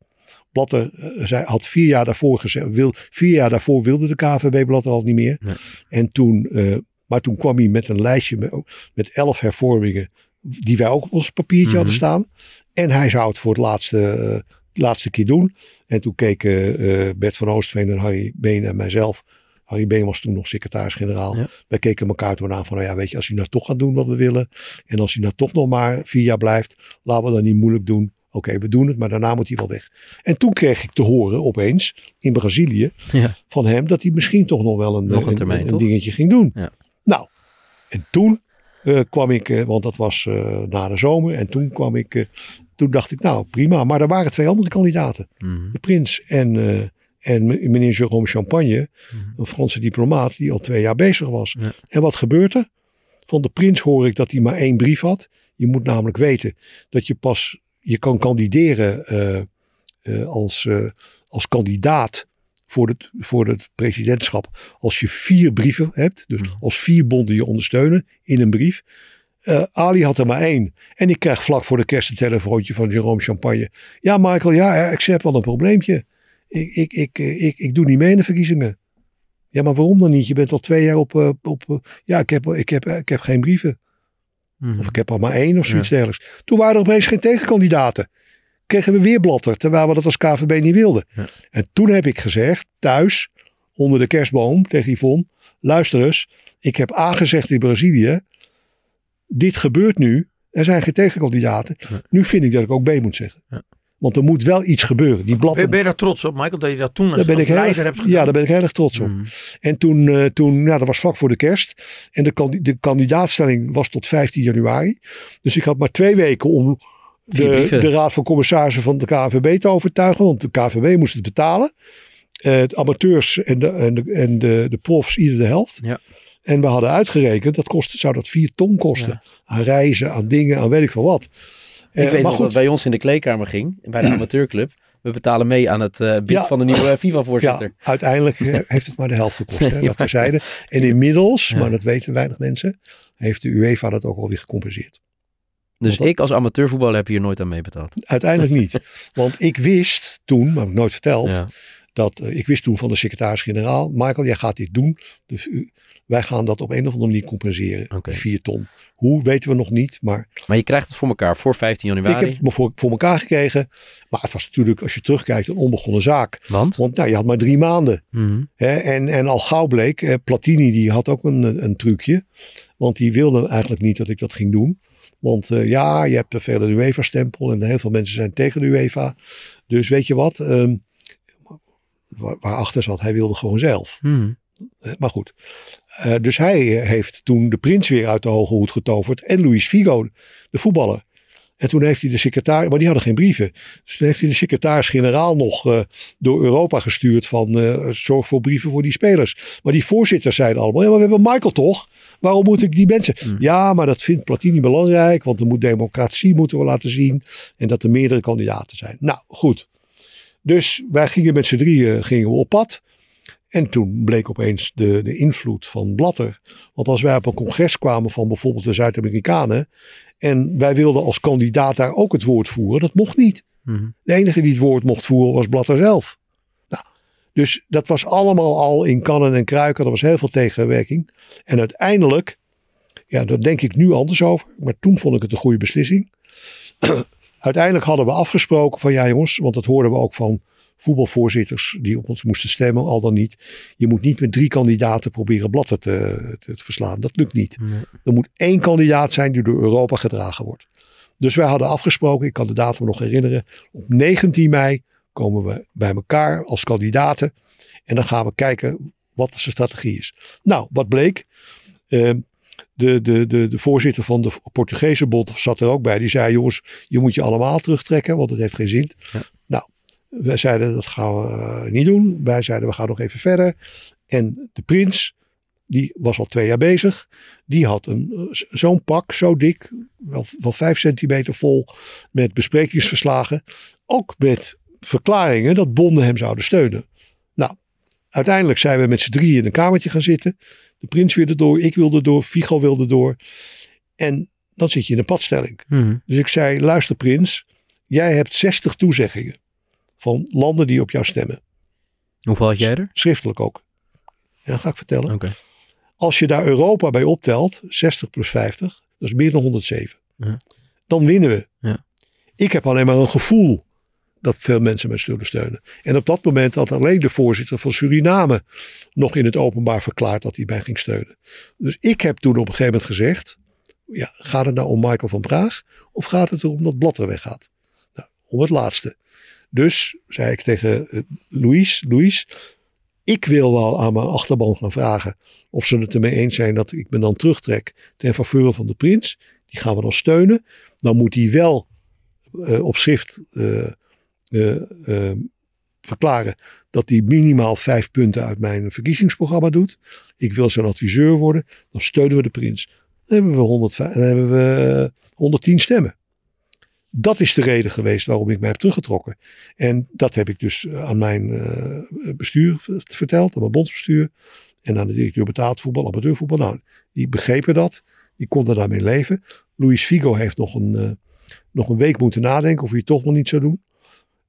Blatter eh, zei, had vier jaar daarvoor gezegd, wil, vier jaar daarvoor wilde de KVB Blatter al niet meer. Nee. En toen, eh, maar toen kwam hij met een lijstje met, met elf hervormingen die wij ook op ons papiertje Mhm. hadden staan. En hij zou het voor het laatste, eh, laatste keer doen. En toen keken Bert van Oostveen en Harry Been en mijzelf. Harry Been was toen nog secretaris-generaal. Ja. Wij keken elkaar toen aan van, nou ja, weet je, als hij nou toch gaat doen wat we willen. En als hij nou toch nog maar vier jaar blijft, laten we dat niet moeilijk doen. Oké, we doen het, maar daarna moet hij wel weg. En toen kreeg ik te horen opeens in Brazilië Ja. van hem dat hij misschien toch nog wel een, Nog een termijn, dingetje ging doen. Ja. Nou, en toen eh, kwam ik, eh, want dat was eh, na de zomer, en toen kwam ik, toen dacht ik, nou prima, maar er waren twee andere kandidaten, Mhm. de prins en, en meneer Jérôme Champagne, Mhm. een Franse diplomaat die al twee jaar bezig was. Ja. En wat gebeurt er? Van de prins hoor ik dat hij maar één brief had. Je moet namelijk weten dat je pas, je kan kandideren eh, eh, als, eh, als kandidaat voor het, voor het presidentschap als je vier brieven hebt. Dus Mhm. als vier bonden je ondersteunen in een brief. Ali had er maar één. En ik krijg vlak voor de kerst een telefoontje van Jerome Champagne. Ja, Michael, ja, ik heb wel een probleempje. Ik, ik, ik, ik, ik doe niet mee in de verkiezingen. Ja, maar waarom dan niet? Je bent al twee jaar op. op ja, ik heb, ik, heb, ik heb geen brieven. Mhm. Of ik heb er maar één of zoiets dergelijks. Toen waren er opeens geen tegenkandidaten. Kregen we weer blatter, terwijl we dat als KVB niet wilden. Ja. En toen heb ik gezegd, thuis, onder de kerstboom, tegen Yvonne. Luister eens, ik heb aangezegd in Brazilië. Dit gebeurt nu. Er zijn geen tegenkandidaten. Ja. Nu vind ik dat ik ook B moet zeggen. Want er moet wel iets gebeuren. Die Ben, ben je daar trots op, Michael, dat je dat toen als, daar ben als ik heel leider erg, hebt gedaan? ja, daar ben ik heel erg trots op. Mhm. En toen, eh, toen ja, dat was vlak voor de kerst. En de, kandi- de kandidaatstelling was tot 15 januari. Dus ik had maar twee weken om Vier de, raad van commissarissen van de KNVB te overtuigen. Want de KNVB moest het betalen. Eh, de amateurs en, de, en, de, en de, de profs ieder de helft. Ja. En we hadden uitgerekend, dat kostte, zou dat 4 ton kosten. Ja. Aan reizen, aan dingen, aan weet ik veel wat. Eh, Ik weet maar nog dat goed, bij ons in de kleedkamer ging, bij de amateurclub. We betalen mee aan het eh bid Ja. van de nieuwe FIFA-voorzitter. Ja, uiteindelijk eh, heeft het maar de helft gekost. Hè, dat terzijde. En inmiddels, maar dat weten weinig mensen, heeft de UEFA dat ook alweer gecompenseerd. Dus dat- ik als amateurvoetballer heb hier nooit aan meebetaald. Uiteindelijk niet. Want ik wist toen, maar heb ik nooit verteld, Ja. dat eh, ik wist toen van de secretaris-generaal, Michael, jij gaat dit doen. Dus u- wij gaan dat op een of andere manier compenseren. Die 4 ton. Hoe weten we nog niet, maar Maar je krijgt het voor elkaar voor 15 ik januari. heb het me voor, voor elkaar gekregen. Maar het was natuurlijk, als je terugkijkt, een onbegonnen zaak. Want? Want nou, je had maar drie maanden. Mhm. Hè, en, en al gauw bleek, eh, Platini die had ook een, een trucje. Want die wilde eigenlijk niet dat ik dat ging doen. Want eh, ja, je hebt een vele UEFA-stempel en heel veel mensen zijn tegen de UEFA. Dus weet je wat, ehm, waar, waarachter zat, hij wilde gewoon zelf. Mhm. Eh, maar goed. Eh, dus hij eh, heeft toen de prins weer uit de hoge hoed getoverd. En Luis Figo, de voetballer. En toen heeft hij de secretaris, maar die hadden geen brieven. Dus toen heeft hij de secretaris-generaal nog eh, door Europa gestuurd van zorg voor brieven voor die spelers. Maar die voorzitters zeiden allemaal, ja maar we hebben Michael toch? Waarom moet ik die mensen? Mm. Ja, maar dat vindt Platini belangrijk, want er moet democratie moeten we laten zien. En dat er meerdere kandidaten zijn. Nou, goed. Dus wij gingen met z'n drieën gingen we op pad. En toen bleek opeens de, de invloed van Blatter. Want als wij op een congres kwamen van bijvoorbeeld de Zuid-Amerikanen. En wij wilden als kandidaat daar ook het woord voeren. Dat mocht niet. Mhm. De enige die het woord mocht voeren was Blatter zelf. Nou, dus dat was allemaal al in kannen en kruiken. Er was heel veel tegenwerking. En uiteindelijk, ja, daar denk ik nu anders over. Maar toen vond ik het een goede beslissing. uiteindelijk hadden we afgesproken van ja jongens, want dat hoorden we ook van voetbalvoorzitters die op ons moesten stemmen, al dan niet. Je moet niet met drie kandidaten proberen Blatter te, te, te verslaan. Dat lukt niet. Nee. Er moet één kandidaat zijn die door Europa gedragen wordt. Dus wij hadden afgesproken, ik kan de datum nog herinneren. Op 19 mei komen we bij elkaar als kandidaten. En dan gaan we kijken wat de strategie is. Nou, wat bleek? Ehm, de, de, de, de voorzitter van de Portugese bond zat er ook bij. Die zei, jongens, je moet je allemaal terugtrekken, want het heeft geen zin. Ja. Wij zeiden, dat gaan we eh, niet doen. Wij zeiden, we gaan nog even verder. En de prins, die was al twee jaar bezig. Die had een, eh, zo'n pak, zo dik, wel, wel vijf centimeter vol, met besprekingsverslagen. Ook met verklaringen dat bonden hem zouden steunen. Nou, uiteindelijk zijn we met z'n drieën in een kamertje gaan zitten. De prins wilde door, ik wilde door, Figo wilde door. En dan zit je in een padstelling. Mhm. Dus ik zei, luister prins, jij hebt 60 toezeggingen van landen die op jou stemmen. Hoeveel had jij er? Schriftelijk ook. Ja, ga ik vertellen. Als je daar Europa bij optelt, 60 plus 50, dat is meer dan 107. Ja. Dan winnen we. Ja. Ik heb alleen maar een gevoel dat veel mensen mij zullen steunen. En op dat moment had alleen de voorzitter van Suriname nog in het openbaar verklaard dat hij mij ging steunen. Dus ik heb toen op een gegeven moment gezegd, ja, gaat het nou om Michael van Praag of gaat het erom dat Blatter weggaat? Nou, om het laatste. Dus zei ik tegen eh, Louis, Louis, ik wil wel aan mijn achterban gaan vragen of ze het ermee eens zijn dat ik me dan terugtrek ten faveur van de prins. Die gaan we dan steunen. Dan moet hij wel eh, op schrift eh, verklaren dat hij minimaal vijf punten uit mijn verkiezingsprogramma doet. Ik wil zijn adviseur worden. Dan steunen we de prins. Dan hebben we, 105, dan hebben we 110 stemmen. Dat is de reden geweest waarom ik mij heb teruggetrokken. En dat heb ik dus aan mijn eh, bestuur verteld, aan mijn bondsbestuur. En aan de directeur betaald voetbal, amateurvoetbal. Nou, die begrepen dat. Die konden daarmee leven. Luis Figo heeft nog een, eh, nog een week moeten nadenken of hij het toch nog niet zou doen.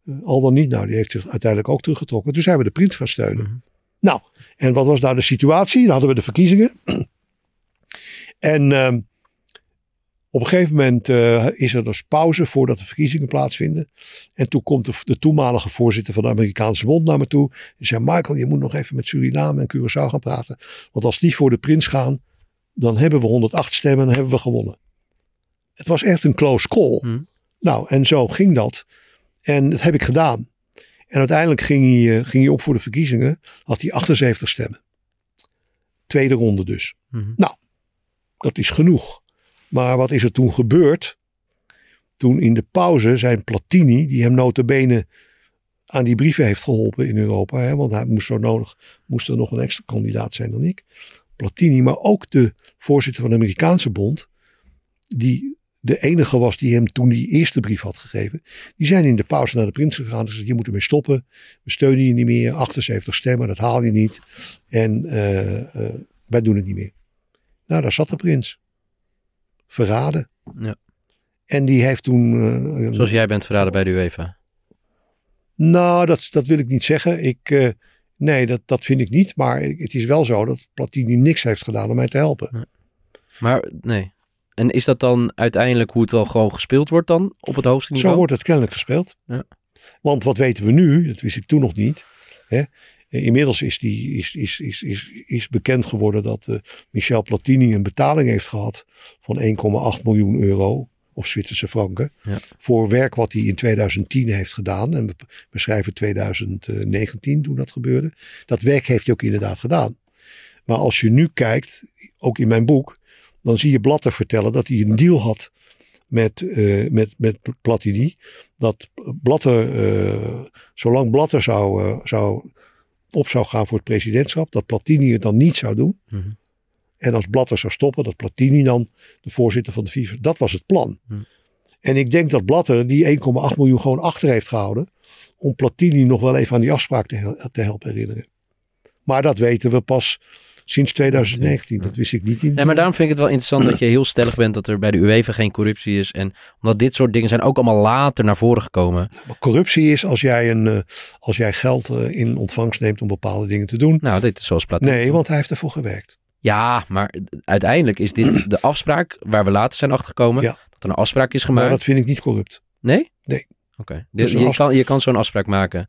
Eh, al dan niet, nou, die heeft zich uiteindelijk ook teruggetrokken. Toen zijn we de prins gaan steunen. Mhm. Nou, en wat was nou de situatie? Dan hadden we de verkiezingen. en ehm, op een gegeven moment eh, is er dus pauze voordat de verkiezingen plaatsvinden. En toen komt de, de toenmalige voorzitter van de Amerikaanse Bond naar me toe. Die zei, Michael, je moet nog even met Suriname en Curaçao gaan praten. Want als die voor de prins gaan, dan hebben we 108 stemmen en dan hebben we gewonnen. Het was echt een close call. Hmm. Nou, en zo ging dat. En dat heb ik gedaan. En uiteindelijk ging hij, eh, ging hij op voor de verkiezingen. Had hij 78 stemmen. Tweede ronde dus. Mhm. Dat is genoeg. Maar wat is er toen gebeurd? Toen in de pauze zijn Platini, die hem notabene aan die brieven heeft geholpen in Europa. Hè, want hij moest zo nodig, moest er nog een extra kandidaat zijn dan ik. Platini, maar ook de voorzitter van de Amerikaanse bond. Die de enige was die hem toen die eerste brief had gegeven. Die zijn in de pauze naar de prins gegaan gezegd, je moet ermee stoppen. We steunen je niet meer. 78 stemmen, dat haal je niet. En eh, eh, wij doen het niet meer. Nou, daar zat de prins. Verraden. Ja. En die heeft toen... eh, Zoals jij bent verraden bij de UEFA. nou, dat, dat wil ik niet zeggen. Ik, eh, nee, dat, dat vind ik niet. Maar het is wel zo dat Platini niks heeft gedaan om mij te helpen. Maar nee. En is dat dan uiteindelijk hoe het wel gewoon gespeeld wordt dan op het hoogste Zo niveau? wordt het kennelijk gespeeld. Ja. Want wat weten we nu? Dat wist ik toen nog niet. Hè? Inmiddels is, die, is, is, is, is, is bekend geworden dat eh, Michel Platini een betaling heeft gehad van 1,8 miljoen euro. Of Zwitserse franken. Ja. Voor werk wat hij in 2010 heeft gedaan. En we, schrijven 2019 toen dat gebeurde. Dat werk heeft hij ook inderdaad gedaan. Maar als je nu kijkt, ook in mijn boek. Dan zie je Blatter vertellen dat hij een deal had met, eh, met, met Platini. Dat Blatter, eh, zolang Blatter zou, eh, zou, op zou gaan voor het presidentschap, dat Platini het dan niet zou doen. Mhm. En als Blatter zou stoppen, dat Platini dan de voorzitter van de FIFA. Dat was het plan. Mhm. En ik denk dat Blatter die 1,8 miljoen gewoon achter heeft gehouden. Om Platini nog wel even aan die afspraak te, te helpen herinneren. Maar dat weten we pas sinds 2019. Dat wist ik niet in. Nee, maar daarom vind ik het wel interessant dat je heel stellig bent dat er bij de UEFA geen corruptie is. En omdat dit soort dingen zijn ook allemaal later naar voren gekomen. Maar corruptie is als jij, een, eh, als jij geld eh, in ontvangst neemt om bepaalde dingen te doen. Nou, dit is zoals Platini. Nee, want hij heeft ervoor gewerkt. Ja, maar uiteindelijk is dit de afspraak waar we later zijn achtergekomen. Ja. Dat er een afspraak is Maar gemaakt. dat vind ik niet corrupt. Nee? Nee. Oké. Dus Dus je, kan, je kan zo'n afspraak maken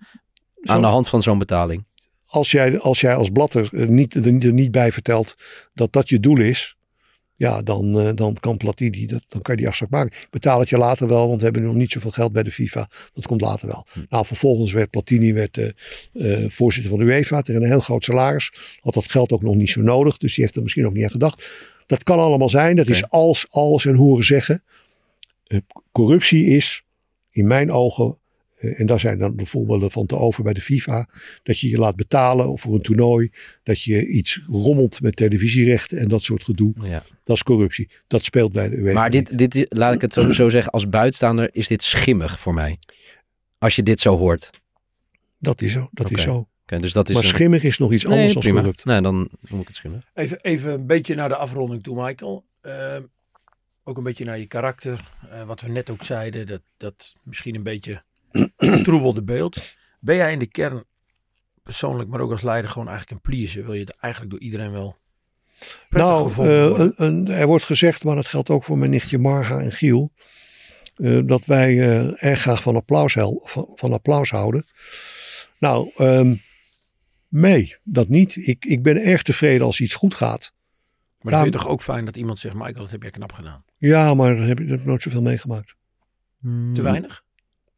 Zo- aan de hand van zo'n betaling. Als, jij, als jij als blatter eh, niet, er, niet- er niet bij vertelt dat dat je doel is. Ja, dan, eh, dan kan Platini, dat, dan kan je die afspraak maken. Ik Betaal het je later wel, want we hebben nog niet zoveel geld bij de FIFA. Dat komt later wel. Hm. Nou, vervolgens werd Platini werd, eh, voorzitter van de UEFA tegen een heel groot salaris. Had dat geld ook nog niet zo nodig, dus die heeft er misschien ook niet aan gedacht. Dat kan allemaal zijn. Dat is als, als en horen zeggen. Corruptie is in mijn ogen, en daar zijn dan de voorbeelden van te over bij de FIFA, dat je je laat betalen voor een toernooi, dat je iets rommelt met televisierechten en dat soort gedoe. Ja. Dat is corruptie. Dat speelt bij de UEFA Maar dit, dit, laat ik het zo, zo zeggen, als buitenstaander is dit schimmig voor mij. Als je dit zo hoort. Dat is zo. Dat is zo. dus dat is Maar een- schimmig is nog iets Nee, anders dan prima. corrupt. Nee, dan noem ik het schimmig. Even, even een beetje naar de afronding toe, Michael. Ehm, ook een beetje naar je karakter. Eh, wat we net ook zeiden, dat, dat misschien een beetje troebelde beeld. Ben jij in de kern persoonlijk, maar ook als leider, gewoon eigenlijk een pleaser? Wil je het eigenlijk door iedereen wel prettig Nou, eh, worden? een, een- er wordt gezegd, maar dat geldt ook voor mijn nichtje Marga en Giel, eh, dat wij eh, erg graag van applaus, hel- van, van applaus houden. Nou, ehm, nee, dat niet. Ik, ik ben erg tevreden als iets goed gaat. maar dan vind je toch ook fijn dat iemand zegt, Michael, dat heb jij knap gedaan. Ja, maar daar heb ik daar heb ik nooit zoveel meegemaakt. Te weinig?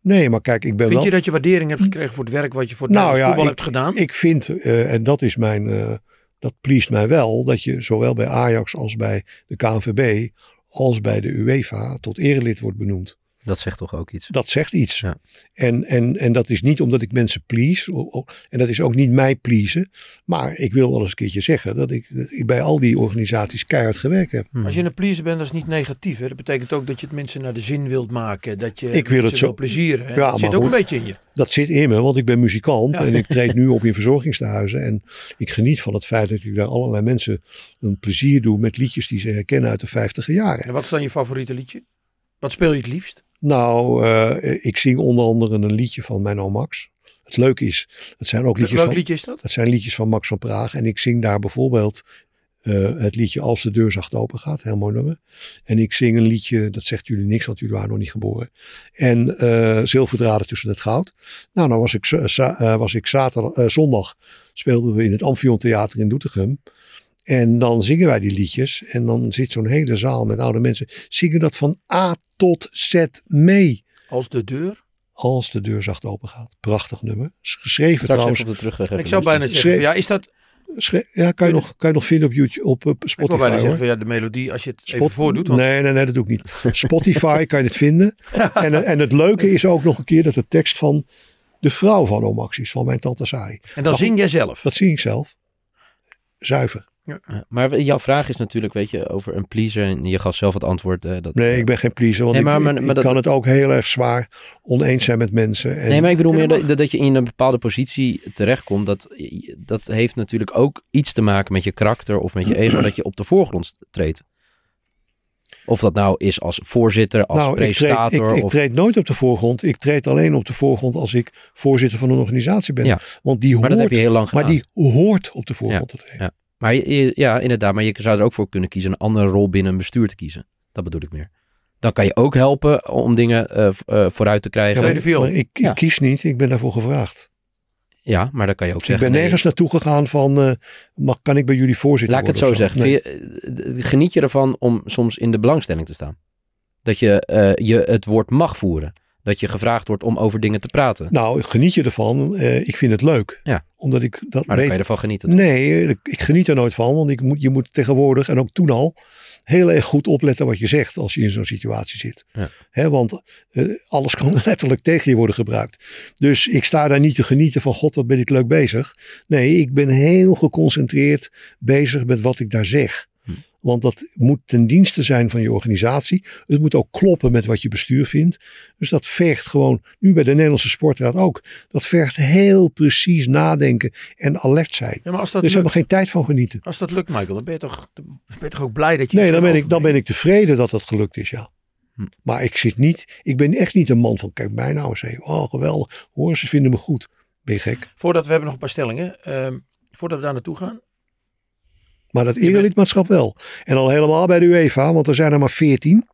Nee, maar kijk, ik ben Vind wel... je dat je waardering hebt gekregen voor het werk wat je voor het Nou ja, voetbal ik- hebt gedaan? Ik vind, eh, en dat is mijn, eh, dat pleest mij wel, dat je zowel bij Ajax als bij de KNVB als bij de UEFA tot erelid wordt benoemd. Dat zegt toch ook iets. Dat zegt iets. Ja. En, en, en dat is niet omdat ik mensen please. En dat is ook niet mij pleasen. Maar ik wil wel eens een keertje zeggen dat ik, bij al die organisaties keihard gewerkt heb. Hmm. Als je een pleaser bent, dat is niet negatief. Hè? Dat betekent ook dat je het mensen naar de zin wilt maken. Dat je Ik wil het zo- hè. Ja, dat zit ook goed. een beetje in je. Dat zit in me, want ik ben muzikant Ja. en ik treed nu op in verzorgingstehuizen. En ik geniet van het feit dat ik daar allerlei mensen een plezier doe met liedjes die ze herkennen uit de vijftiger jaren. En wat is dan je favoriete liedje? Wat speel je het liefst? Nou, eh, ik zing onder andere een liedje van mijn oom Max. Het leuke is, het zijn ook liedjes Welk van, liedje is dat? dat zijn liedjes van Max van Praag. En ik zing daar bijvoorbeeld eh, het liedje Als de deur zacht open gaat. Heel mooi nummer. En ik zing een liedje, dat zegt jullie niks, want jullie waren nog niet geboren. En eh Zilverdraden tussen het goud. Nou, nou was ik, was ik zaterdag, zondag, speelden we in het Amphion Theater in Doetinchem. En dan zingen wij die liedjes. En dan zit zo'n hele zaal met oude mensen. Zingen dat van A tot Z mee. Als de deur. Als de deur zacht open gaat. Prachtig nummer. Geschreven Straks trouwens. even op de terugweg. even ik zou bijna zeggen, ja, is dat... Ja, kan je, nog, kan je nog vinden op YouTube, op eh, Ik wil Spotify bijna hoor. zeggen, van, ja, de melodie, als je het even Spot- voordoet. Want Nee, nee, nee, dat doe ik niet. Spotify kan je het vinden. En, en het leuke is ook nog een keer dat de tekst van de vrouw van Omax is, van mijn tante Sari. En dan zing jij zelf. Dat zing ik zelf. Zuiver. Ja, Maar jouw vraag is natuurlijk, weet je, over een pleaser. En je gaf zelf het antwoord. eh, dat, Nee, ik ben geen pleaser, want Nee, maar- ik, maar- ik- maar ik dat- kan het ook heel erg zwaar oneens zijn met mensen. En Nee, maar ik bedoel meer dat dat, je in een bepaalde positie terechtkomt. Dat, dat heeft natuurlijk ook iets te maken met je karakter of met je ego. dat je op de voorgrond treedt. Of dat nou is als voorzitter, als nou, ik treed, presentator. ik, ik of, treed nooit op de voorgrond. Ik treed alleen op de voorgrond als ik voorzitter van een organisatie ben. Ja. Want die maar hoort, dat heb je heel lang gedaan. maar die hoort op de voorgrond te treden. Ja. Maar je- je- ja, inderdaad. Maar je zou er ook voor kunnen kiezen een andere rol binnen een bestuur te kiezen. Dat bedoel ik meer. Dan kan je ook helpen om dingen eh, eh, vooruit te Ja, krijgen. Viool. maar ik, ik Ja. kies niet, ik ben daarvoor gevraagd. Ja, maar dan kan je ook Ik zeggen. ben nee, nergens naartoe gegaan van, eh, mag, kan ik bij jullie voorzitter Laat ik het zo zeggen. Nee. Vind je- geniet je ervan om soms in de belangstelling te staan? Dat je, eh, je het woord mag voeren. Dat je gevraagd wordt om over dingen te praten. Nou, geniet je ervan? Eh, ik vind het leuk. Ja. Omdat ik dat maar dan weet. kan je ervan genieten. toch? Nee, ik, ik geniet er nooit van. Want ik moet, je moet tegenwoordig, en ook toen al, heel erg goed opletten wat je zegt als je in zo'n situatie zit. Ja. Hè, want eh, alles kan letterlijk tegen je worden gebruikt. Dus ik sta daar niet te genieten van, god wat ben ik leuk bezig. Nee, ik ben heel geconcentreerd bezig met wat ik daar zeg. Want dat moet ten dienste zijn van je organisatie. Het moet ook kloppen met wat je bestuur vindt. Dus dat vergt gewoon, nu bij de Nederlandse Sportraad ook, dat vergt heel precies nadenken en alert zijn. Ja, maar als dat, helemaal lukt, geen tijd van genieten. als dat lukt, Michael, dan ben je toch, ben je toch ook blij dat je Nee, dan ben, ik, dan ben ik tevreden dat het gelukt is, ja. Hm. Maar ik zit niet, ik ben echt niet een man van, kijk mij nou eens even. Oh, geweldig. Hoor, ze vinden me goed. Ben je gek? Voordat we hebben nog een paar stellingen. Ehm, voordat we daar naartoe gaan. Maar dat erelidmaatschap wel. En al helemaal bij de UEFA, want er zijn er maar 14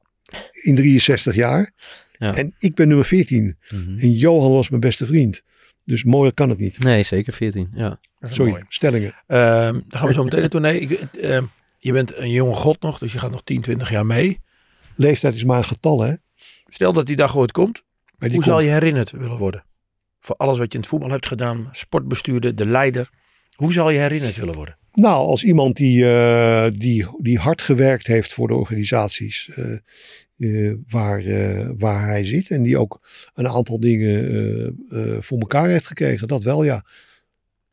in 63 jaar. Ja. En ik ben nummer 14. Mhm. En Johan was mijn beste vriend. Dus mooier kan het niet. Nee, zeker 14. Ja. Dat is Sorry, mooi. stellingen. Ehm, dan gaan we zo meteen naartoe. Nee, ik, ehm, je bent een jonge god nog, dus je gaat nog 10, 20 jaar mee. Leeftijd is maar een getal, hè? Stel dat die dag ooit komt. Maar Hoe zal je herinnerd willen worden? Voor alles wat je in het voetbal hebt gedaan, sportbestuurder, de leider. Hoe zal je herinnerd willen worden? Nou, als iemand die, eh, die, die hard gewerkt heeft voor de organisaties eh, eh, waar, waar hij zit. En die ook een aantal dingen voor elkaar heeft gekregen. Dat wel, ja.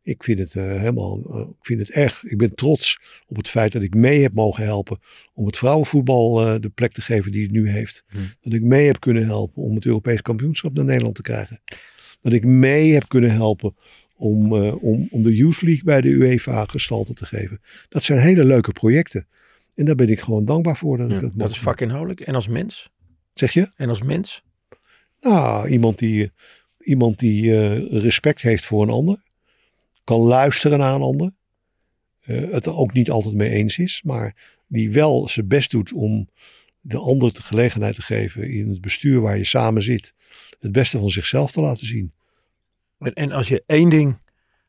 Ik vind het helemaal, ik vind het erg. Ik ben trots op het feit dat ik mee heb mogen helpen om het vrouwenvoetbal de plek te geven die het nu heeft. Hmm. Dat ik mee heb kunnen helpen om het Europees kampioenschap naar Nederland te krijgen. Dat ik mee heb kunnen helpen om, eh, om, om de Youth League bij de UEFA gestalte te geven. Dat zijn hele leuke projecten. En daar ben ik gewoon dankbaar voor. Dat, Ja, ik dat, Dat is vakinhoudelijk. En als mens? Zeg je? En als mens? Nou, iemand die, iemand die eh, respect heeft voor een ander. Kan luisteren naar een ander. eh, het er ook niet altijd mee eens is. Maar die wel zijn best doet om de ander de gelegenheid te geven in het bestuur waar je samen zit. Het beste van zichzelf te laten zien. En, en als je één ding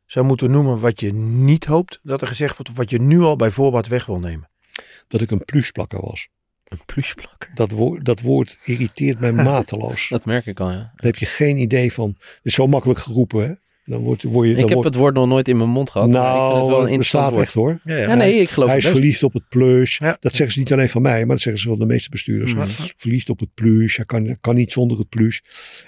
zou moeten noemen wat je niet hoopt dat er gezegd wordt, of wat je nu al bij voorbaat weg wil nemen. Dat ik een plusplakker was. Een plusplakker. Dat, woord, dat woord irriteert mij mateloos. Dat merk ik al, ja. Daar heb je geen idee van. Het is zo makkelijk geroepen, hè? Dan wordt, word je, Ik dan heb wordt, het woord nog nooit in mijn mond gehad. maar ik vind het wel nou, een interessant bestaat woord. echt hoor. Ja, ja. Ja, nee, ik geloof Hij is best. verliefd op het plus. Ja. Dat zeggen ze niet alleen van mij, maar dat zeggen ze van de meeste bestuurders. Mhm. Verliefd op het plus. Hij kan, kan niet zonder het plus.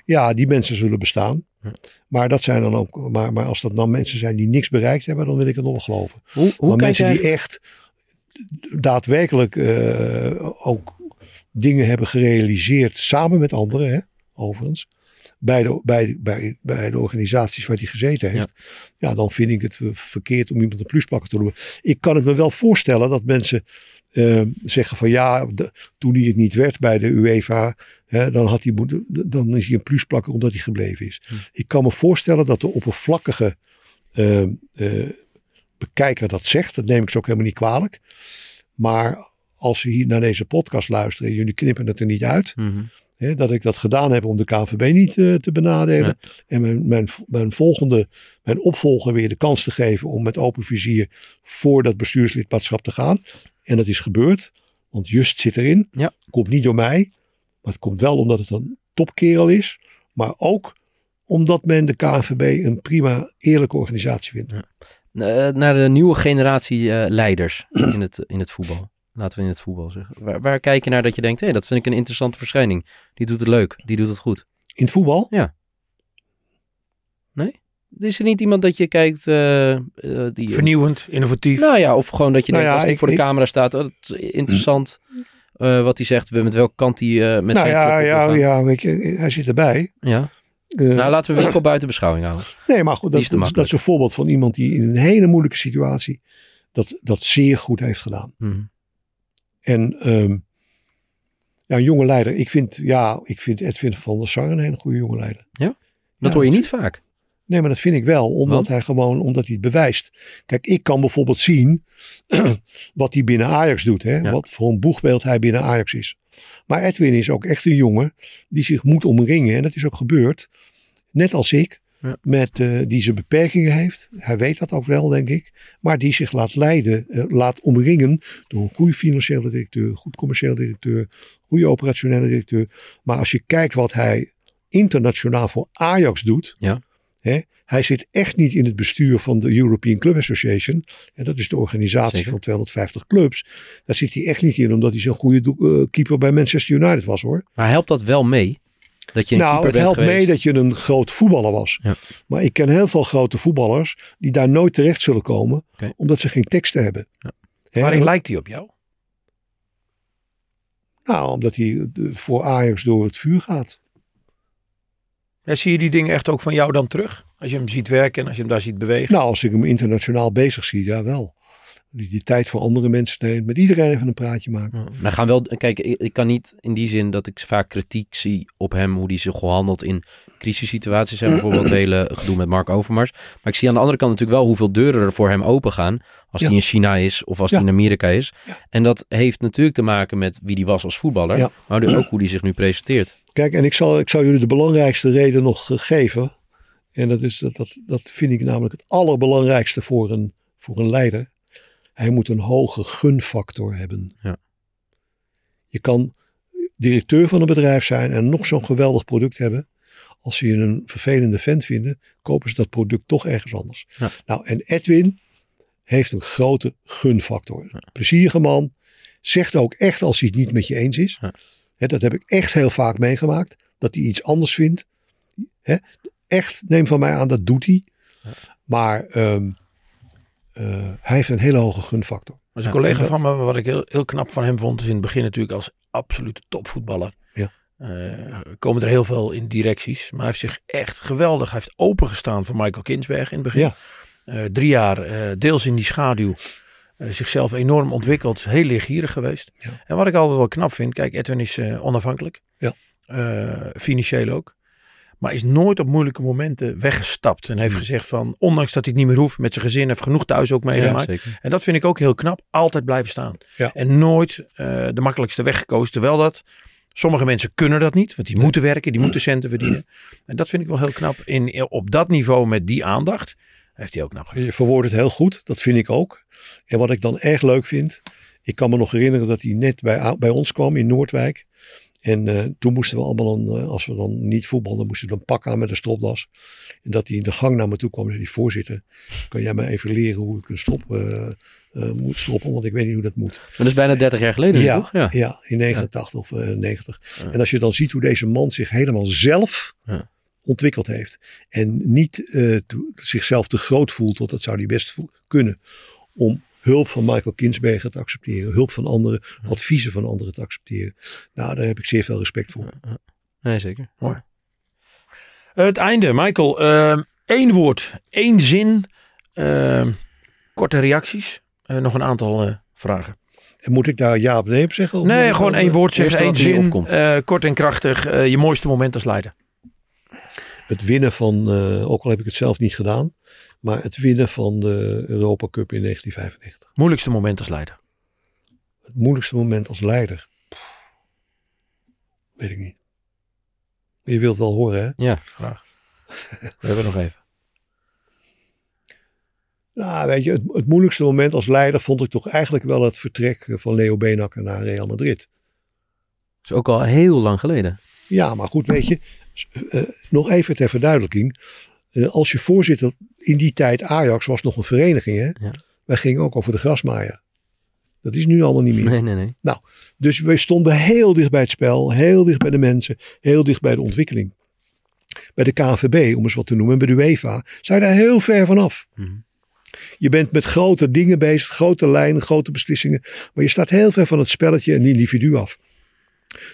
Ja, die mensen zullen bestaan. Ja. Maar, dat zijn dan ook, maar, maar als dat dan mensen zijn die niks bereikt hebben, dan wil ik het nog wel geloven. Hoe, hoe maar mensen jij... die echt daadwerkelijk eh, ook dingen hebben gerealiseerd samen met anderen, hè, overigens. Bij de, bij, bij, bij de organisaties waar hij gezeten heeft. Ja. dan vind ik het eh, verkeerd om iemand een pluspakker te noemen. Ik kan het me wel voorstellen dat mensen eh, zeggen van ja, de- toen hij het niet werd bij de UEFA, hè, dan, had hij dan is hij een plusplakker omdat hij gebleven is. Hm. Ik kan me voorstellen dat de oppervlakkige eh, eh, bekijker dat zegt. Dat neem ik ze ook helemaal niet kwalijk. Maar als ze hier naar deze podcast luisteren en jullie knippen het er niet uit. Mhm. Hè, dat ik dat gedaan heb om de KNVB niet te benadelen. En mijn, mijn, mijn volgende, mijn opvolger weer de kans te geven om met open vizier voor dat bestuurslidmaatschap te gaan. En dat is gebeurd. Want Just zit erin. Ja. Komt niet door mij. Maar het komt wel omdat het een topkerel is. Maar ook omdat men de KNVB een prima eerlijke organisatie vindt. Eh, naar de nieuwe generatie eh, leiders in het, in het voetbal. Laten we in het voetbal zeggen. Waar, waar kijk je naar dat je denkt, hé, dat vind ik een interessante verschijning. Die doet het leuk, die doet het goed. In het voetbal? Is er niet iemand dat je kijkt eh, eh, die... Vernieuwend, innovatief. Nou ja, of gewoon dat je Nou denkt, ja, als hij ik- voor de camera staat, oh, dat is interessant eh, wat hij zegt, met welke kant hij eh, met nou zijn ja, ja, gaan. ja, weet je, hij zit erbij. Ja. Nou, laten we Winkel buiten beschouwing houden. Nee, maar goed, dat, is dat, dat is een voorbeeld van iemand die in een hele moeilijke situatie dat, dat zeer goed heeft gedaan. Mhm. En ehm, ja, een jonge leider. Ik vind, ja, ik vind Edwin van der Sar een hele goede jonge leider. Dat Ja, hoor je dat- niet vaak. Nee, maar dat vind ik wel, omdat Want? hij gewoon, omdat hij het bewijst. Kijk, ik kan bijvoorbeeld zien wat hij binnen Ajax doet. Hè? Ja. Wat voor een boegbeeld hij binnen Ajax is. Maar Edwin is ook echt een jongen die zich moet omringen. En dat is ook gebeurd. Net als ik. Ja. Met, eh, die zijn beperkingen heeft. Hij weet dat ook wel, denk ik. Maar die zich laat leiden, eh, laat omringen door een goede financiële directeur, goed commercieel directeur, goede operationele directeur. Maar als je kijkt wat hij internationaal voor Ajax doet. Ja. Hè, hij zit echt niet in het bestuur van de European Club Association. En dat is de organisatie Zeker. van 250 clubs. Daar zit hij echt niet in, omdat hij zo'n goede eh, keeper bij Manchester United was hoor. Maar helpt dat wel mee? Dat je een nou, keeper het bent helpt geweest? mee dat je een groot voetballer was. Ja. Maar ik ken heel veel grote voetballers die daar nooit terecht zullen komen, omdat ze geen teksten hebben. Ja. Waarin en- lijkt hij op jou? Nou, omdat hij eh, voor Ajax door het vuur gaat. Zie je die dingen echt ook van jou dan terug? Als je hem ziet werken en als je hem daar ziet bewegen. Nou, als ik hem internationaal bezig zie, ja wel. Die, die tijd voor andere mensen neemt, met iedereen even een praatje maken. Ja. Maar gaan wel, kijk, ik, ik kan niet in die zin dat ik vaak kritiek zie op hem, hoe hij zich handelt in crisissituaties. Hè, bijvoorbeeld het hele gedoe met Mark Overmars. Maar ik zie aan de andere kant natuurlijk wel hoeveel deuren er voor hem open gaan. Als Ja. hij in China is of als Ja. hij in Amerika is. En dat heeft natuurlijk te maken met wie hij was als voetballer. Maar dus ook hoe hij zich nu presenteert. Kijk, en ik zal, ik zal jullie de belangrijkste reden nog eh, geven. En dat, is, dat, dat, dat vind ik namelijk het allerbelangrijkste voor een, voor een leider. Hij moet een hoge gunfactor hebben. Ja. Je kan directeur van een bedrijf zijn en nog zo'n geweldig product hebben. Als ze je een vervelende vent vinden, kopen ze dat product toch ergens anders. Ja. Nou, en Edwin heeft een grote gunfactor. Plezierige man. Zegt ook echt als hij het niet met je eens is. Ja. Dat heb ik echt heel vaak meegemaakt. Dat hij iets anders vindt. Echt, neem van mij aan, dat doet hij. Ja. Maar ehm, eh, hij heeft een hele hoge gunfactor. Dat is een Ja, collega van me, wat ik heel, heel knap van hem vond, is in het begin natuurlijk als absolute topvoetballer. Ja. Eh, komen er heel veel in directies. Maar hij heeft zich echt geweldig, hij heeft opengestaan voor Michael Kinsberg in het begin. Ja. Eh, drie jaar eh, deels in die schaduw. eh, zichzelf enorm ontwikkeld, heel leergierig geweest. Ja. En wat ik altijd wel knap vind, kijk, Edwin is eh, onafhankelijk. Ja. Eh, financieel ook. Maar is nooit op moeilijke momenten weggestapt. En heeft gezegd van, ondanks dat hij het niet meer hoeft met zijn gezin, heeft genoeg thuis ook meegemaakt. En dat vind ik ook heel knap. Altijd blijven staan. Ja. En nooit eh, de makkelijkste weg gekozen. Terwijl dat, sommige mensen kunnen dat niet. Want die moeten werken, die moeten centen verdienen. En dat vind ik wel heel knap. In, op dat niveau met die aandacht heeft hij ook knap gedaan. Je verwoordt het heel goed, dat vind ik ook. En wat ik dan erg leuk vind, ik kan me nog herinneren dat hij net bij, bij ons kwam in Noordwijk. En eh, toen moesten we allemaal, een, eh, als we dan niet voetbalden, moesten we een pak aan met een stropdas. En dat hij in de gang naar me toe kwam en zei, die voorzitter, kan jij mij even leren hoe ik een strop eh, moet stoppen? Want ik weet niet hoe dat moet. Maar dat is bijna 30 jaar geleden, Ja, toch? Ja. Ja, in 89 of eh, 90. Ja. En als je dan ziet hoe deze man zich helemaal zelf Ja. ontwikkeld heeft. En niet zichzelf te groot voelt, want dat zou hij best kunnen. Om hulp van Michael Kinsberger te accepteren. Hulp van anderen, adviezen van anderen te accepteren. Nou, daar heb ik zeer veel respect voor. Nee, zeker. Het einde, Michael. Ehm één woord, één zin, ehm, korte reacties. Eh, nog een aantal eh, vragen. En moet ik daar ja of nee op zeggen? Nee, gewoon één eh, woord zeggen, één zin. eh, kort en krachtig. eh, je mooiste moment als leider. Het winnen van, eh, ook al heb ik het zelf niet gedaan. Maar het winnen van de Europa Cup in 1995. Moeilijkste moment als leider. Het moeilijkste moment als leider. Pff, weet ik niet. Je wilt wel horen, hè? Ja. We hebben nog even. Nou, weet je, het, het moeilijkste moment als leider vond ik toch eigenlijk wel het vertrek van Leo Benakker naar Real Madrid. Dat is ook al heel lang geleden. Ja, maar goed, weet je, eh, nog even ter verduidelijking. Eh, als je voorzitter in die tijd Ajax was nog een vereniging, hè? Ja. Wij gingen ook over de grasmaaier. Dat is nu allemaal niet meer. Nee, nee, nee. Dus we stonden heel dicht bij het spel, heel dicht bij de mensen, heel dicht bij de ontwikkeling. Bij de KNVB, om eens wat te noemen, en bij de UEFA, zijn daar heel ver vanaf. Mhm. Je bent met grote dingen bezig, grote lijnen, grote beslissingen. Maar je staat heel ver van het spelletje en individu af.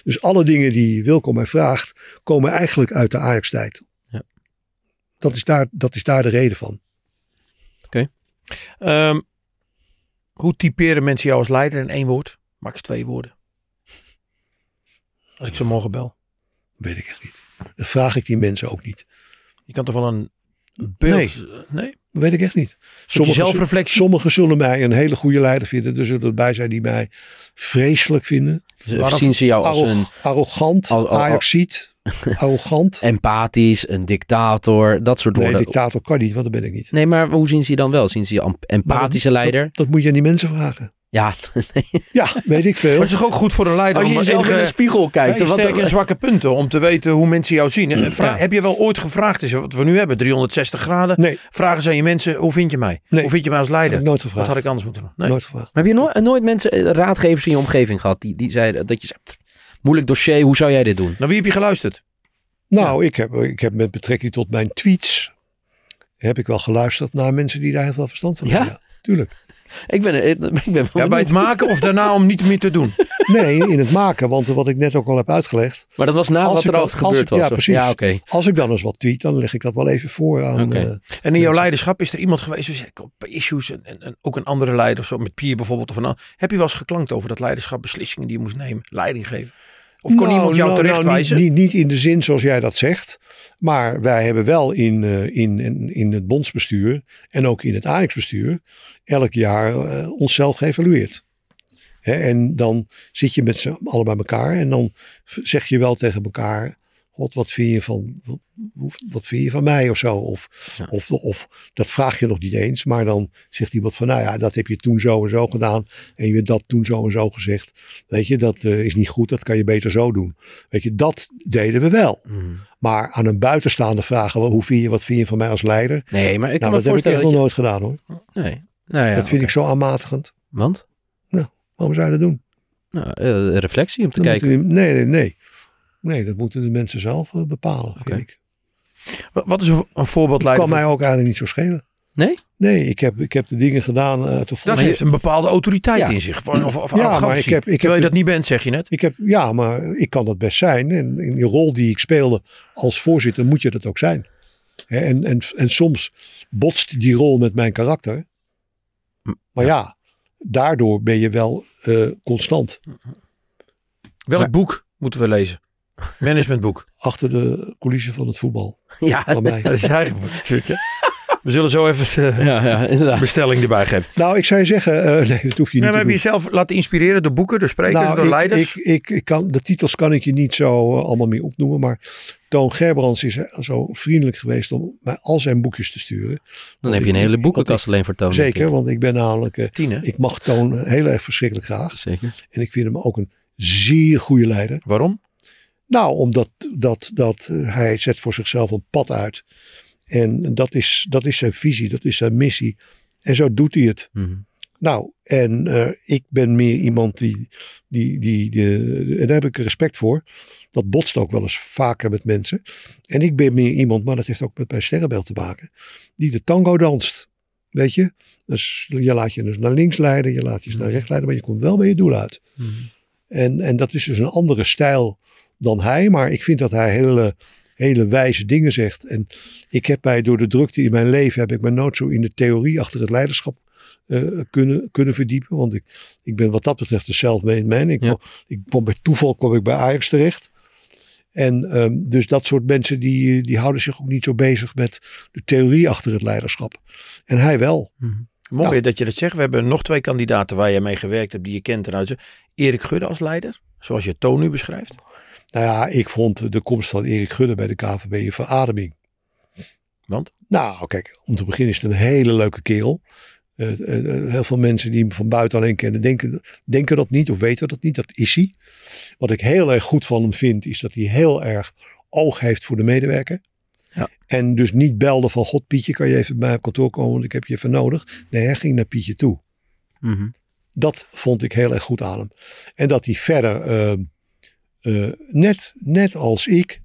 Dus alle dingen die Wilco mij vraagt, komen eigenlijk uit de Ajax-tijd. Dat, is daar, dat is daar de reden van. Ehm, hoe typeren mensen jou als leider in één woord? Max twee woorden. Als ik ze morgen bel. Weet ik echt niet. Dat vraag ik die mensen ook niet. Je kan toch wel een beeld... Nee. nee? Dat weet ik echt niet. Zelfreflectie. sommigen zullen mij een hele goede leider vinden. Er zullen erbij zijn die mij vreselijk vinden. Dus Waarom- zien ze jou als Arro- een arrogant, Al- al- al- Ajaxiet, arrogant. empathisch, een dictator, dat soort Nee, woorden. dictator kan niet, want dat ben ik niet. Nee, maar hoe zien ze je dan wel? Zien ze je empathische leider? Dat, dat moet je aan die mensen vragen. Ja, Ja, weet ik veel. Maar het is toch ook goed voor een leider als je jezelf in de spiegel kijkt. Ja, wat- sterke en zwakke punten om te weten hoe mensen jou zien. En Vra- Ja. Heb je wel ooit gevraagd, is wat we nu hebben, 360 graden. Nee, Vragen ze aan je mensen, hoe vind je mij? Nee. Hoe vind je mij als dat heb leider? ik nooit gevraagd. had ik anders moeten doen? Nee. Nooit gevraagd. Maar heb je nooit, nooit mensen, eh, raadgevers in je omgeving gehad die, die zeiden dat je zei, "Pff, moeilijk dossier, hoe zou jij dit doen? Naar wie heb je geluisterd? Nou, ik, heb, ik heb met betrekking tot mijn tweets... heb ik wel geluisterd naar mensen die daar heel veel verstand van Ja? hebben. Ja, tuurlijk. Ik ben, ik ben Ja, bij het maken of daarna om niet meer te doen? Nee, in het maken. Want wat ik net ook al heb uitgelegd... Maar dat was na Als wat ik er al gebeurd ik- was. ja, of- precies. Ja, oké. Als ik dan eens wat tweet, dan leg ik dat wel even voor aan... Oké. eh, En in jouw Mensen. leiderschap is er iemand geweest die zegt, op issues en, en, en ook een andere leider, zo met Pier bijvoorbeeld. Of een, heb je wel eens geklankt over dat leiderschap, beslissingen die je moest nemen, leiding geven? Of kon Nou, iemand jou nou, nou, niet, niet, niet in de zin zoals jij dat zegt. Maar wij hebben wel in, eh, in, in, in het bondsbestuur en ook in het Ajax-bestuur elk jaar eh, onszelf geëvalueerd. Hè, en dan zit je met z'n allen bij elkaar en dan zeg je wel tegen elkaar: God, wat vind je van, wat, wat vind je van mij of zo? Of, Ja. of, of dat vraag je nog niet eens, maar dan zegt iemand van: Nou ja, dat heb je toen zo en zo gedaan en je hebt dat toen zo en zo gezegd. Weet je, dat eh, is niet goed, dat kan je beter zo doen. Weet je, dat deden we wel. Mhm. Maar aan een buitenstaande vragen, wel, hoe vind je, wat vind je van mij als leider? Nee, maar ik kan nou, me dat heb ik echt voorstellen nog je... nooit gedaan hoor. Nee. Nou ja, dat vind ik zo aanmatigend. Want? Waarom zou je dat doen? Nou, eh, reflectie om te kijken. nee, nee, nee. Nee, dat moeten de mensen zelf eh, bepalen, Oké. vind ik. Wat- is een, een voorbeeld leider? kan mij ook eigenlijk niet zo schelen. Nee? Nee, ik heb, ik heb de dingen gedaan eh, de Dat heeft een bepaalde autoriteit Ja. in zich. Of, of, of Ja, maar arrogantie. ik heb- ik heb Terwijl je de- dat niet bent, zeg je net. Ik heb, ja, maar ik kan dat best zijn. En in die rol die ik speelde als voorzitter moet je dat ook zijn. Hè, En, en, en soms botst die rol met mijn karakter. Maar ja, daardoor ben je wel eh, constant. Welk Maar- boek moeten we lezen? Managementboek. Achter de coulissen van het voetbal. Ja, Van mij. Dat is je eigen boek natuurlijk. Hè? We zullen zo even de ja, ja, inderdaad. bestelling erbij geven. Nou, ik zou je zeggen, eh, nee, dat hoef je niet Nee, maar te heb je doen. jezelf laten inspireren door boeken, door sprekers, Nou, door ik, leiders? ik, ik, ik kan, de titels kan ik je niet zo eh, allemaal meer opnoemen. Maar Toon Gerbrands is eh, zo vriendelijk geweest om mij al zijn boekjes te sturen. Dan heb je een hele boekenkast alleen voor Toon. Zeker, want ik ben namelijk... eh, Tien, hè? ik mag Toon heel erg verschrikkelijk graag. Zeker. En ik vind hem ook een zeer goede leider. Waarom? Nou, omdat dat, dat, eh, hij zet voor zichzelf een pad uit. En dat is, dat is zijn visie, dat is zijn missie. En zo doet hij het. Mhm. Nou, en eh, ik ben meer iemand die, die, die, die- en daar heb ik respect voor. Dat botst ook wel eens vaker met mensen. En ik ben meer iemand, maar dat heeft ook met mijn sterrenbeeld te maken, die de tango danst. Weet je? Dus je laat je dus naar links leiden, je laat je naar rechts leiden, maar je komt wel bij je doel uit. Mhm. En, en dat is dus een andere stijl dan hij. Maar ik vind dat hij hele, hele wijze dingen zegt. En ik heb mij door de drukte in mijn leven, heb ik me nooit zo in de theorie achter het leiderschap eh, kunnen, kunnen verdiepen. Want ik, ik ben wat dat betreft een self-made man. Ik, Ja. kwam- ik kwam bij toeval kwam ik bij Ajax terecht. En ehm, dus dat soort mensen die, die houden zich ook niet zo bezig met de theorie achter het leiderschap. En hij wel. Mhm. Mooi Ja. dat je dat zegt. We hebben nog twee kandidaten waar je mee gewerkt hebt die je kent eruit. Erik Gudde als leider, zoals je Toon nu beschrijft. Nou ja, ik vond de komst van Erik Gudde bij de KVB een verademing. Want? Nou, kijk, om te beginnen is het een hele leuke kerel. Eh, eh, eh, heel veel mensen die hem van buiten alleen kennen, denken, denken dat niet of weten dat niet. Dat is hij. Wat ik heel erg goed van hem vind, is dat hij heel erg oog heeft voor de medewerker. Ja. En dus niet belde van, god Pietje, kan je even bij mij op kantoor komen, want ik heb je even nodig. Nee, hij ging naar Pietje toe. Mhm. Dat vond ik heel erg goed aan hem. En dat hij verder, eh, eh, net, net als ik,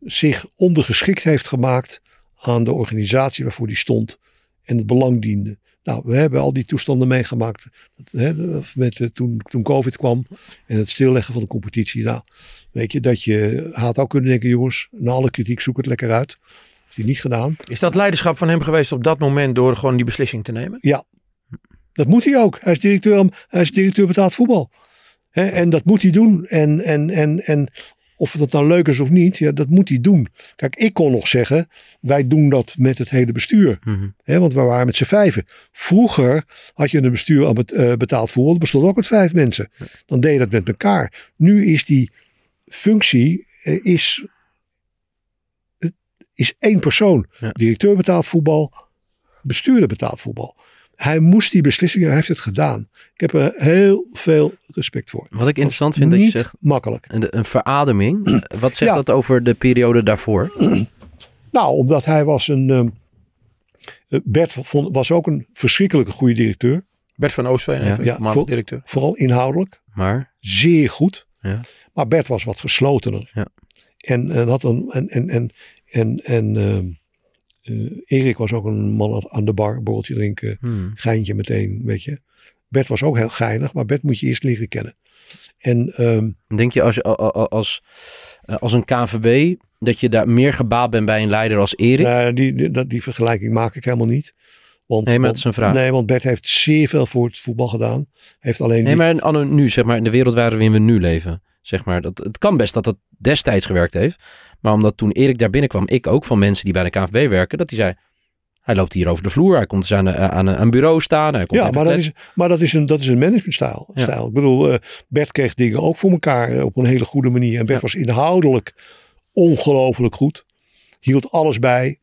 zich ondergeschikt heeft gemaakt aan de organisatie waarvoor hij stond en het belang diende. Nou, we hebben al die toestanden meegemaakt hè, met, eh, toen, toen COVID kwam en het stilleggen van de competitie. Nou, weet je, dat je had ook kunnen denken, jongens, na alle kritiek zoek het lekker uit. Dat heeft hij niet gedaan. Is dat leiderschap van hem geweest op dat moment door gewoon die beslissing te nemen? Dat moet hij ook. Hij is directeur, hij is directeur betaald voetbal. En dat moet hij doen. En, en, en, en of dat nou leuk is of niet, ja, dat moet hij doen. Kijk, ik kon nog zeggen, wij doen dat met het hele bestuur. Mhm. Want we waren met z'n vijven. Vroeger had je een bestuur aan het eh, betaald voetbal. Dat bestond ook uit vijf mensen. Dan deed je dat met elkaar. Nu is die functie eh, is, is één persoon. Ja. Directeur betaald voetbal, bestuurder betaald voetbal. Hij moest die beslissingen, hij heeft het gedaan. Ik heb er heel veel respect voor. Wat ik interessant vind dat je Niet zegt, makkelijk. een, een verademing. Wat zegt Ja. dat over de periode daarvoor? Nou, omdat hij was een. ehm, eh, Bert vond, was ook een verschrikkelijke goede directeur. Bert van Oostveen, Ja. even Ja, voor- directeur. Vooral inhoudelijk. Maar, Zeer goed. Ja. Maar Bert was wat geslotener. Ja. En, en had een. En, en, en, en, en ehm, eh, Erik was ook een man aan de bar, borreltje drinken, hmm, geintje meteen, weet je. Bert was ook heel geinig, maar Bert moet je eerst leren kennen. En ehm, denk je als, als, eh, als een KVB dat je daar meer gebaat bent bij een leider als Erik? die, die, dat- die vergelijking maak ik helemaal niet. Want, Nee, maar het is een vraag. Nee, want Bert heeft zeer veel voor het voetbal gedaan. Heeft alleen Nee, maar anno nu, zeg maar, in de wereld waarin we nu leven. Zeg maar, dat, het kan best dat dat destijds gewerkt heeft. Maar omdat toen Erik daar binnenkwam, ik ook van mensen die bij de KNVB werken, dat hij zei, hij loopt hier over de vloer, hij komt dus aan, een- aan, een- bureau staan. Hij komt Ja, maar dat, is, maar dat is een, dat is een managementstijl. Ja. stijl. Ik bedoel, eh, Bert kreeg dingen ook voor elkaar eh, op een hele goede manier. En Bert Ja. was inhoudelijk ongelooflijk goed. Hield alles bij.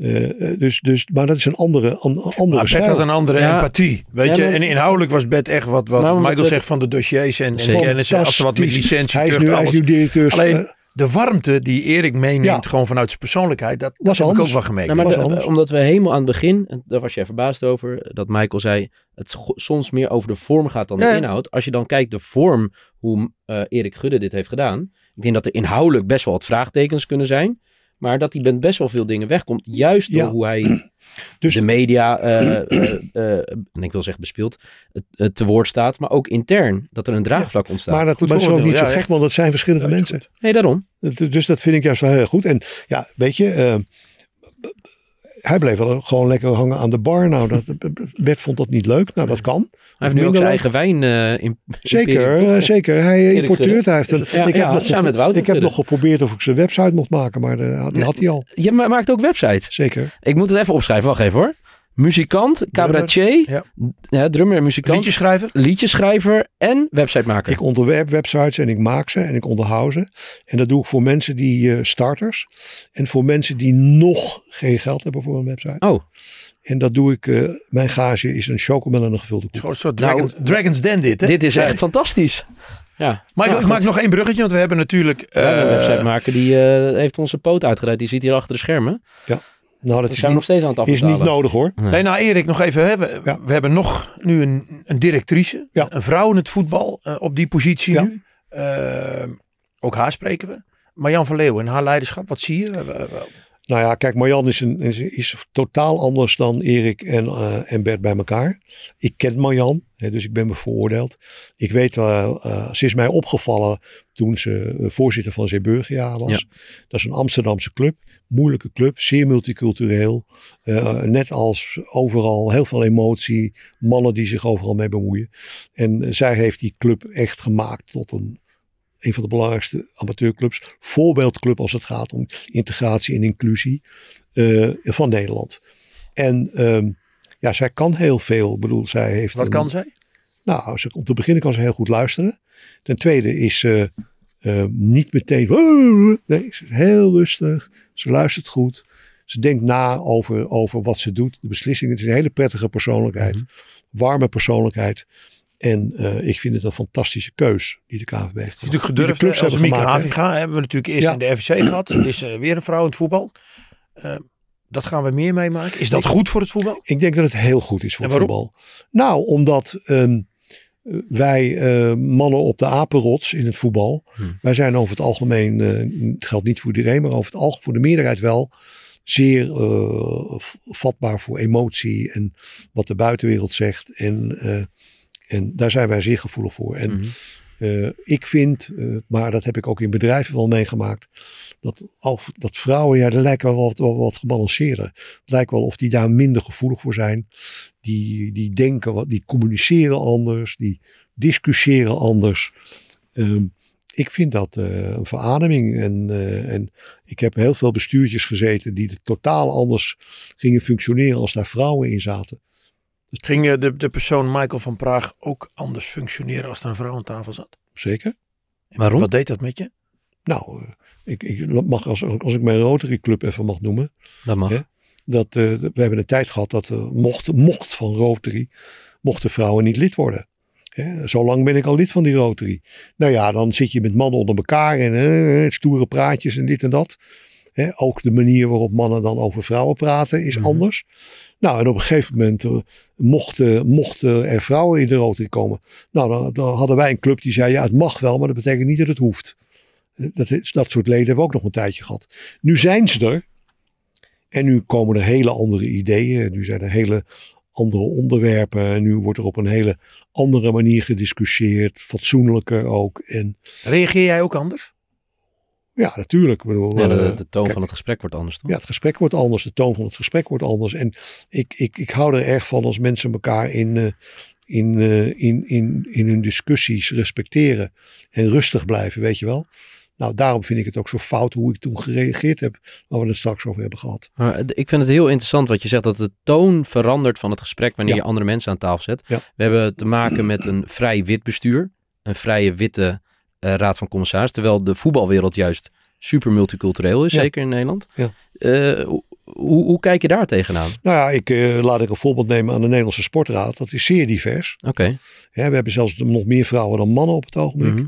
Eh, eh, dus, dus, maar dat is een andere, an, andere Maar Bert stijl. had een andere Ja. empathie. Weet Ja, je, en inhoudelijk was Bert echt wat, wat omdat Michael zegt van de dossiers en, en kennis. Als er wat met Fantastisch. licentie hij is, nu, hij is alles. nu directeur. Alleen, eh, de warmte die Erik meeneemt, Ja. gewoon vanuit zijn persoonlijkheid, dat, dat Was heb ik ook wel gemerkt. Nou, maar was de- anders. omdat we helemaal aan het begin, en daar was jij verbaasd over, dat Michael zei, het soms meer over de vorm gaat dan Ja, de inhoud. Als je dan kijkt de vorm, hoe eh, Erik Gudde dit heeft gedaan. Ik denk dat er inhoudelijk best wel wat vraagtekens kunnen zijn. Maar dat hij met best wel veel dingen wegkomt. Juist door Ja. hoe hij Dus- de media, eh, eh, eh, en ik wil zeggen bespeeld, te woord staat. Maar ook intern, dat er een draagvlak ontstaat. maar dat, is ook niet zo gek, want dat zijn verschillende mensen. Nee, daarom. Dat- Dus dat vind ik juist wel heel goed. En ja, weet je, hij bleef wel gewoon lekker hangen aan de bar. Nou, dat, Bert vond dat niet leuk. Nou, dat kan. Hij heeft nu ook zijn eigen wijn eh in Zeker, eh, zeker. Hij importeert. Hij heeft Ja, ik heb, ja, samen met Wouter ik heb nog geprobeerd of ik zijn website mocht maken, maar eh, die had hij al. Je ma- maakt ook websites. Zeker. Ik moet het even opschrijven. Wacht even hoor. Muzikant, cabaretier, Ja. ja, drummer en muzikant, Liedjeschrijver? liedjeschrijver en websitemaker. Ik ontwerp websites en ik maak ze en ik onderhoud ze. En dat doe ik voor mensen die eh, starters en voor mensen die nog geen geld hebben voor een website. Oh, En dat doe ik, eh, mijn gage is een chocomel en een gevulde koek. een soort Nou, Dragons, Dragons Den dit, hè? Dit is Ja. echt fantastisch. Ja. Maar ik, Nou, ik maak nog één bruggetje, want we hebben natuurlijk... Ja, een eh, website maken die eh, heeft onze poot uitgereid. Die zit hier achter de schermen. Nou, dat We is zijn nog niet, steeds aan het is afbetalen. niet nodig hoor. Nee. Nee, nou Erik, nog even. Hè. We, Ja. we hebben nog nu een, een directrice. Ja. Een vrouw in het voetbal eh, op die positie Ja. nu. Eh, ook haar spreken we. Marjan van Leeuwen en haar leiderschap, wat zie je? Nou ja, kijk, Marjan is, een, is, is totaal anders dan Erik en, eh, en Bert bij elkaar. Ik ken Marjan, hè, dus ik ben bevooroordeeld. Ik weet, eh, ze is mij opgevallen toen ze voorzitter van Zeeburgia was. Dat is een Amsterdamse club, moeilijke club, zeer multicultureel. Eh, net als overal, heel veel emotie, mannen die zich overal mee bemoeien. En eh, zij heeft die club echt gemaakt tot een een van de belangrijkste amateurclubs, voorbeeldclub als het gaat om integratie en inclusie eh, van Nederland. En ehm, ja, zij kan heel veel. Ik bedoel, zij heeft. wat een- kan zij? Nou, ze, om te beginnen kan ze heel goed luisteren. Ten tweede is ze niet meteen. Nee, ze is heel rustig. Ze luistert goed. Ze denkt na over, over wat ze doet, de beslissingen. Het is een hele prettige persoonlijkheid. Mhm. Warme persoonlijkheid. En eh, ik vind het een fantastische keus die de KVB heeft Het is natuurlijk gedurfd. Als hebben Mieke. Havinga hebben we natuurlijk eerst Ja. in de FC gehad. Het is eh, weer een vrouw in het voetbal. Eh, dat gaan we meer meemaken. Is dat Ik- goed voor het voetbal? Ik denk dat het heel goed is voor het voetbal. Nou, omdat ehm, wij eh, mannen op de apenrots in het voetbal. Hmm. Wij zijn over het algemeen, eh, het geldt niet voor iedereen, maar over het algemeen voor de meerderheid wel. Zeer eh, vatbaar voor emotie en wat de buitenwereld zegt. En, en daar zijn wij zeer gevoelig voor. En Mhm. Eh, ik vind, eh, maar dat heb ik ook in bedrijven wel meegemaakt, dat, dat vrouwen, ja, dat lijkt wel wat, wat gebalanceerder. Het lijkt wel of die daar minder gevoelig voor zijn. Die, die denken, wat, die communiceren anders, die discussiëren anders. Ehm, ik vind dat eh, een verademing. En, en ik heb heel veel bestuurtjes gezeten die totaal anders gingen functioneren als daar vrouwen in zaten. Ging eh, de, de persoon Michael van Praag ook anders functioneren als er een vrouw aan tafel zat? Zeker. Waarom? Wat deed dat met je? Nou, eh, ik, ik mag als, als ik mijn Rotary Club even mag noemen. Dat mag. Ja. Dat, eh, we hebben een tijd gehad dat er mocht, mocht van Rotary, mochten vrouwen niet lid worden. Hè, Zolang ben ik al lid van die Rotary. Nou ja, dan zit je met mannen onder elkaar en eh, stoere praatjes en dit en dat. Hè, ook de manier waarop mannen dan over vrouwen praten is Mhm. anders. Nou, en op een gegeven moment eh, mochten, mochten er vrouwen in de Rotary komen. Nou, dan, dan hadden wij een club die zei, ja, het mag wel, maar dat betekent niet dat het hoeft. Dat, is- dat soort leden hebben we ook nog een tijdje gehad. Nu zijn ze er. En nu komen er hele andere ideeën. Nu zijn er hele andere onderwerpen. En nu wordt er op een hele andere manier gediscussieerd. Fatsoenlijker ook. En Reageer jij ook anders? Ja, natuurlijk. Ik bedoel, Ja, de, eh, de toon kijk, van het gesprek wordt anders, toch? Ja, het gesprek wordt anders. De toon van het gesprek wordt anders. En ik, ik, ik hou er erg van als mensen elkaar in, eh, in, eh, in, in, in hun discussies respecteren. En rustig blijven, weet je wel. Nou, daarom vind ik het ook zo fout hoe ik toen gereageerd heb. Waar we het straks over hebben gehad. Ik vind het heel interessant wat je zegt, dat de toon verandert van het gesprek wanneer Ja. je andere mensen aan tafel zet. Ja. We hebben te maken met een vrij wit bestuur, een vrije witte eh, raad van commissaris, terwijl de voetbalwereld juist super multicultureel is, Ja. zeker in Nederland. Ja. Eh, hoe, kijk je daar tegenaan? Nou ja, ik, eh, laat ik een voorbeeld nemen aan de Nederlandse Sportraad. Dat is zeer divers. Oké. Hè, we hebben zelfs nog meer vrouwen dan mannen op het ogenblik. Mhm.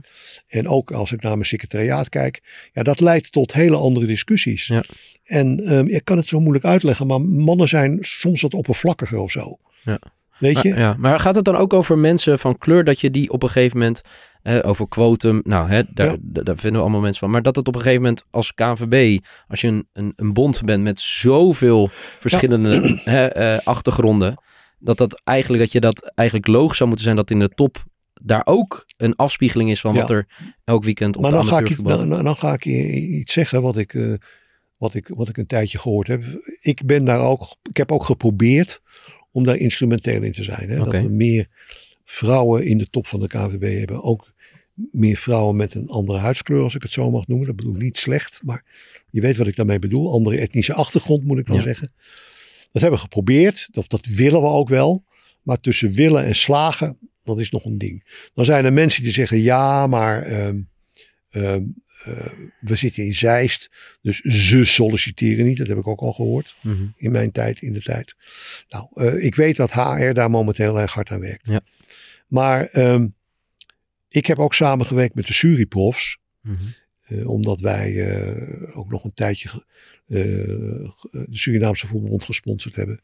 En ook als ik naar mijn secretariaat kijk. Ja, dat leidt tot hele andere discussies. Ja. En ehm, ik kan het zo moeilijk uitleggen. Maar mannen zijn soms wat oppervlakkiger of zo. Ja. Weet je? Maar, ja, maar gaat het dan ook over mensen van kleur dat je die op een gegeven moment over quotum, nou hè, daar, Ja. daar vinden we allemaal mensen van, maar dat het op een gegeven moment als KNVB, als je een, een, een bond bent met zoveel verschillende hè, eh, achtergronden, dat dat eigenlijk dat je dat eigenlijk logisch zou moeten zijn dat in de top daar ook een afspiegeling is van Ja. wat er elk weekend op maar de dan ga, ik, dan, dan ga ik iets zeggen wat ik, eh, wat, ik, wat ik een tijdje gehoord heb. Ik ben daar ook, ik heb ook geprobeerd om daar instrumenteel in te zijn. Hè? Oké. Dat we meer vrouwen in de top van de KVB hebben. Ook meer vrouwen met een andere huidskleur, als ik het zo mag noemen. Dat bedoel ik niet slecht, maar je weet wat ik daarmee bedoel. Andere etnische achtergrond, moet ik dan Ja. zeggen. Dat hebben we geprobeerd. Dat, dat willen we ook wel. Maar tussen willen en slagen, dat is nog een ding. Dan zijn er mensen die zeggen, ja, maar ehm, Ehm, eh, we zitten in Zeist, dus ze solliciteren niet. Dat heb ik ook al gehoord Mhm. in mijn tijd, in de tijd. Nou, eh, ik weet dat HR daar momenteel erg hard aan werkt. Ja. Maar ehm, ik heb ook samengewerkt met de Suriprofs. Mhm. eh, omdat wij eh, ook nog een tijdje eh, de Surinaamse voetbalbond gesponsord hebben.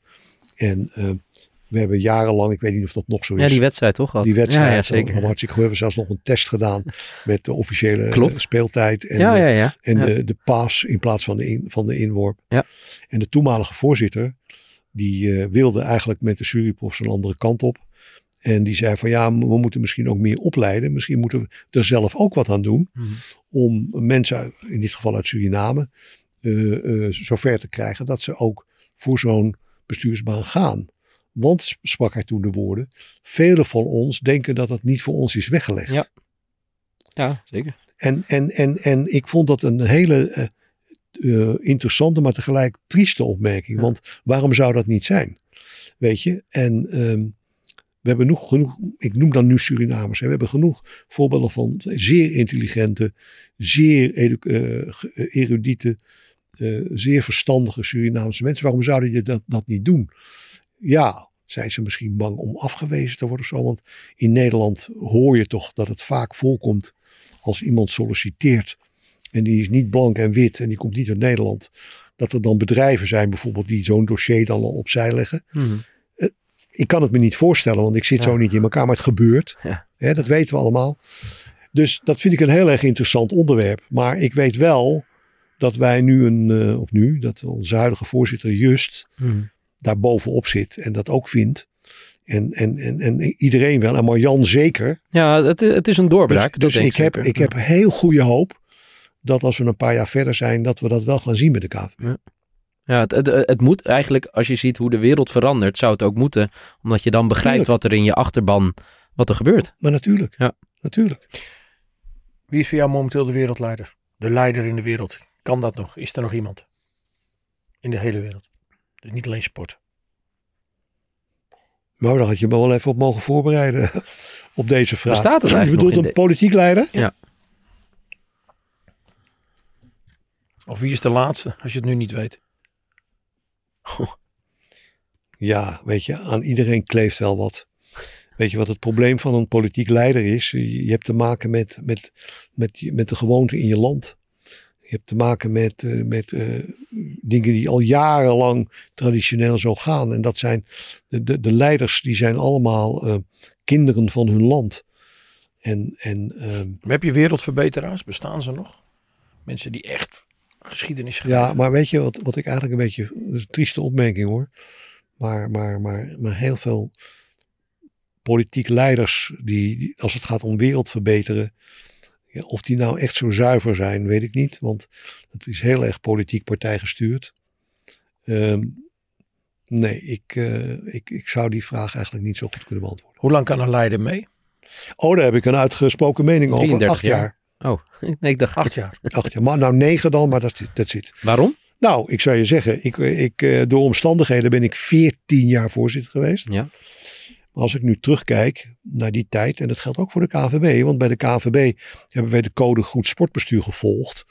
En eh, we hebben jarenlang, ik weet niet of dat nog zo is. Ja, die wedstrijd toch? Die wedstrijd, Ja, ja zeker. hartstikke goed. We hebben zelfs nog een test gedaan met de officiële Klopt. speeltijd. En, ja, en de, de paas in plaats van de, in, van de inworp. Ja. En de toenmalige voorzitter, die wilde eigenlijk met de Suriprofs een andere kant op. En die zei van ja, we moeten misschien ook meer opleiden. Misschien moeten we er zelf ook wat aan doen. Mhm. Om mensen, in dit geval uit Suriname, eh, eh, zover te krijgen dat ze ook voor zo'n bestuursbaan gaan. Want, sprak hij toen de woorden, velen van ons denken dat het niet voor ons is weggelegd. Ja. ja, zeker. En, en, en, en ik vond dat een hele eh, interessante, maar tegelijk trieste opmerking. Ja. Want waarom zou dat niet zijn? Weet je? En ehm, we hebben nog genoeg, ik noem dan nu Surinamers, we hebben genoeg voorbeelden van zeer intelligente, zeer eh, erudite, eh, zeer verstandige Surinaamse mensen. Waarom zouden je dat, dat niet doen? Ja, zijn ze misschien bang om afgewezen te worden of zo? Want in Nederland hoor je toch dat het vaak voorkomt als iemand solliciteert en die is niet blank en wit en die komt niet uit Nederland, dat er dan bedrijven zijn bijvoorbeeld die zo'n dossier dan al opzij leggen. Mhm. Ik kan het me niet voorstellen, want ik zit Ja. zo niet in elkaar, maar het gebeurt. Ja. Hè, dat weten we allemaal. Dus dat vind ik een heel erg interessant onderwerp. Maar ik weet wel dat wij nu een, eh, of nu, dat onze huidige voorzitter Just Mhm. daar bovenop zit en dat ook vindt. En, en, en, en iedereen wel, en Marjan zeker. Ja, het, het is een doorbraak. Dus, dus ik, heb, ik heb heel goede hoop dat als we een paar jaar verder zijn, dat we dat wel gaan zien met de KVB. Ja, het, het, het moet eigenlijk, als je ziet hoe de wereld verandert, zou het ook moeten. Omdat je dan begrijpt wat er in je achterban, wat er gebeurt. Maar natuurlijk, Ja. natuurlijk. Wie is voor jou momenteel de wereldleider? De leider in de wereld. Kan dat nog? Is er nog iemand? In de hele wereld. Dus niet alleen sport. Maar daar had je me wel even op mogen voorbereiden op deze vraag. staat het Je eigenlijk bedoelt nog in een politiek leider? Of wie is de laatste, als je het nu niet weet? Ja, weet je, aan iedereen kleeft wel wat. Weet je wat het probleem van een politiek leider is? Je hebt te maken met, met, met, met de gewoonte in je land. Je hebt te maken met, eh, met eh, dingen die al jarenlang traditioneel zo gaan. En dat zijn de, de, de leiders, die zijn allemaal eh, kinderen van hun land. En, en ehm, heb je wereldverbeteraars? Bestaan ze nog? Mensen die echt geschiedenis schrijven? Ja, maar weet je wat, wat ik eigenlijk een beetje. Dat is een trieste opmerking hoor. Maar, maar, maar, maar heel veel politiek leiders, die, die als het gaat om wereld verbeteren. Ja, of die nou echt zo zuiver zijn, weet ik niet. Want het is heel erg politiek partijgestuurd. Ehm, nee, ik, eh, ik, ik zou die vraag eigenlijk niet zo goed kunnen beantwoorden. Hoe lang kan een leider mee? Oh, daar heb ik een uitgesproken mening over. 33 Acht jaar. Oh, nee, ik dacht, Acht jaar. Acht jaar. Maar nou negen dan, maar dat dat zit. waarom? Nou, ik zou je zeggen, ik, ik, eh, door omstandigheden ben ik 14 jaar voorzitter geweest. Ja. Maar als ik nu terugkijk naar die tijd, en dat geldt ook voor de KVB, want bij de KVB hebben wij de code goed sportbestuur gevolgd.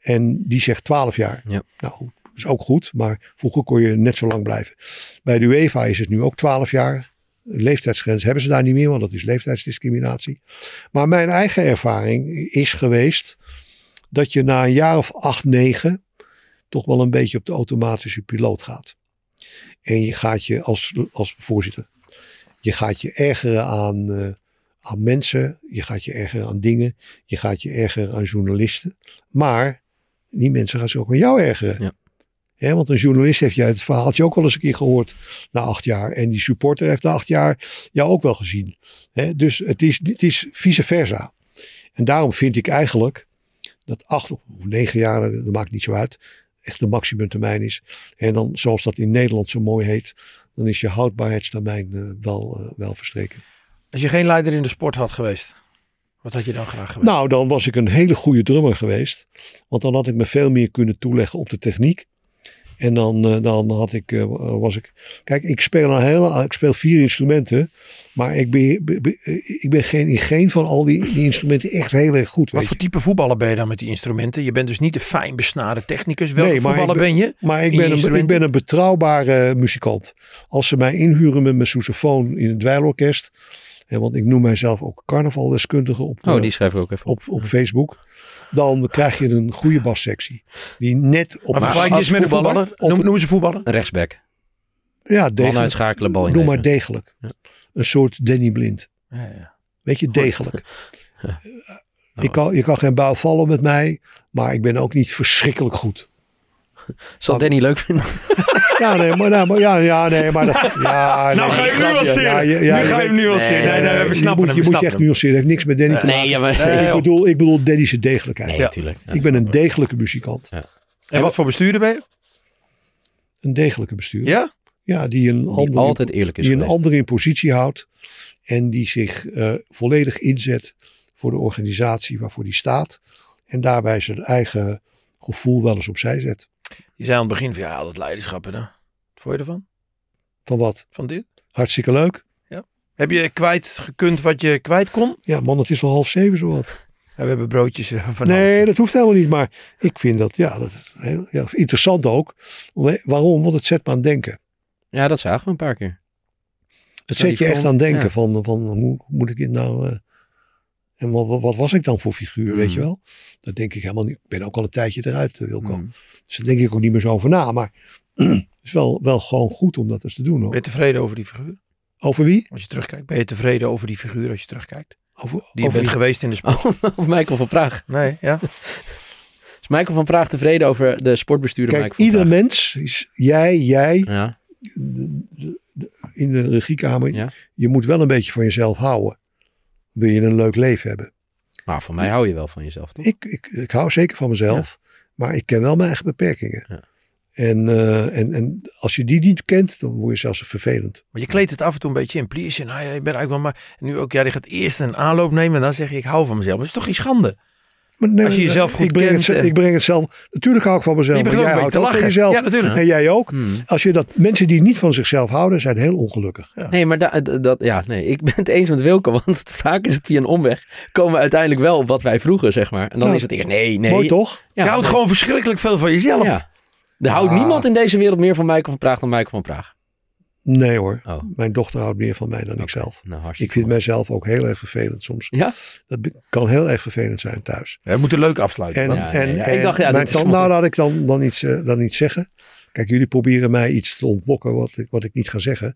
En die zegt 12 jaar. Ja. Nou, dat is ook goed, maar vroeger kon je net zo lang blijven. Bij de UEFA is het nu ook 12 jaar. Leeftijdsgrens hebben ze daar niet meer, want dat is leeftijdsdiscriminatie. Maar mijn eigen ervaring is geweest dat je na een jaar of acht, negen toch wel een beetje op de automatische piloot gaat. En je gaat je als, als voorzitter, je gaat je ergeren aan, eh, aan mensen, je gaat je ergeren aan dingen, je gaat je ergeren aan journalisten. Maar die mensen gaan zich ook aan jou ergeren. Ja. Want een journalist heeft jij het verhaaltje ook wel eens een keer gehoord na acht jaar. En die supporter heeft na acht jaar jou ook wel gezien. Dus het is, het is vice versa. En daarom vind ik eigenlijk dat acht of negen jaar, dat maakt niet zo uit, echt de maximumtermijn is. En dan, zoals dat in Nederland zo mooi heet, dan is je houdbaarheidstermijn eh, wel, eh, wel verstreken. Als je geen leider in de sport had geweest, wat had je dan graag geweest? Nou, dan was ik een hele goede drummer geweest. Want dan had ik me veel meer kunnen toeleggen op de techniek. En dan, eh, dan had ik, eh, was ik. Kijk, ik speel een hele, ik speel vier instrumenten. Maar ik ben, be- be- eh, ik ben geen, in geen van al die, die instrumenten echt heel erg goed. Wat voor type voetballer ben je dan met die instrumenten? Je bent dus niet de fijn besnaren technicus. Welke Nee, voetballer ben je? Maar ik ben, een, ik ben een betrouwbare muzikant. Als ze mij inhuren met mijn sousaphone in het dweilorkest. Want ik noem mijzelf ook carnavaldeskundige op, Oh, die schrijf ik ook even op. op, op Facebook. Dan krijg je een goede bassectie. Die net op Maar vergelijk je met een voetballer? voetballer. Noem, noem eens een voetballer. Een rechtsback. ja, degelijk. uitschakelen, bal in. Doe maar degelijk. Ja. Een soort Danny Blind. Ja, ja. Weet je, degelijk. Ja. Ik kan, je kan geen bouw vallen met mij, maar ik ben ook niet verschrikkelijk goed. Zal Danny leuk vinden? Ja, nee, maar, nou, maar, ja, ja, nee, maar dat, ja, Nou nee, ga je hem grapje. nuanceren. Ja, je- ja, nu je ga je hem nuanceren. Nee, nee, Nee, we je snappen moet, hem. je we moet je snappen echt hem. nuanceren. Het heeft niks met Danny te maken. Nee, ja, maar... Nee, ik, joh. bedoel, ik bedoel Danny's degelijkheid. Nee, Ja. natuurlijk. Ja, ik ben een degelijke muzikant. En wat voor bestuurder ben je? Een degelijke bestuurder. Ja? Ja, die een, Die ander, altijd eerlijk is die een geweest. ander in positie houdt. En die zich eh, volledig inzet voor de organisatie waarvoor die staat. En daarbij zijn eigen gevoel wel eens opzij zet. Je zei aan het begin van ja, dat leiderschap. Hè? Wat vond je ervan? Van wat? Van dit? Hartstikke leuk. Heb je kwijt gekund wat je kwijt kon? Ja, man, het is al half zeven zo wat. Ja, we hebben broodjes hebben van Nee, alles. dat hoeft helemaal niet. Maar ik vind dat, ja, dat is heel, ja, interessant ook. Waarom? Want het zet me aan het denken. Ja, dat zagen we een paar keer. Het zet je echt aan het denken ja. van, van hoe, hoe moet ik dit nou... eh, en wat, wat, was ik dan voor figuur, weet Mm. je wel? Dat denk ik helemaal niet. Ik ben ook al een tijdje eruit, eh, Wilco. Mm. Dus daar denk ik ook niet meer zo over na. Maar het is wel, wel gewoon goed om dat eens te doen. Ben Hoor. je tevreden over die figuur? Over wie? Als je terugkijkt. Ben je tevreden over die figuur als je terugkijkt? Over, Die je over bent wie? geweest in de sport? of Michael van Praag. Nee, ja? Is Michael van Praag tevreden over de sportbestuurder Kijk, Michael van ieder Praag? mens, is, jij, jij, Ja, de- de- de- in de regiekamer, Ja. je moet wel een beetje van jezelf houden. Wil je een leuk leven hebben? maar voor mij hou je wel van jezelf, toch? Ik, ik, ik hou zeker van mezelf, maar ik ken wel mijn eigen beperkingen. Ja. En, eh, en, en als je die niet kent, dan word je zelfs vervelend. Maar je kleedt het af en toe een beetje in. Please, nou ja, je bent eigenlijk wel maar... Nu ook, ja, die gaat eerst een aanloop nemen en dan zeg je, ik hou van mezelf. Maar dat is toch geen schande? Maar nee, Als je jezelf goed ik breng kent Het, en- ik breng het zelf. Natuurlijk hou ik van mezelf. maar jij houdt ook van jezelf. Ja, natuurlijk. En jij ook. Hmm. Als je dat, mensen die niet van zichzelf houden, zijn heel ongelukkig. Nee, maar da- d- dat, ja, nee, ik ben het eens met Wilco, want vaak is het via een omweg. Komen we uiteindelijk wel op wat wij vroegen, zeg maar. En dan Ja. is het eerst, nee, nee. Mooi toch? Ja, je houdt nee. gewoon verschrikkelijk veel van jezelf. Ja. Er houdt Ah. niemand in deze wereld meer van Michael van Praag dan Michael van Praag. Nee hoor. Oh, Mijn dochter houdt meer van mij dan oké. ikzelf. Nou, Ik vind mooi. mijzelf ook heel erg vervelend soms. Ja? Dat kan heel erg vervelend zijn thuis. We moeten leuk afsluiten. En, Ja, en, nee, ja, en ik dacht, ja, mijn tante- nou laat ik dan, dan, iets, eh, dan iets zeggen. Kijk, jullie proberen mij iets te ontlokken wat ik, wat ik niet ga zeggen.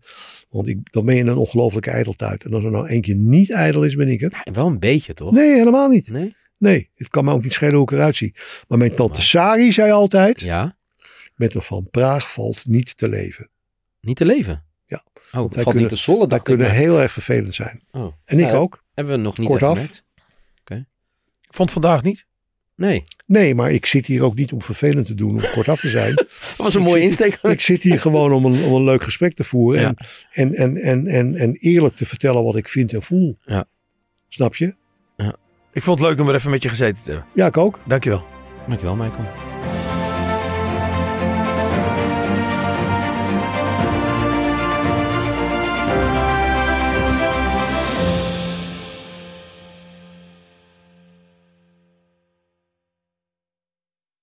Want ik, dan ben je een ongelofelijke ijdeltuit. En als er nou één keer niet ijdel is, ben ik het. Ja, wel een beetje, toch? Nee, helemaal niet. Nee? Nee, het kan me ook niet schelen hoe ik eruit zie. Maar mijn tante Maar- Sari zei altijd, Ja? met een van Praag valt niet te leven. Niet te leven? Ja. Oh, het valt niet te zollen, Dat kunnen maar. heel erg vervelend zijn. Oh. En ik Ja, ook. Hebben we nog niet Kort even af. gemerkt. Ik vond het vandaag niet. Nee, Nee, maar ik zit hier ook niet om vervelend te doen, om kortaf te zijn. dat was een Ik mooie zit- insteek. ik zit hier gewoon om een, om een leuk gesprek te voeren. Ja. En, en, en, en, en, en eerlijk te vertellen wat ik vind en voel. Ja. Snap je? Ik vond het leuk om er even met je gezeten te hebben. Ja, ik ook. Dankjewel. Dankjewel, Michael.